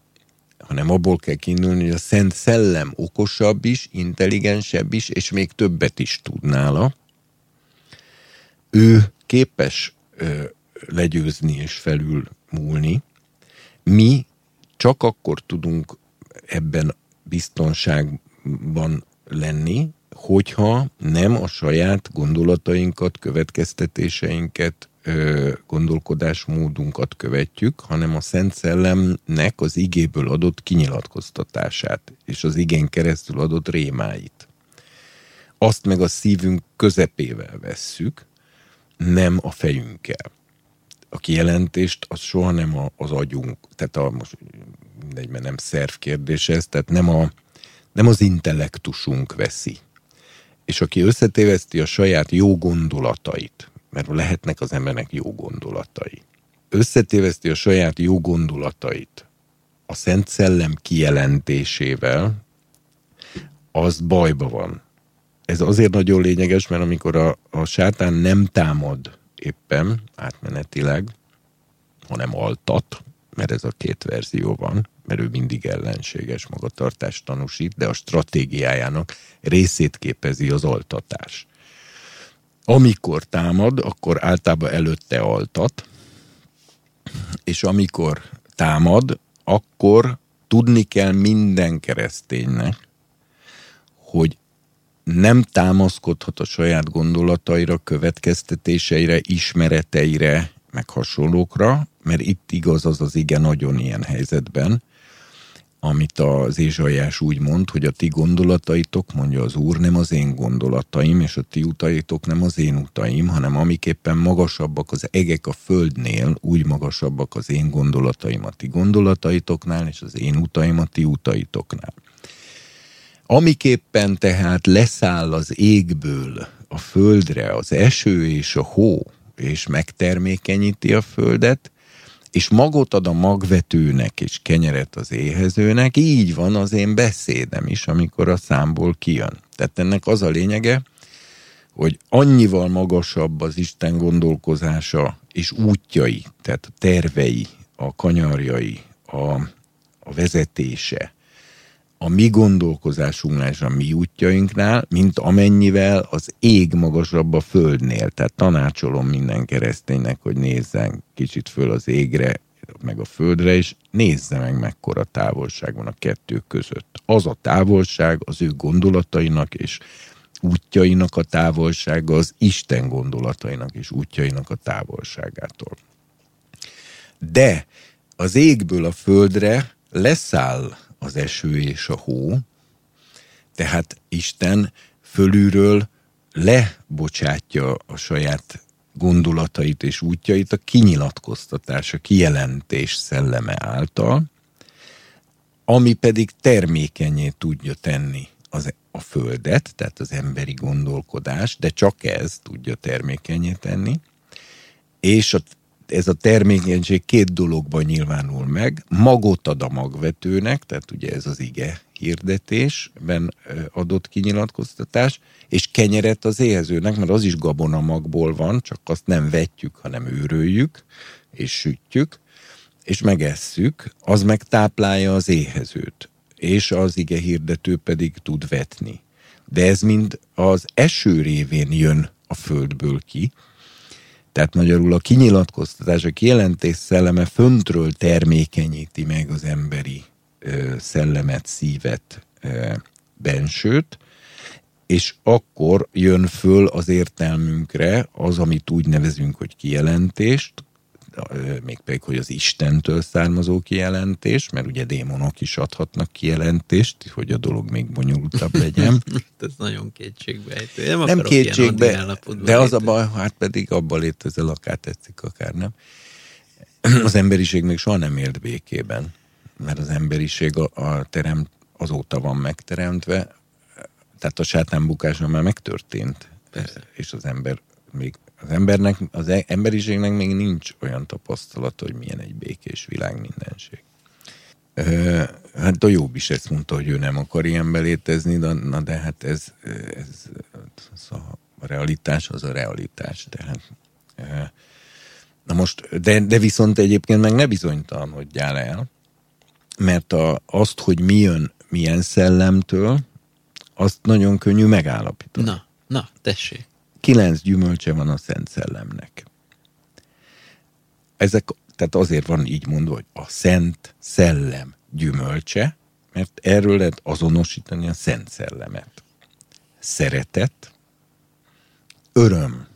hanem abból kell kiindulni, hogy a Szent Szellem okosabb is, intelligensebb is, és még többet is tud nála. Ő képes ö, legyőzni és felül múlni. Mi csak akkor tudunk ebben biztonságban lenni, hogyha nem a saját gondolatainkat, következtetéseinket, gondolkodásmódunkat követjük, hanem a Szent Szellemnek az igéből adott kinyilatkoztatását, és az igén keresztül adott rémáit. Azt meg a szívünk közepével vesszük, nem a fejünkkel. A kijelentést az soha nem az agyunk, tehát a, most mindegy, mert nem szervkérdés ez, tehát nem, a, nem az intellektusunk veszi. És aki összetéveszti a saját jó gondolatait, mert lehetnek az embernek jó gondolatai, összetéveszti a saját jó gondolatait a Szent Szellem kijelentésével, az bajba van. Ez azért nagyon lényeges, mert amikor a, a sátán nem támad éppen átmenetileg, hanem altat, mert ez a két verzió van, mert ő mindig ellenséges magatartást tanúsít, de a stratégiájának részét képezi az altatás. Amikor támad, akkor általában előtte altat, és amikor támad, akkor tudni kell minden kereszténynek, hogy nem támaszkodhat a saját gondolataira, következtetéseire, ismereteire, meg hasonlókra, mert itt igaz az az igen nagyon ilyen helyzetben, amit az Ézsajás úgy mond, hogy a ti gondolataitok, mondja az Úr, nem az én gondolataim, és a ti utaitok nem az én utaim, hanem amiképpen magasabbak az egek a földnél, úgy magasabbak az én gondolataim a ti gondolataitoknál, és az én utaim a ti utaitoknál. Amiképpen tehát leszáll az égből a földre az eső és a hó, és megtermékenyíti a földet, és magot ad a magvetőnek, és kenyeret az éhezőnek, így van az én beszédem is, amikor a számból kijön. Tehát ennek az a lényege, hogy annyival magasabb az Isten gondolkozása és útjai, tehát a tervei, a kanyarjai, a, a vezetése, a mi gondolkozásunknál a mi útjainknál, mint amennyivel az ég magasabb a földnél. Tehát tanácsolom minden kereszténynek, hogy nézzen kicsit föl az égre, meg a földre, és nézze meg, mekkora távolság van a kettő között. Az a távolság az ő gondolatainak és útjainak a távolsága az Isten gondolatainak és útjainak a távolságától. De az égből a földre leszáll az eső és a hó, tehát Isten fölülről lebocsátja a saját gondolatait és útjait a kinyilatkoztatás, a kijelentés szelleme által, ami pedig termékenyé tudja tenni az, a földet, tehát az emberi gondolkodás, de csak ez tudja termékenyé tenni, és a ez a termékenység két dologban nyilvánul meg. Magot ad a magvetőnek, tehát ugye ez az ige hirdetésben adott kinyilatkoztatás, és kenyeret az éhezőnek, mert az is gabona magból van, csak azt nem vetjük, hanem őröljük, és sütjük, és megesszük, az meg táplálja az éhezőt, és az ige hirdető pedig tud vetni. De ez mind az eső révén jön a földből ki, tehát magyarul a kinyilatkoztatás, a kijelentés szelleme föntről termékenyíti meg az emberi ö, szellemet, szívet, ö, bensőt, és akkor jön föl az értelmünkre az, amit úgy nevezünk, hogy kijelentést, mégpedig, hogy az Istentől származó kijelentés, mert ugye démonok is adhatnak kijelentést, hogy a dolog még bonyolultabb [LAUGHS] legyen. Ez nagyon kétségbejtő. Nem, nem kétségbe, de az a baj, hát pedig abban létezel, akár tetszik, akár nem. Az emberiség még soha nem élt békében, mert az emberiség a, a terem azóta van megteremtve, tehát a sátánbukása már megtörtént, Persze. és az ember még az embernek, az e- emberiségnek még nincs olyan tapasztalata, hogy milyen egy békés világ mindenség. Hát a Jobb is ezt mondta, hogy ő nem akar ilyen belétezni, de, na de hát ez, ez, ez a realitás az a realitás. Tehát, na most, de, de viszont egyébként meg ne bizonytalan, hogy gyál el, mert a, azt, hogy mi jön milyen szellemtől, azt nagyon könnyű megállapítani. Na, na, tessék kilenc gyümölcse van a Szent Szellemnek. Ezek, tehát azért van így mondva, hogy a Szent Szellem gyümölcse, mert erről lehet azonosítani a Szent Szellemet. Szeretet, öröm,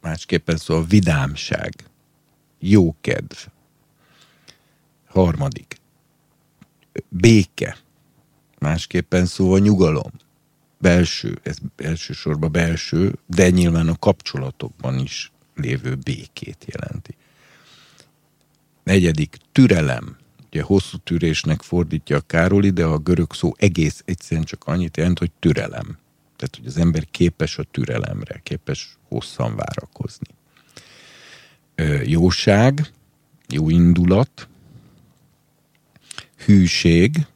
másképpen szóval vidámság, jókedv, harmadik, béke, másképpen szóval nyugalom, belső, ez elsősorban belső, de nyilván a kapcsolatokban is lévő békét jelenti. Negyedik, türelem. Ugye hosszú tűrésnek fordítja a Károli, de a görög szó egész egyszerűen csak annyit jelent, hogy türelem. Tehát, hogy az ember képes a türelemre, képes hosszan várakozni. Jóság, jó indulat, hűség,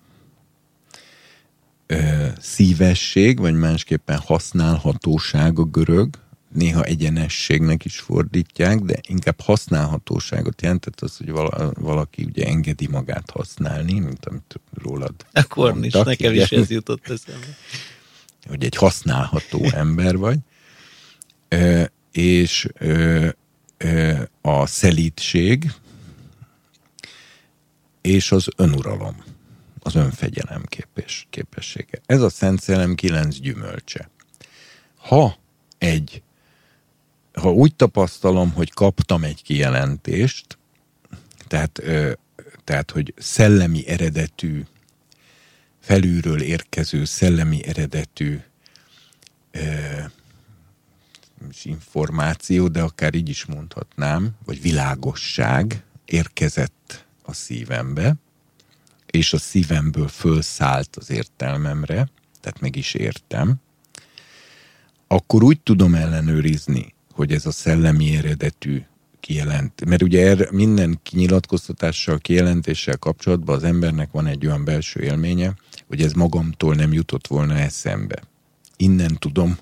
szívesség, vagy másképpen használhatóság a görög. Néha egyenességnek is fordítják, de inkább használhatóságot jelent, tehát az, hogy valaki ugye engedi magát használni, mint amit rólad Akkor is, nekem igen, is ez jutott eszembe. Hogy egy használható [LAUGHS] ember vagy, és a szelítség és az önuralom, az önfegyelem képes, képessége. Ez a Szent Szellem kilenc gyümölcse. Ha egy ha úgy tapasztalom, hogy kaptam egy kijelentést, tehát, tehát hogy szellemi eredetű, felülről érkező szellemi eredetű ö, információ, de akár így is mondhatnám, vagy világosság érkezett a szívembe, és a szívemből fölszállt az értelmemre, tehát meg is értem, akkor úgy tudom ellenőrizni, hogy ez a szellemi eredetű kijelent. Mert ugye erre minden kinyilatkoztatással, kijelentéssel kapcsolatban az embernek van egy olyan belső élménye, hogy ez magamtól nem jutott volna eszembe. Innen tudom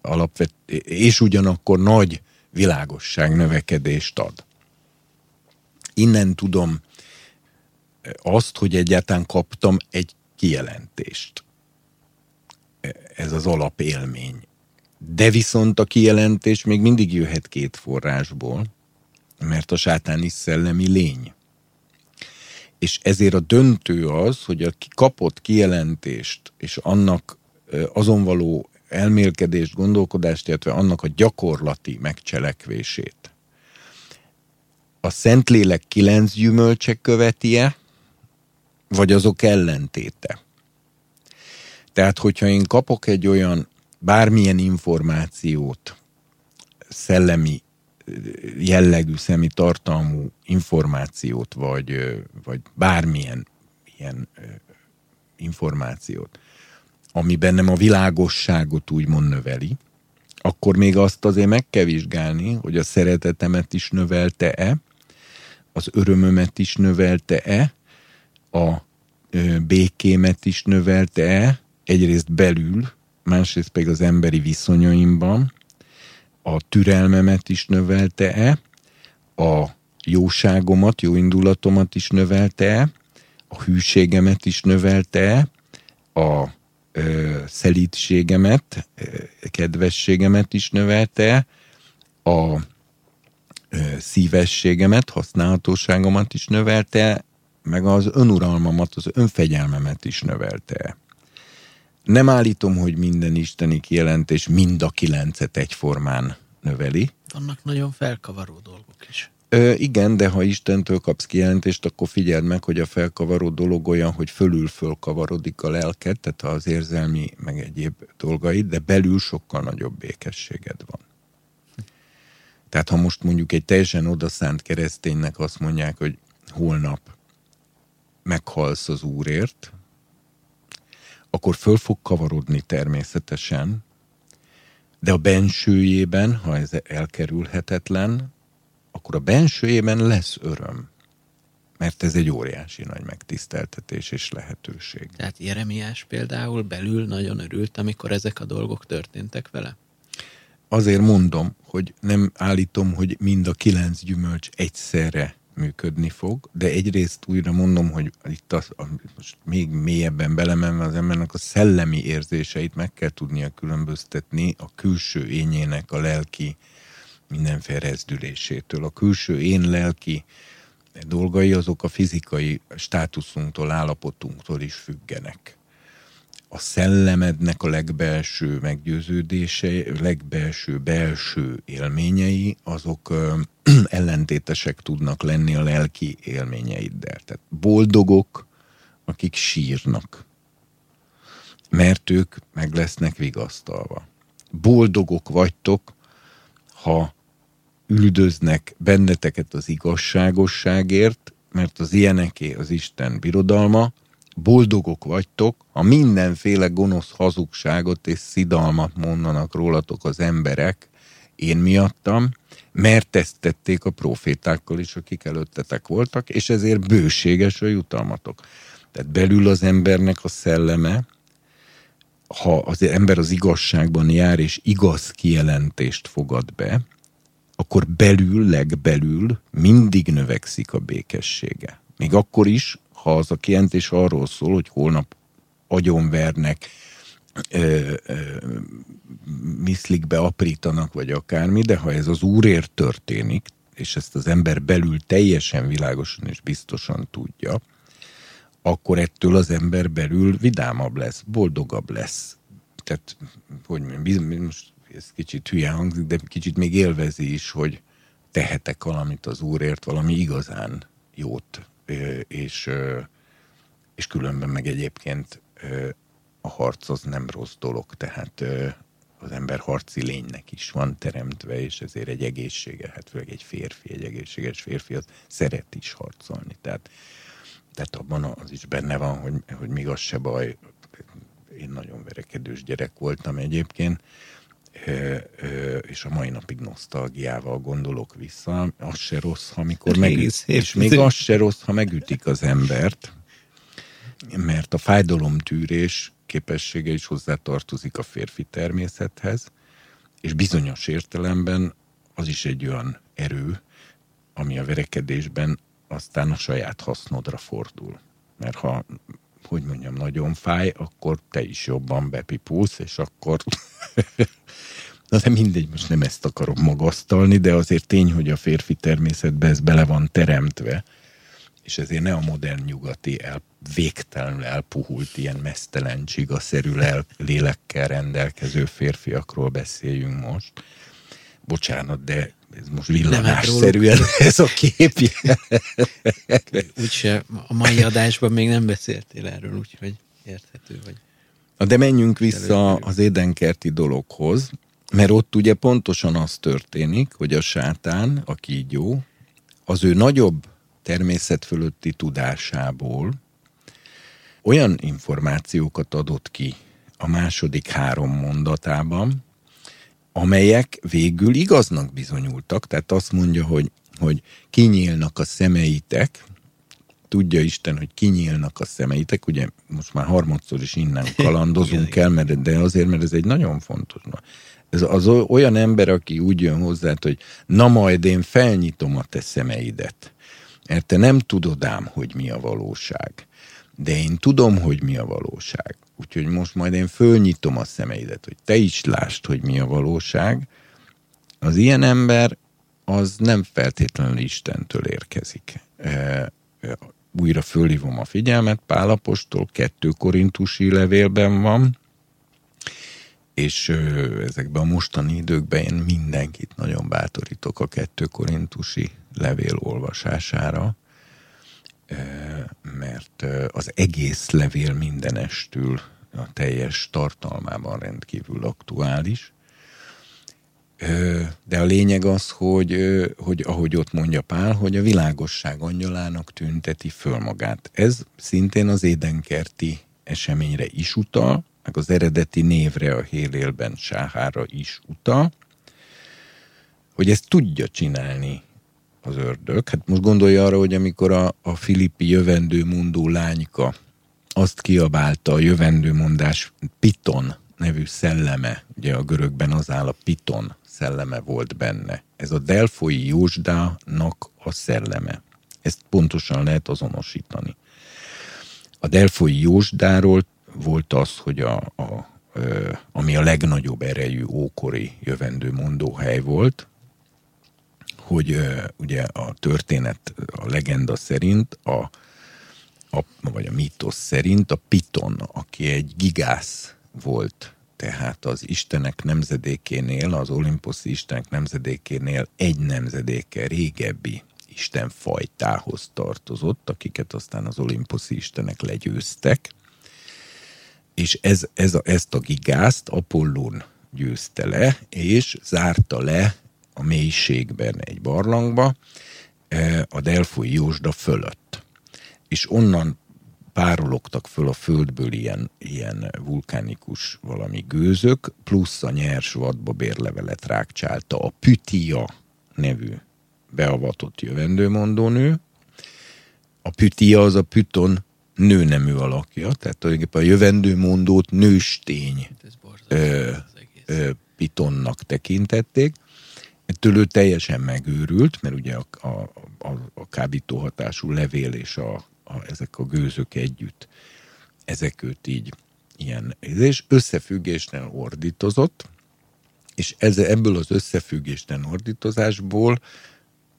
alapvet, és ugyanakkor nagy világosság növekedést ad. Innen tudom azt, hogy egyáltalán kaptam egy kijelentést. Ez az alapélmény. De viszont a kijelentés még mindig jöhet két forrásból, mert a sátán is szellemi lény. És ezért a döntő az, hogy aki kapott kijelentést, és annak azon való elmélkedést, gondolkodást, illetve annak a gyakorlati megcselekvését. A Szentlélek kilenc gyümölcse követie, vagy azok ellentéte. Tehát, hogyha én kapok egy olyan bármilyen információt, szellemi jellegű, szemi tartalmú információt, vagy, vagy bármilyen ilyen információt, ami bennem a világosságot úgymond növeli, akkor még azt azért meg kell vizsgálni, hogy a szeretetemet is növelte-e, az örömömet is növelte-e, a békémet is növelte-e, egyrészt belül, másrészt pedig az emberi viszonyaimban, a türelmemet is növelte-e, a jóságomat, jó indulatomat is növelte-e, a hűségemet is növelte-e, a ö, szelítségemet, ö, kedvességemet is növelte, a ö, szívességemet, használhatóságomat is növelte, meg az önuralmamat, az önfegyelmemet is növelte. Nem állítom, hogy minden isteni kijelentés mind a kilencet egyformán növeli. Vannak nagyon felkavaró dolgok is. Ö, igen, de ha Istentől kapsz kijelentést, akkor figyeld meg, hogy a felkavaró dolog olyan, hogy fölül fölkavarodik a lelked, tehát az érzelmi, meg egyéb dolgaid, de belül sokkal nagyobb békességed van. Tehát ha most mondjuk egy teljesen odaszánt kereszténynek azt mondják, hogy holnap meghalsz az Úrért, akkor föl fog kavarodni természetesen, de a bensőjében, ha ez elkerülhetetlen, akkor a bensőjében lesz öröm. Mert ez egy óriási nagy megtiszteltetés és lehetőség. Tehát Jeremiás például belül nagyon örült, amikor ezek a dolgok történtek vele? Azért mondom, hogy nem állítom, hogy mind a kilenc gyümölcs egyszerre működni fog, de egyrészt újra mondom, hogy itt az, most még mélyebben belemenve az embernek a szellemi érzéseit meg kell tudnia különböztetni a külső ényének a lelki mindenféle rezdülésétől. A külső én lelki dolgai azok a fizikai státuszunktól, állapotunktól is függenek. A szellemednek a legbelső meggyőződése, legbelső belső élményei, azok [CLEARS THROAT] ellentétesek tudnak lenni a lelki élményeiddel. Tehát boldogok, akik sírnak, mert ők meg lesznek vigasztalva. Boldogok vagytok, ha üldöznek benneteket az igazságosságért, mert az ilyeneké az Isten birodalma, boldogok vagytok, ha mindenféle gonosz hazugságot és szidalmat mondanak rólatok az emberek, én miattam, mert ezt tették a profétákkal is, akik előttetek voltak, és ezért bőséges a jutalmatok. Tehát belül az embernek a szelleme ha az ember az igazságban jár, és igaz kijelentést fogad be, akkor belül, legbelül mindig növekszik a békessége. Még akkor is, ha az a kijelentés arról szól, hogy holnap agyonvernek, ö, ö, miszlikbe aprítanak, vagy akármi, de ha ez az úrért történik, és ezt az ember belül teljesen világosan és biztosan tudja, akkor ettől az ember belül vidámabb lesz, boldogabb lesz. Tehát, hogy mondjam, most ez kicsit hülye hangzik, de kicsit még élvezi is, hogy tehetek valamit az Úrért, valami igazán jót, és, és különben meg egyébként a harc az nem rossz dolog, tehát az ember harci lénynek is van teremtve, és ezért egy egészsége, hát főleg egy férfi, egy egészséges férfi, az szeret is harcolni. Tehát, tehát abban az is benne van, hogy, hogy még az se baj, én nagyon verekedős gyerek voltam egyébként, és a mai napig nosztalgiával gondolok vissza. Az se rossz, amikor megüt, és még az se rossz, ha megütik az embert, mert a fájdalomtűrés képessége is hozzátartozik a férfi természethez, és bizonyos értelemben az is egy olyan erő, ami a verekedésben aztán a saját hasznodra fordul. Mert ha, hogy mondjam, nagyon fáj, akkor te is jobban bepipulsz, és akkor... [LAUGHS] Na de mindegy, most nem ezt akarom magasztalni, de azért tény, hogy a férfi természetbe ez bele van teremtve, és ezért ne a modern nyugati el, végtelenül elpuhult, ilyen mesztelen, csigaszerű lélekkel rendelkező férfiakról beszéljünk most. Bocsánat, de ez most villanásszerűen ez a kép. [LAUGHS] Úgyse a mai adásban még nem beszéltél erről, úgyhogy érthető vagy. De menjünk vissza az édenkerti dologhoz, mert ott ugye pontosan az történik, hogy a sátán, a kígyó, az ő nagyobb természet fölötti tudásából olyan információkat adott ki a második három mondatában, amelyek végül igaznak bizonyultak, tehát azt mondja, hogy, hogy kinyílnak a szemeitek, tudja Isten, hogy kinyílnak a szemeitek, ugye most már harmadszor is innen [LAUGHS] kalandozunk el, mert, de azért, mert ez egy nagyon fontos. Ez az olyan ember, aki úgy jön hozzá, hogy na majd én felnyitom a te szemeidet mert te nem tudod ám, hogy mi a valóság. De én tudom, hogy mi a valóság. Úgyhogy most majd én fölnyitom a szemeidet, hogy te is lásd, hogy mi a valóság. Az ilyen ember az nem feltétlenül Istentől érkezik. E, e, újra fölhívom a figyelmet, Pálapostól kettő korintusi levélben van, és ezekben a mostani időkben én mindenkit nagyon bátorítok a kettő korintusi levél olvasására, mert az egész levél mindenestül a teljes tartalmában rendkívül aktuális. De a lényeg az, hogy, hogy ahogy ott mondja Pál, hogy a világosság angyalának tünteti föl magát. Ez szintén az édenkerti eseményre is utal, meg az eredeti névre a Hélélben Sáhára is utal, hogy ezt tudja csinálni az ördög. Hát most gondolja arra, hogy amikor a, a filippi jövendő mondó lányka azt kiabálta a jövendőmondás Piton nevű szelleme, ugye a görögben az áll a Piton szelleme volt benne. Ez a Delfoi Jósdának a szelleme. Ezt pontosan lehet azonosítani. A Delfoi Jósdáról volt az, hogy a, a, ami a legnagyobb erejű ókori jövendő mondóhely volt, hogy ugye a történet, a legenda szerint, a, a, vagy a mítosz szerint a Piton, aki egy gigász volt, tehát az Istenek nemzedékénél, az olimposzi Istenek nemzedékénél egy nemzedéke régebbi Isten fajtához tartozott, akiket aztán az olimposzi Istenek legyőztek, és ez, ez a, ezt a gigászt Apollón győzte le, és zárta le a mélységben egy barlangba, e, a Delfoi Jósda fölött. És onnan párologtak föl a földből ilyen, ilyen vulkánikus valami gőzök, plusz a nyers vadba bérlevelet rákcsálta a Pütia nevű beavatott jövendőmondónő. A Pütia az a Püton nőnemű alakja, tehát tulajdonképpen a jövendő mondót nőstény ö, ö, pitonnak tekintették. Ettől ő teljesen megőrült, mert ugye a, a, a, a kábítóhatású levél és a, a, ezek a gőzök együtt, ezek őt így ilyen, és összefüggésten ordítozott, és ez, ebből az összefüggésten ordítozásból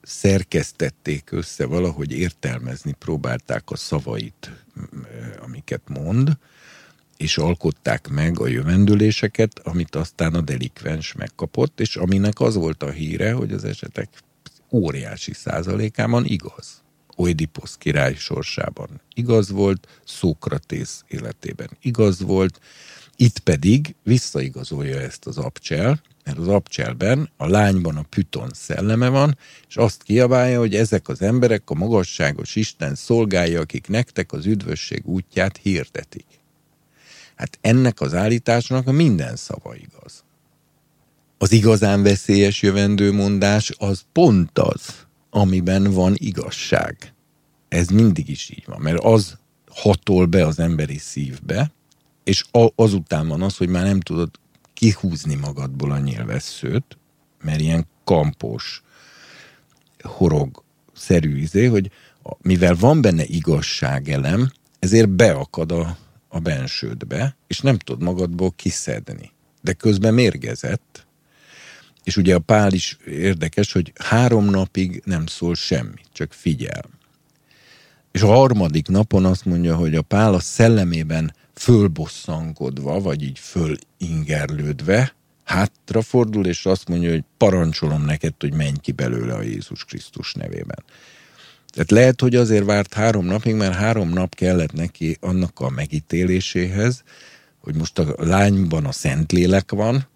szerkesztették össze, valahogy értelmezni próbálták a szavait, amiket mond, és alkották meg a jövendőléseket, amit aztán a delikvens megkapott, és aminek az volt a híre, hogy az esetek óriási százalékában igaz. Oedipus király sorsában igaz volt, Szókratész életében igaz volt, itt pedig visszaigazolja ezt az abcsel, mert az abcselben a lányban a Python szelleme van, és azt kiabálja, hogy ezek az emberek a magasságos Isten szolgálja, akik nektek az üdvösség útját hirdetik. Hát ennek az állításnak minden szava igaz. Az igazán veszélyes jövendőmondás az pont az, amiben van igazság. Ez mindig is így van, mert az hatol be az emberi szívbe, és azután van az, hogy már nem tudod kihúzni magadból a nyilvesszőt, mert ilyen kampos, horog szerű izé, hogy mivel van benne igazságelem, ezért beakad a, a bensődbe, és nem tud magadból kiszedni. De közben mérgezett, és ugye a Pál is érdekes, hogy három napig nem szól semmi, csak figyel. És a harmadik napon azt mondja, hogy a Pál a szellemében fölbosszankodva, vagy így fölingerlődve, hátrafordul, és azt mondja, hogy parancsolom neked, hogy menj ki belőle a Jézus Krisztus nevében. Tehát lehet, hogy azért várt három napig, mert három nap kellett neki annak a megítéléséhez, hogy most a lányban a Szentlélek van,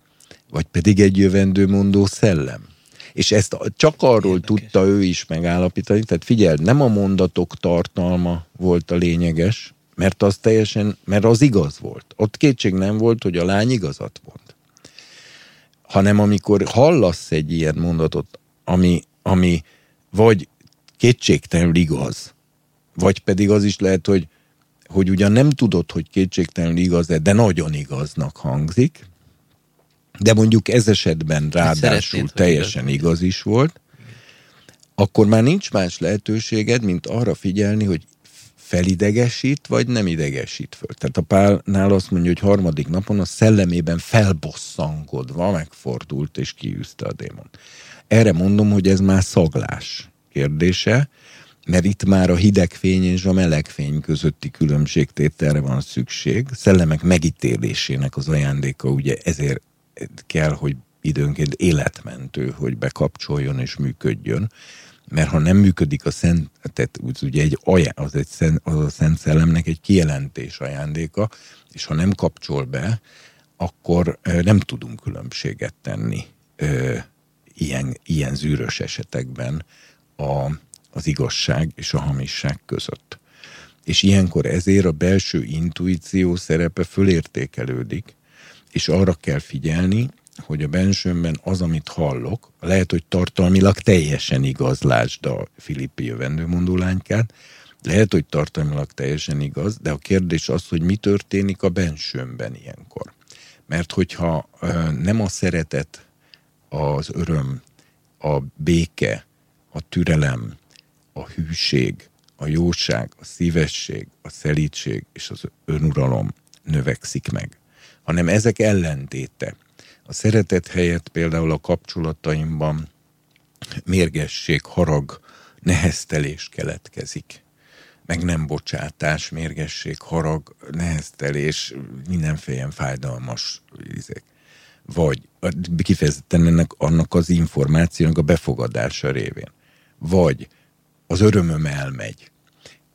vagy pedig egy jövendőmondó szellem. És ezt csak arról Érdekes. tudta ő is megállapítani, tehát figyeld, nem a mondatok tartalma volt a lényeges, mert az teljesen, mert az igaz volt. Ott kétség nem volt, hogy a lány igazat mond. Hanem amikor hallasz egy ilyen mondatot, ami, ami vagy kétségtelenül igaz, vagy pedig az is lehet, hogy, hogy ugyan nem tudod, hogy kétségtelenül igaz de nagyon igaznak hangzik, de mondjuk ez esetben ráadásul teljesen igaz, igaz is volt, akkor már nincs más lehetőséged, mint arra figyelni, hogy felidegesít, vagy nem idegesít föl. Tehát a Pálnál azt mondja, hogy harmadik napon a szellemében felbosszangodva megfordult és kiűzte a démon. Erre mondom, hogy ez már szaglás kérdése, mert itt már a hideg fény és a meleg fény közötti különbségtételre van szükség. Szellemek megítélésének az ajándéka ugye ezért kell, hogy időnként életmentő, hogy bekapcsoljon és működjön mert ha nem működik a szent, tehát ugye egy ajá, az, egy szent, az a szent szellemnek egy kijelentés ajándéka, és ha nem kapcsol be, akkor nem tudunk különbséget tenni ö, ilyen, ilyen zűrös esetekben a, az igazság és a hamisság között. És ilyenkor ezért a belső intuíció szerepe fölértékelődik, és arra kell figyelni, hogy a bensőmben az, amit hallok, lehet, hogy tartalmilag teljesen igaz, lásd a Filippi jövendőmondó lánykát, lehet, hogy tartalmilag teljesen igaz, de a kérdés az, hogy mi történik a bensőmben ilyenkor. Mert hogyha nem a szeretet, az öröm, a béke, a türelem, a hűség, a jóság, a szívesség, a szelítség és az önuralom növekszik meg, hanem ezek ellentéte, a szeretet helyett például a kapcsolataimban mérgesség, harag, neheztelés keletkezik. Meg nem bocsátás, mérgesség, harag, neheztelés, mindenféle fájdalmas izék. Vagy kifejezetten ennek annak az információnak a befogadása révén. Vagy az örömöm elmegy.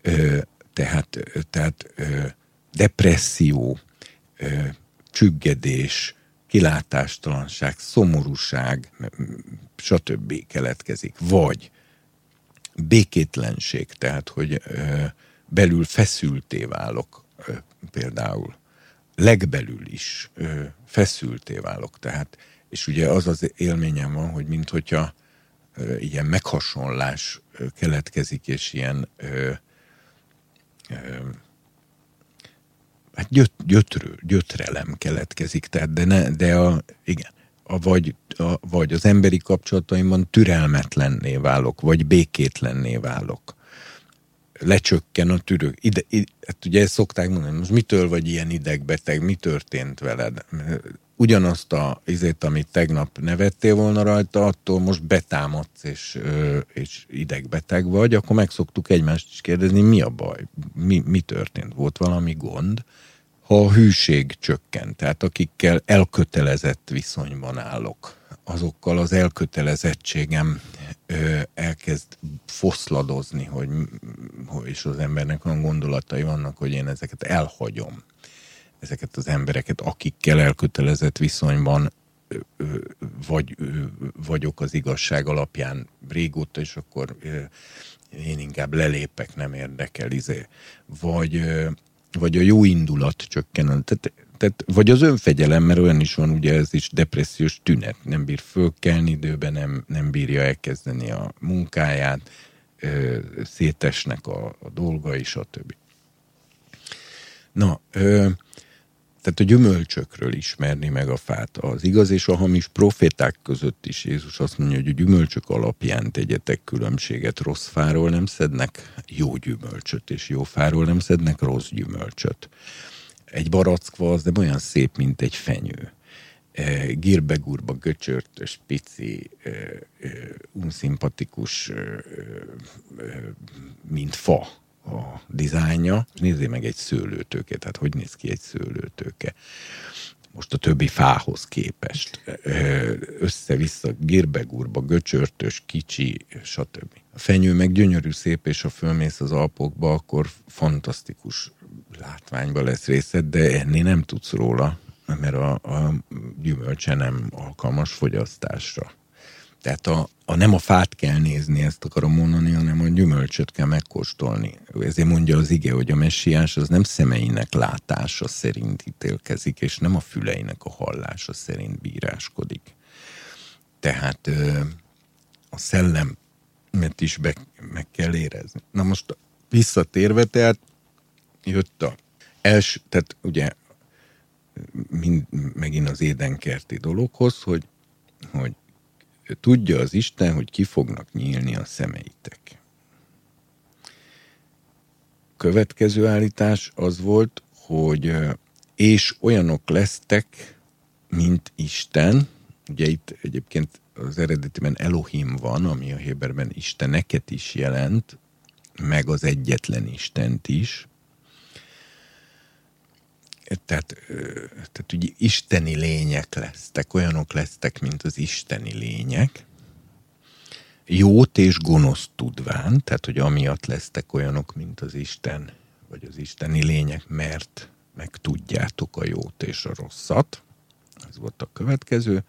Ö, tehát tehát ö, depresszió, ö, csüggedés, kilátástalanság, szomorúság, stb. keletkezik. Vagy békétlenség, tehát hogy ö, belül feszülté válok ö, például. Legbelül is ö, feszülté válok. Tehát, és ugye az az élményem van, hogy minthogyha ö, ilyen meghasonlás keletkezik, és ilyen ö, ö, hát gyöt, gyötrő, gyötrelem keletkezik, tehát de, ne, de a, igen, a, vagy, a, vagy az emberi kapcsolataimban türelmetlenné válok, vagy békétlenné válok. Lecsökken a tűrő. Ide, ide, hát ugye ezt szokták mondani, most mitől vagy ilyen idegbeteg, mi történt veled? Ugyanazt a izét, amit tegnap nevettél volna rajta, attól most betámadsz és, és idegbeteg vagy, akkor meg szoktuk egymást is kérdezni, mi a baj, mi, mi történt, volt valami gond, ha a hűség csökkent, tehát akikkel elkötelezett viszonyban állok, azokkal az elkötelezettségem ö, elkezd foszladozni, hogy, és az embernek olyan gondolatai vannak, hogy én ezeket elhagyom. Ezeket az embereket, akikkel elkötelezett viszonyban vagy vagyok az igazság alapján régóta, és akkor én inkább lelépek, nem érdekel, izé. Vagy vagy a jó indulat csökken. Tehát, tehát, vagy az önfegyelem, mert olyan is van, ugye ez is depressziós tünet, nem bír fölkelni időben, nem, nem bírja elkezdeni a munkáját, szétesnek a, a dolgai, stb. Na, ö, tehát a gyümölcsökről ismerni meg a fát. Az igaz és a hamis proféták között is Jézus azt mondja, hogy a gyümölcsök alapján tegyetek különbséget. Rossz fáról nem szednek jó gyümölcsöt, és jó fáról nem szednek rossz gyümölcsöt. Egy barackva az nem olyan szép, mint egy fenyő. E, gírbe-gurba, göcsörtös, pici, e, e, unszimpatikus, mint fa a dizájnja. Nézzél meg egy szőlőtőke, tehát hogy néz ki egy szőlőtőke most a többi fához képest. Össze-vissza, girbegurba, göcsörtös, kicsi, stb. A fenyő meg gyönyörű szép, és ha fölmész az Alpokba, akkor fantasztikus látványba lesz részed, de ennél nem tudsz róla, mert a, a gyümölcse nem alkalmas fogyasztásra. Tehát a, a, nem a fát kell nézni, ezt akarom mondani, hanem a gyümölcsöt kell megkóstolni. Ezért mondja az ige, hogy a messiás az nem szemeinek látása szerint ítélkezik, és nem a füleinek a hallása szerint bíráskodik. Tehát a szellemet is be, meg kell érezni. Na most visszatérve, tehát jött a első, tehát ugye mind, megint az édenkerti dologhoz, hogy, hogy tudja az Isten, hogy ki fognak nyílni a szemeitek. Következő állítás az volt, hogy és olyanok lesztek, mint Isten. Ugye itt egyébként az eredetiben Elohim van, ami a Héberben Isteneket is jelent, meg az egyetlen Istent is tehát, tehát ugye isteni lények lesztek, olyanok lesztek, mint az isteni lények, jót és gonoszt tudván, tehát hogy amiatt lesztek olyanok, mint az Isten, vagy az isteni lények, mert meg tudjátok a jót és a rosszat. Ez volt a következő.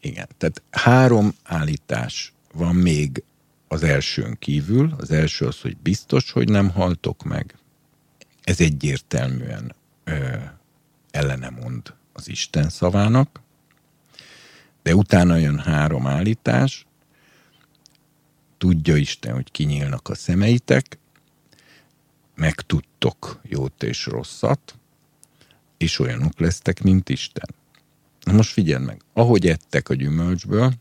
Igen, tehát három állítás van még az elsőn kívül. Az első az, hogy biztos, hogy nem haltok meg. Ez egyértelműen ö, ellene mond az Isten szavának, de utána jön három állítás, tudja Isten, hogy kinyílnak a szemeitek, megtudtok jót és rosszat, és olyanok lesztek, mint Isten. Na most figyeld meg, ahogy ettek a gyümölcsből,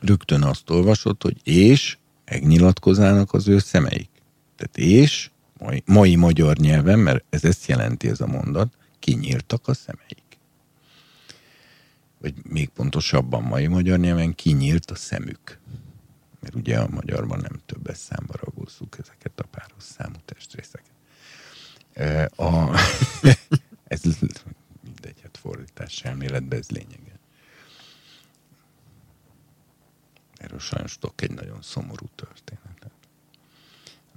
rögtön azt olvasod, hogy és megnyilatkozának az ő szemeik. Tehát és mai, mai magyar nyelven, mert ez ezt jelenti ez a mondat, kinyíltak a szemeik. Vagy még pontosabban mai magyar nyelven kinyílt a szemük. Mert ugye a magyarban nem többes számba ragózzuk ezeket a páros számú testrészeket. A, [LAUGHS] ez mindegy, hát fordítás elméletben ez lényege. Erről sajnos tudok egy nagyon szomorú történetet.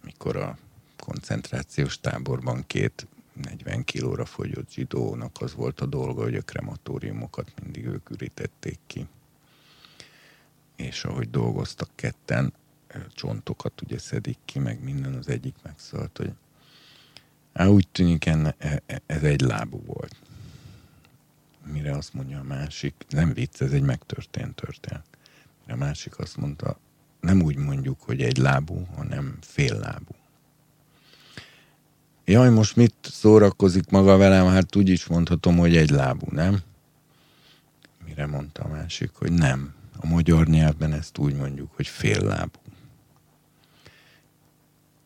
Amikor a koncentrációs táborban két 40 kilóra fogyott zsidónak az volt a dolga, hogy a krematóriumokat mindig ők ürítették ki. És ahogy dolgoztak ketten, csontokat ugye szedik ki, meg minden, az egyik megszólt, hogy á, úgy tűnik, enne, e, e, ez egy lábú volt. Mire azt mondja a másik, nem vicc, ez egy megtörtént történet. Mire a másik azt mondta, nem úgy mondjuk, hogy egy lábú, hanem fél lábú jaj, most mit szórakozik maga velem, hát úgy is mondhatom, hogy egy lábú, nem? Mire mondta a másik, hogy nem. A magyar nyelvben ezt úgy mondjuk, hogy fél lábú.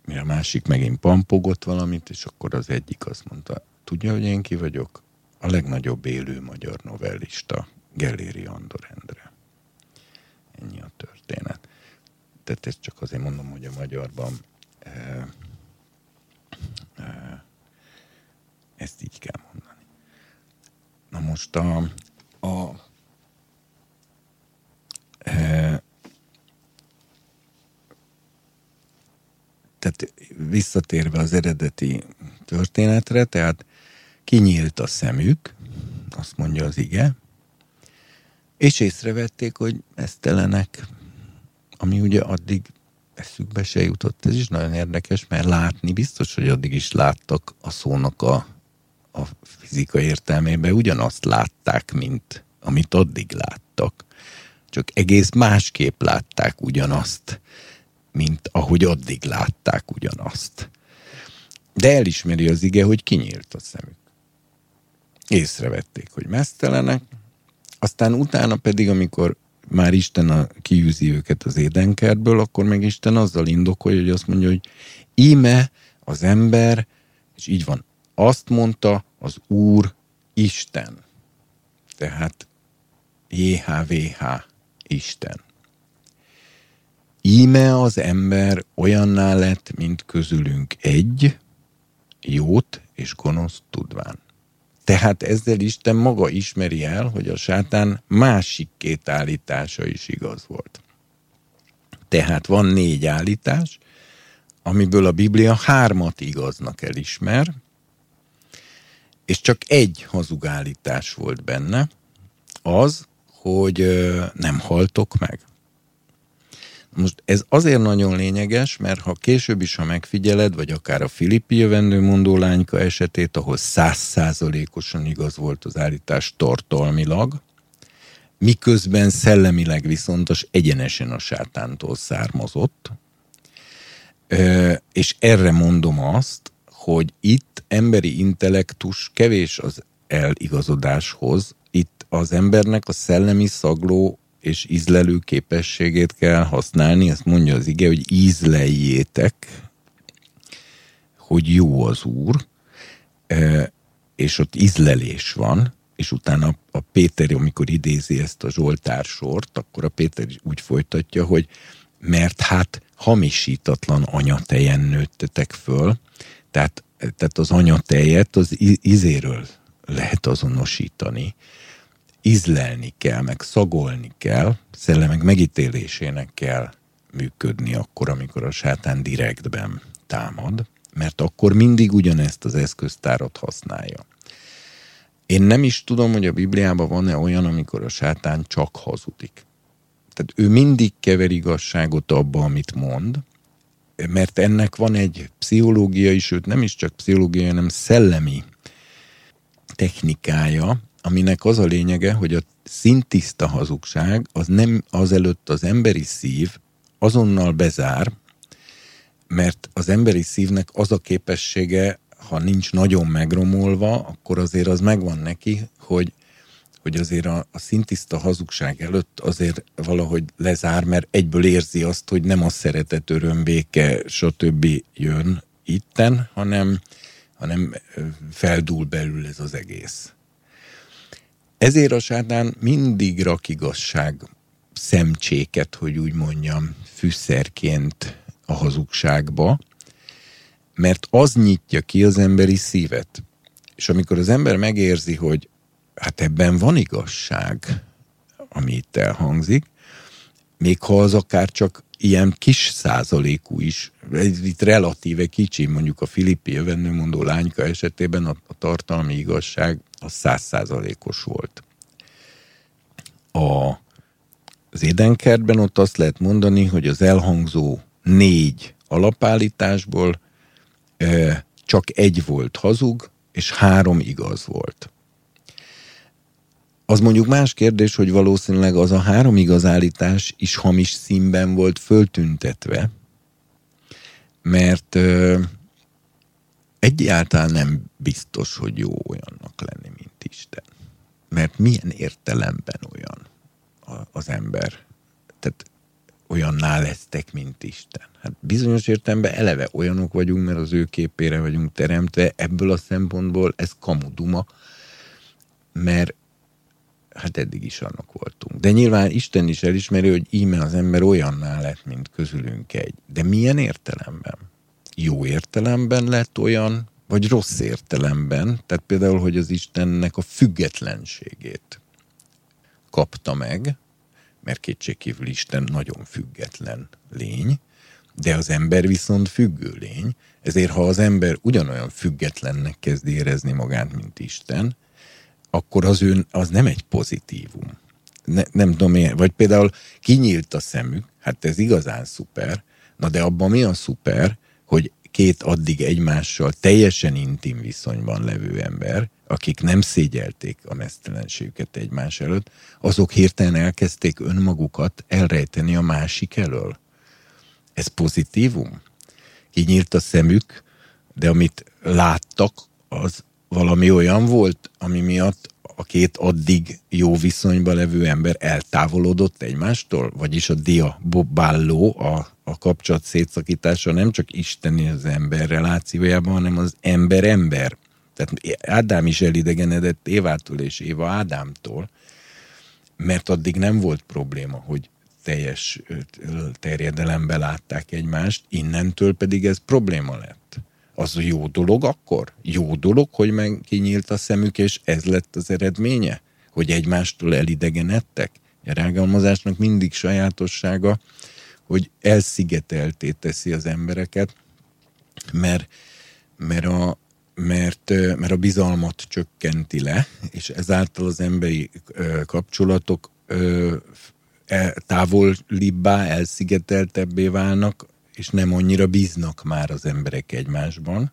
Mire a másik megint pampogott valamit, és akkor az egyik azt mondta, tudja, hogy én ki vagyok? A legnagyobb élő magyar novellista, Geléri Andor Endre. Ennyi a történet. Tehát ezt csak azért mondom, hogy a magyarban e, e, ezt így kell mondani. Na most a, a tehát visszatérve az eredeti történetre, tehát kinyílt a szemük, azt mondja az ige, és észrevették, hogy esztelenek, ami ugye addig eszükbe se jutott. Ez is nagyon érdekes, mert látni biztos, hogy addig is láttak a szónak a, a fizika értelmében, ugyanazt látták, mint amit addig láttak. Csak egész másképp látták ugyanazt, mint ahogy addig látták ugyanazt. De elismeri az ige, hogy kinyílt a szemük. Észrevették, hogy mesztelenek, aztán utána pedig, amikor már Isten a, kiűzi őket az édenkertből, akkor meg Isten azzal indokolja, hogy azt mondja, hogy íme az ember, és így van, azt mondta az Úr Isten. Tehát JHVH Isten. Íme az ember olyanná lett, mint közülünk egy, jót és gonosz tudván. Tehát ezzel Isten maga ismeri el, hogy a sátán másik két állítása is igaz volt. Tehát van négy állítás, amiből a Biblia hármat igaznak elismer, és csak egy hazug állítás volt benne, az, hogy nem haltok meg. Most ez azért nagyon lényeges, mert ha később is, ha megfigyeled, vagy akár a Filippi jövendőmondó lányka esetét, ahol százszázalékosan igaz volt az állítás tartalmilag, miközben szellemileg viszont az egyenesen a sátántól származott, és erre mondom azt, hogy itt emberi intellektus kevés az eligazodáshoz, itt az embernek a szellemi szagló és ízlelő képességét kell használni, ezt mondja az ige, hogy ízleljétek, hogy jó az Úr, és ott ízlelés van, és utána a Péter, amikor idézi ezt a Zsoltár sort, akkor a Péter úgy folytatja, hogy mert hát hamisítatlan anyatejen nőttetek föl, tehát, tehát az anyatejet az ízéről lehet azonosítani ízlelni kell, meg szagolni kell, szellemek megítélésének kell működni akkor, amikor a sátán direktben támad, mert akkor mindig ugyanezt az eszköztárat használja. Én nem is tudom, hogy a Bibliában van-e olyan, amikor a sátán csak hazudik. Tehát ő mindig kever igazságot abba, amit mond, mert ennek van egy pszichológiai, sőt nem is csak pszichológiai, hanem szellemi technikája, aminek az a lényege, hogy a szintiszta hazugság az nem azelőtt az emberi szív azonnal bezár, mert az emberi szívnek az a képessége, ha nincs nagyon megromolva, akkor azért az megvan neki, hogy, hogy azért a, a szintiszta hazugság előtt azért valahogy lezár, mert egyből érzi azt, hogy nem a szeretet, öröm, béke, stb. jön itten, hanem, hanem feldúl belül ez az egész. Ezért a sátán mindig rak igazság szemcséket, hogy úgy mondjam, fűszerként a hazugságba, mert az nyitja ki az emberi szívet. És amikor az ember megérzi, hogy hát ebben van igazság, ami itt elhangzik, még ha az akár csak ilyen kis százalékú is, itt relatíve kicsi, mondjuk a Filippi jövendőmondó lányka esetében a, a tartalmi igazság az száz százalékos volt. A, az édenkertben ott azt lehet mondani, hogy az elhangzó négy alapállításból e, csak egy volt hazug, és három igaz volt. Az mondjuk más kérdés, hogy valószínűleg az a három igazállítás is hamis színben volt föltüntetve, mert ö, egy, egyáltalán nem biztos, hogy jó olyannak lenni, mint Isten. Mert milyen értelemben olyan az ember? Tehát olyanná lesztek, mint Isten. Hát bizonyos értelemben eleve olyanok vagyunk, mert az ő képére vagyunk teremtve, ebből a szempontból ez kamuduma, mert hát eddig is annak voltunk. De nyilván Isten is elismeri, hogy íme az ember olyanná lett, mint közülünk egy. De milyen értelemben? Jó értelemben lett olyan, vagy rossz értelemben? Tehát például, hogy az Istennek a függetlenségét kapta meg, mert kétségkívül Isten nagyon független lény, de az ember viszont függő lény, ezért ha az ember ugyanolyan függetlennek kezd érezni magát, mint Isten, akkor az ő, az nem egy pozitívum. Ne, nem tudom én, vagy például kinyílt a szemük, hát ez igazán szuper, na de abban mi a szuper, hogy két addig egymással teljesen intim viszonyban levő ember, akik nem szégyelték a mesztelenségüket egymás előtt, azok hirtelen elkezdték önmagukat elrejteni a másik elől. Ez pozitívum? Kinyílt a szemük, de amit láttak, az valami olyan volt, ami miatt a két addig jó viszonyban levő ember eltávolodott egymástól? Vagyis a dia bobbálló, a, a kapcsolat szétszakítása nem csak isteni az ember relációjában, hanem az ember-ember. Tehát Ádám is elidegenedett Évától és Éva Ádámtól, mert addig nem volt probléma, hogy teljes terjedelembe látták egymást, innentől pedig ez probléma lett az jó dolog akkor? Jó dolog, hogy meg kinyílt a szemük, és ez lett az eredménye? Hogy egymástól elidegenedtek? A rágalmazásnak mindig sajátossága, hogy elszigetelté teszi az embereket, mert, mert, a, mert, mert a bizalmat csökkenti le, és ezáltal az emberi kapcsolatok e, távolibbá, elszigeteltebbé válnak, és nem annyira bíznak már az emberek egymásban.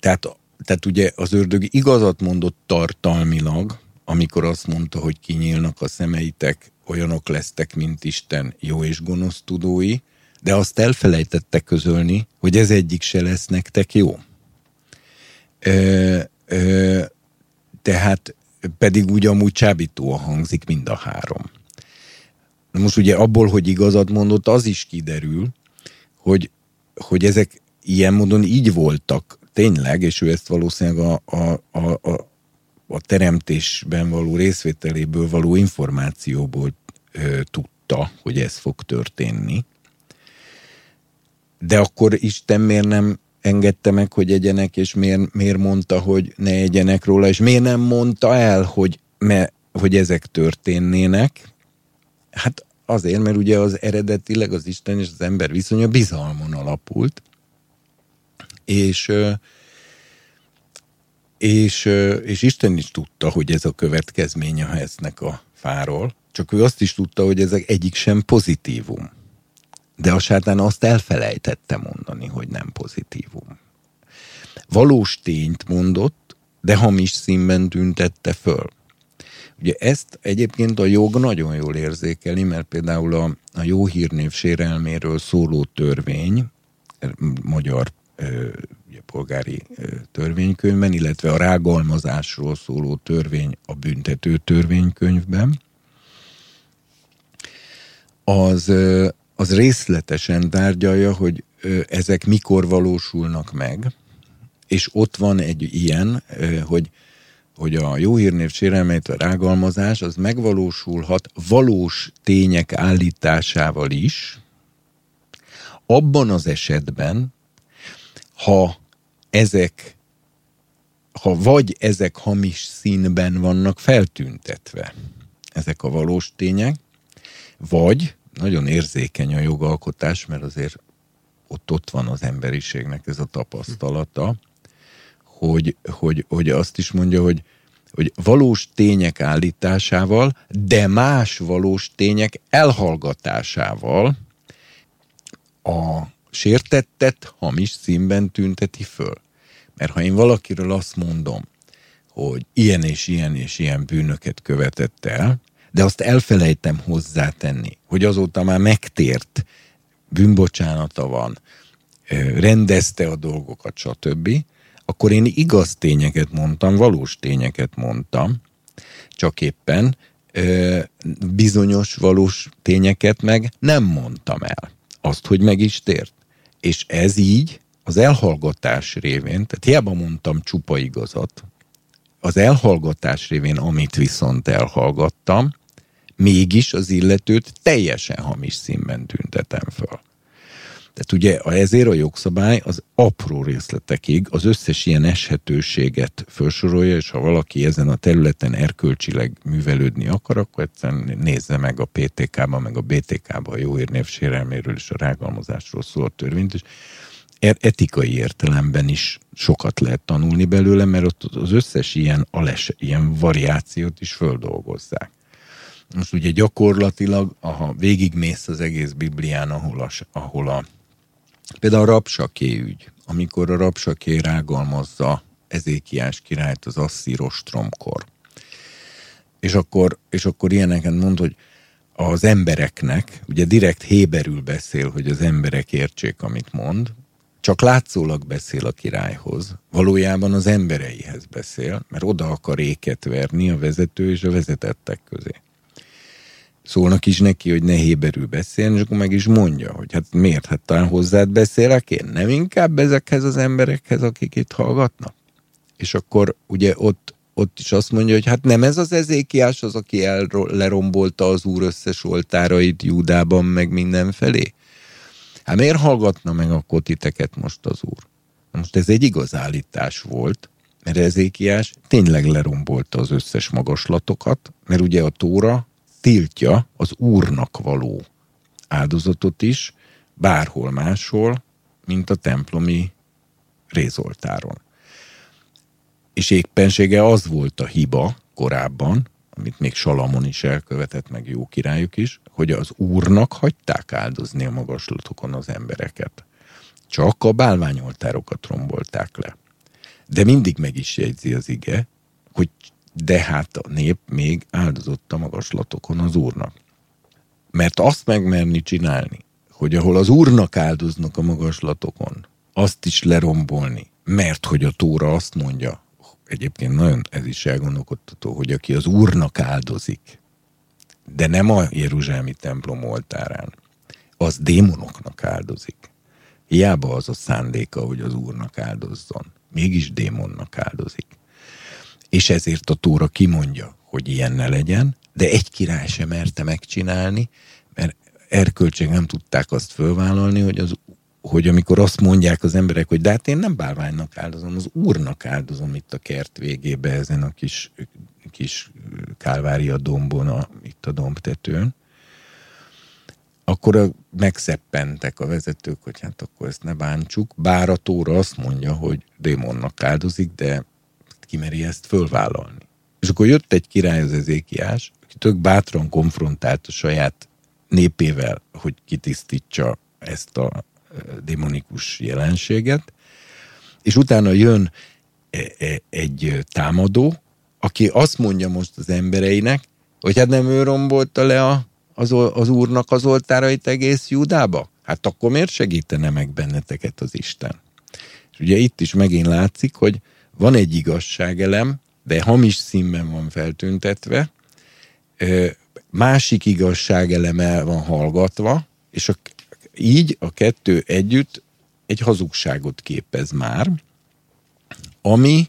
Tehát, tehát ugye az ördög igazat mondott tartalmilag, amikor azt mondta, hogy kinyílnak a szemeitek, olyanok lesztek, mint Isten jó és gonosz tudói, de azt elfelejtette közölni, hogy ez egyik se lesz nektek jó. Ö, ö, tehát pedig úgy amúgy csábítóan hangzik mind a három. Most ugye abból, hogy igazat mondott, az is kiderül, hogy, hogy ezek ilyen módon így voltak tényleg, és ő ezt valószínűleg a, a, a, a, a teremtésben való részvételéből való információból ö, tudta, hogy ez fog történni. De akkor Isten miért nem engedte meg, hogy egyenek, és miért, miért mondta, hogy ne egyenek róla, és miért nem mondta el, hogy, me, hogy ezek történnének, Hát azért, mert ugye az eredetileg az Isten és az ember viszonya bizalmon alapult, és és, és Isten is tudta, hogy ez a következménye ha eznek a fáról, csak ő azt is tudta, hogy ezek egyik sem pozitívum. De a sátán azt elfelejtette mondani, hogy nem pozitívum. Valós tényt mondott, de hamis színben tüntette föl. Ugye ezt egyébként a jog nagyon jól érzékeli, mert például a, a jó hírnév sérelméről szóló törvény, magyar ugye, polgári törvénykönyvben, illetve a rágalmazásról szóló törvény a büntető törvénykönyvben, az, az részletesen tárgyalja, hogy ezek mikor valósulnak meg, és ott van egy ilyen, hogy hogy a jó hírnév sérelmeit, a rágalmazás, az megvalósulhat valós tények állításával is, abban az esetben, ha ezek, ha vagy ezek hamis színben vannak feltüntetve, ezek a valós tények, vagy nagyon érzékeny a jogalkotás, mert azért ott, ott van az emberiségnek ez a tapasztalata, hogy, hogy, hogy azt is mondja, hogy, hogy valós tények állításával, de más valós tények elhallgatásával a sértettet hamis színben tünteti föl. Mert ha én valakiről azt mondom, hogy ilyen és ilyen és ilyen bűnöket követett el, de azt elfelejtem hozzátenni, hogy azóta már megtért, bűnbocsánata van, rendezte a dolgokat, stb., akkor én igaz tényeket mondtam, valós tényeket mondtam, csak éppen bizonyos valós tényeket meg nem mondtam el. Azt, hogy meg is tért. És ez így az elhallgatás révén, tehát hiába mondtam csupa igazat, az elhallgatás révén, amit viszont elhallgattam, mégis az illetőt teljesen hamis színben tüntetem föl. Tehát ugye ezért a jogszabály az apró részletekig az összes ilyen eshetőséget felsorolja, és ha valaki ezen a területen erkölcsileg művelődni akar, akkor egyszerűen nézze meg a PTK-ba, meg a BTK-ba a jó érnév sérelméről és a rágalmazásról szól a törvényt, és er, etikai értelemben is sokat lehet tanulni belőle, mert ott az összes ilyen, ales, ilyen variációt is földolgozzák. Most ugye gyakorlatilag, ha végigmész az egész Biblián, ahol a, ahol a például a rapsaké ügy, amikor a rapsaké rágalmazza Ezékiás királyt az asszíros tromkor. És akkor, és akkor ilyeneket mond, hogy az embereknek, ugye direkt héberül beszél, hogy az emberek értsék, amit mond, csak látszólag beszél a királyhoz, valójában az embereihez beszél, mert oda akar éket verni a vezető és a vezetettek közé. Szólnak is neki, hogy ne héberül beszélni, és akkor meg is mondja, hogy hát miért, hát talán hozzád beszélek én, nem inkább ezekhez az emberekhez, akik itt hallgatnak? És akkor ugye ott, ott is azt mondja, hogy hát nem ez az ezékiás az, aki el, lerombolta az úr összes oltárait Júdában, meg mindenfelé? Hát miért hallgatna meg a kotiteket most az úr? Most ez egy igaz állítás volt, mert Ezékiás tényleg lerombolta az összes magaslatokat, mert ugye a Tóra tiltja az úrnak való áldozatot is, bárhol máshol, mint a templomi rézoltáron. És éppensége az volt a hiba korábban, amit még Salamon is elkövetett, meg jó királyok is, hogy az úrnak hagyták áldozni a magaslatokon az embereket. Csak a bálványoltárokat rombolták le. De mindig meg is jegyzi az ige, hogy de hát a nép még áldozott a magaslatokon az úrnak. Mert azt megmerni csinálni, hogy ahol az úrnak áldoznak a magaslatokon, azt is lerombolni, mert hogy a Tóra azt mondja, egyébként nagyon ez is elgondolkodtató, hogy aki az úrnak áldozik, de nem a Jeruzsálemi templom oltárán, az démonoknak áldozik. Hiába az a szándéka, hogy az úrnak áldozzon. Mégis démonnak áldozik. És ezért a Tóra kimondja, hogy ilyen ne legyen, de egy király sem merte megcsinálni, mert erkölcség nem tudták azt fölvállalni, hogy az hogy amikor azt mondják az emberek, hogy de hát én nem bálványnak áldozom, az úrnak áldozom itt a kert végébe, ezen a kis, kis kálvária dombon, a, itt a dombtetőn, akkor megszeppentek a vezetők, hogy hát akkor ezt ne bántsuk, bár a tóra azt mondja, hogy démonnak áldozik, de kimeri ezt fölvállalni. És akkor jött egy király az ezékiás, aki tök bátran konfrontált a saját népével, hogy kitisztítsa ezt a démonikus jelenséget, és utána jön e, e, egy támadó, aki azt mondja most az embereinek, hogy hát nem ő rombolta le a, az, az úrnak az oltárait egész Júdába? Hát akkor miért segítene meg benneteket az Isten? És ugye itt is megint látszik, hogy van egy igazságelem, de hamis színben van feltüntetve, másik igazságelem el van hallgatva, és a így a kettő együtt egy hazugságot képez már, ami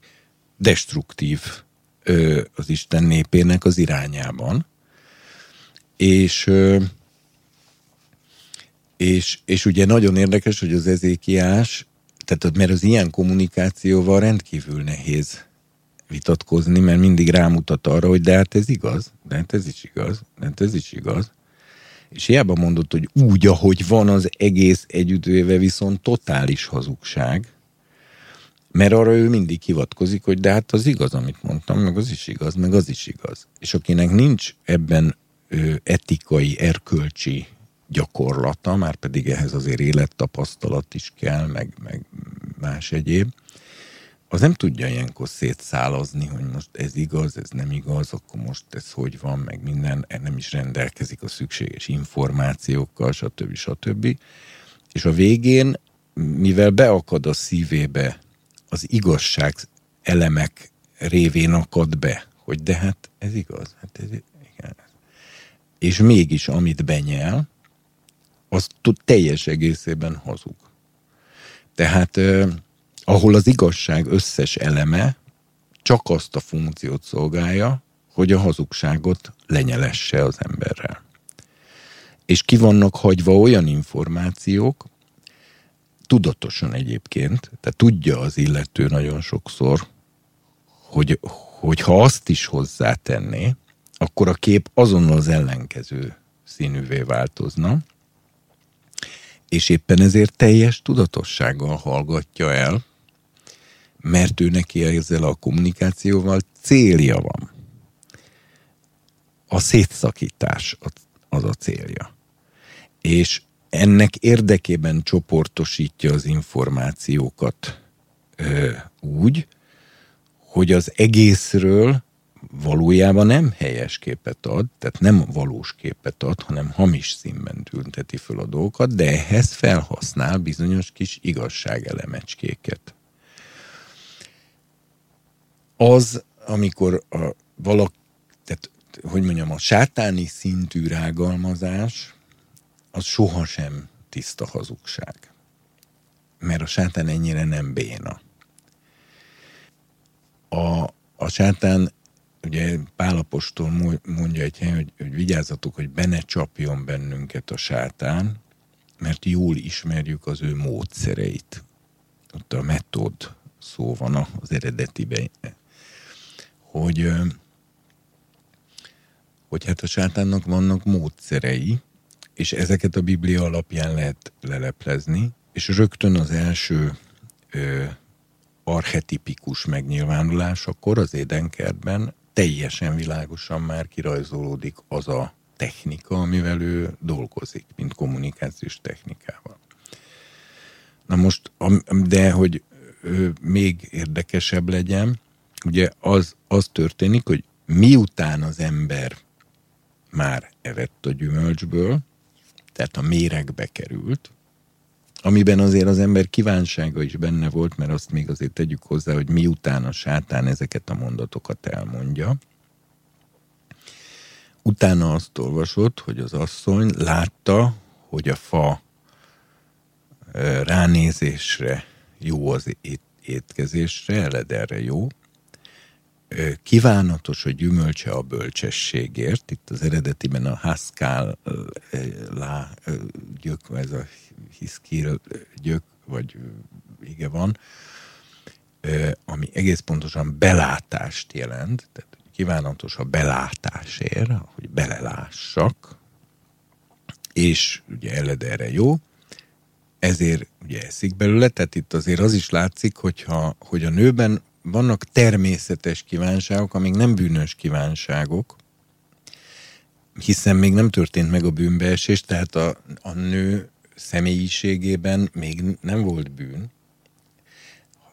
destruktív az Isten népének az irányában. És, és, és ugye nagyon érdekes, hogy az ezékiás, tehát mert az ilyen kommunikációval rendkívül nehéz vitatkozni, mert mindig rámutat arra, hogy de hát ez igaz, de hát ez is igaz, de hát ez is igaz és hiába mondott, hogy úgy, ahogy van az egész együttvéve, viszont totális hazugság, mert arra ő mindig hivatkozik, hogy de hát az igaz, amit mondtam, meg az is igaz, meg az is igaz. És akinek nincs ebben ö, etikai, erkölcsi gyakorlata, már pedig ehhez azért élettapasztalat is kell, meg, meg más egyéb, az nem tudja ilyenkor szétszálazni, hogy most ez igaz, ez nem igaz, akkor most ez hogy van, meg minden, nem is rendelkezik a szükséges információkkal, stb. stb. És a végén mivel beakad a szívébe az igazság elemek révén akad be, hogy de hát ez igaz, hát ez, igen. És mégis amit benyel, az tud teljes egészében hazug. Tehát eh, ahol az igazság összes eleme csak azt a funkciót szolgálja, hogy a hazugságot lenyelesse az emberrel. És ki vannak hagyva olyan információk, tudatosan egyébként, tehát tudja az illető nagyon sokszor, hogy, hogy ha azt is hozzátenné, akkor a kép azonnal az ellenkező színűvé változna, és éppen ezért teljes tudatossággal hallgatja el, mert ő neki ezzel a kommunikációval célja van. A szétszakítás az a célja. És ennek érdekében csoportosítja az információkat ö, úgy, hogy az egészről valójában nem helyes képet ad, tehát nem valós képet ad, hanem hamis színben tünteti föl a dolgokat, de ehhez felhasznál bizonyos kis igazságelemecskéket. Az, amikor a valaki, tehát hogy mondjam, a sátáni szintű rágalmazás, az sohasem tiszta hazugság. Mert a sátán ennyire nem béna. A, a sátán, ugye Pálapostól mondja egy helyen, hogy, hogy vigyázzatok, hogy be ne csapjon bennünket a sátán, mert jól ismerjük az ő módszereit. Ott a metód szó van az eredetiben, hogy, hogy hát a sátánnak vannak módszerei, és ezeket a Biblia alapján lehet leleplezni, és rögtön az első ö, archetipikus megnyilvánulás akkor az édenkertben teljesen világosan már kirajzolódik az a technika, amivel ő dolgozik, mint kommunikációs technikával. Na most, de hogy még érdekesebb legyen, ugye az, az történik, hogy miután az ember már evett a gyümölcsből, tehát a méregbe került, amiben azért az ember kívánsága is benne volt, mert azt még azért tegyük hozzá, hogy miután a sátán ezeket a mondatokat elmondja, utána azt olvasott, hogy az asszony látta, hogy a fa ránézésre jó az étkezésre, elederre jó, kívánatos a gyümölcse a bölcsességért. Itt az eredetiben a Haskell lá gyök, ez a hiszkír gyök, vagy ige van, ami egész pontosan belátást jelent, tehát kívánatos a belátásért, hogy belelássak, és ugye eled erre jó, ezért ugye eszik belőle, tehát itt azért az is látszik, hogyha, hogy a nőben vannak természetes kívánságok, amik nem bűnös kívánságok, hiszen még nem történt meg a bűnbeesés, tehát a, a nő személyiségében még nem volt bűn,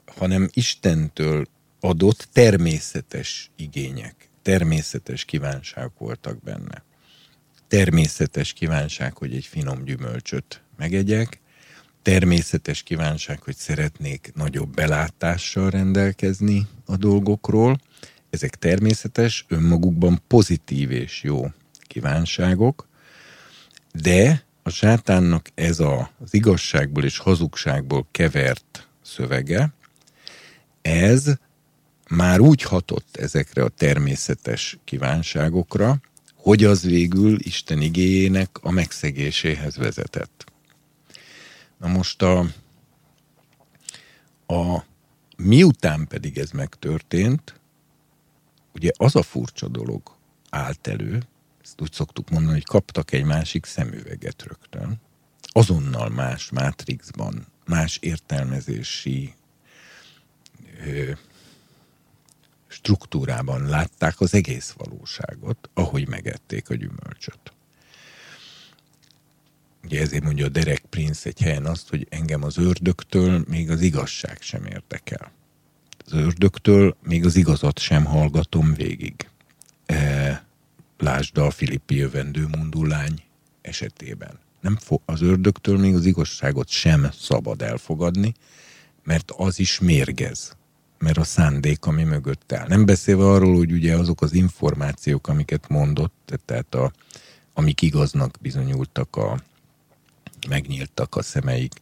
hanem Istentől adott természetes igények, természetes kívánságok voltak benne. Természetes kívánság, hogy egy finom gyümölcsöt megegyek, természetes kívánság, hogy szeretnék nagyobb belátással rendelkezni a dolgokról. Ezek természetes, önmagukban pozitív és jó kívánságok, de a sátánnak ez a, az igazságból és hazugságból kevert szövege, ez már úgy hatott ezekre a természetes kívánságokra, hogy az végül Isten igényének a megszegéséhez vezetett. Na most a, a miután pedig ez megtörtént, ugye az a furcsa dolog állt elő, ezt úgy szoktuk mondani, hogy kaptak egy másik szemüveget rögtön, azonnal más mátrixban, más értelmezési ö, struktúrában látták az egész valóságot, ahogy megették a gyümölcsöt. Ugye ezért mondja a Derek Prince egy helyen azt, hogy engem az ördögtől még az igazság sem érdekel. Az ördögtől még az igazat sem hallgatom végig. E, lásd a Filippi jövendő lány esetében. nem fo- az ördögtől még az igazságot sem szabad elfogadni, mert az is mérgez mert a szándék, ami mögött áll. Nem beszélve arról, hogy ugye azok az információk, amiket mondott, tehát a, amik igaznak bizonyultak, a, megnyíltak a szemeik,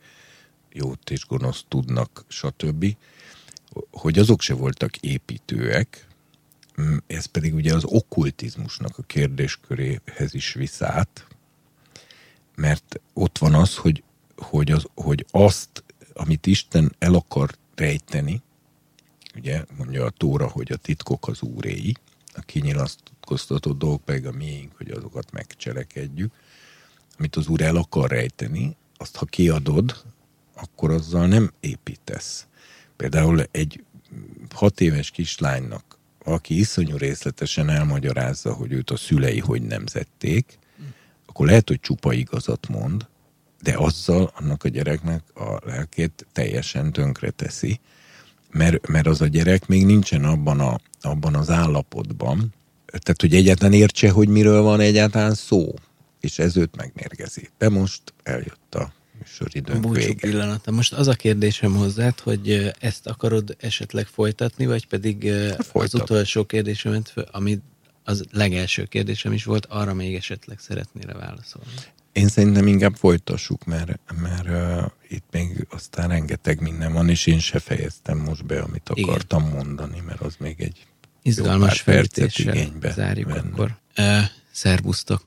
jót és gonoszt tudnak, stb., hogy azok se voltak építőek, ez pedig ugye az okkultizmusnak a kérdésköréhez is viszát, mert ott van az, hogy, hogy, az, hogy azt, amit Isten el akar rejteni, ugye mondja a Tóra, hogy a titkok az úréi, a kinyilatkoztatott dolgok pedig a miénk, hogy azokat megcselekedjük, amit az úr el akar rejteni, azt ha kiadod, akkor azzal nem építesz. Például egy hat éves kislánynak, aki iszonyú részletesen elmagyarázza, hogy őt a szülei hogy nemzették, akkor lehet, hogy csupa igazat mond, de azzal annak a gyereknek a lelkét teljesen tönkre teszi, mert, mert az a gyerek még nincsen abban, a, abban az állapotban, tehát hogy egyáltalán értse, hogy miről van egyáltalán szó, és ez őt megmérgezi. De most eljött a műsoridőnk Búcsú vége. pillanata. Most az a kérdésem hozzád, hogy ezt akarod esetleg folytatni, vagy pedig az Folytat. utolsó kérdésemet, ami az legelső kérdésem is volt, arra még esetleg szeretnél válaszolni. Én szerintem inkább folytassuk, mert, mert uh, itt még aztán rengeteg minden van, és én se fejeztem most be, amit Igen. akartam mondani, mert az még egy Izgalmas percet igénybe zárjuk venne. akkor. Uh, szervusztok!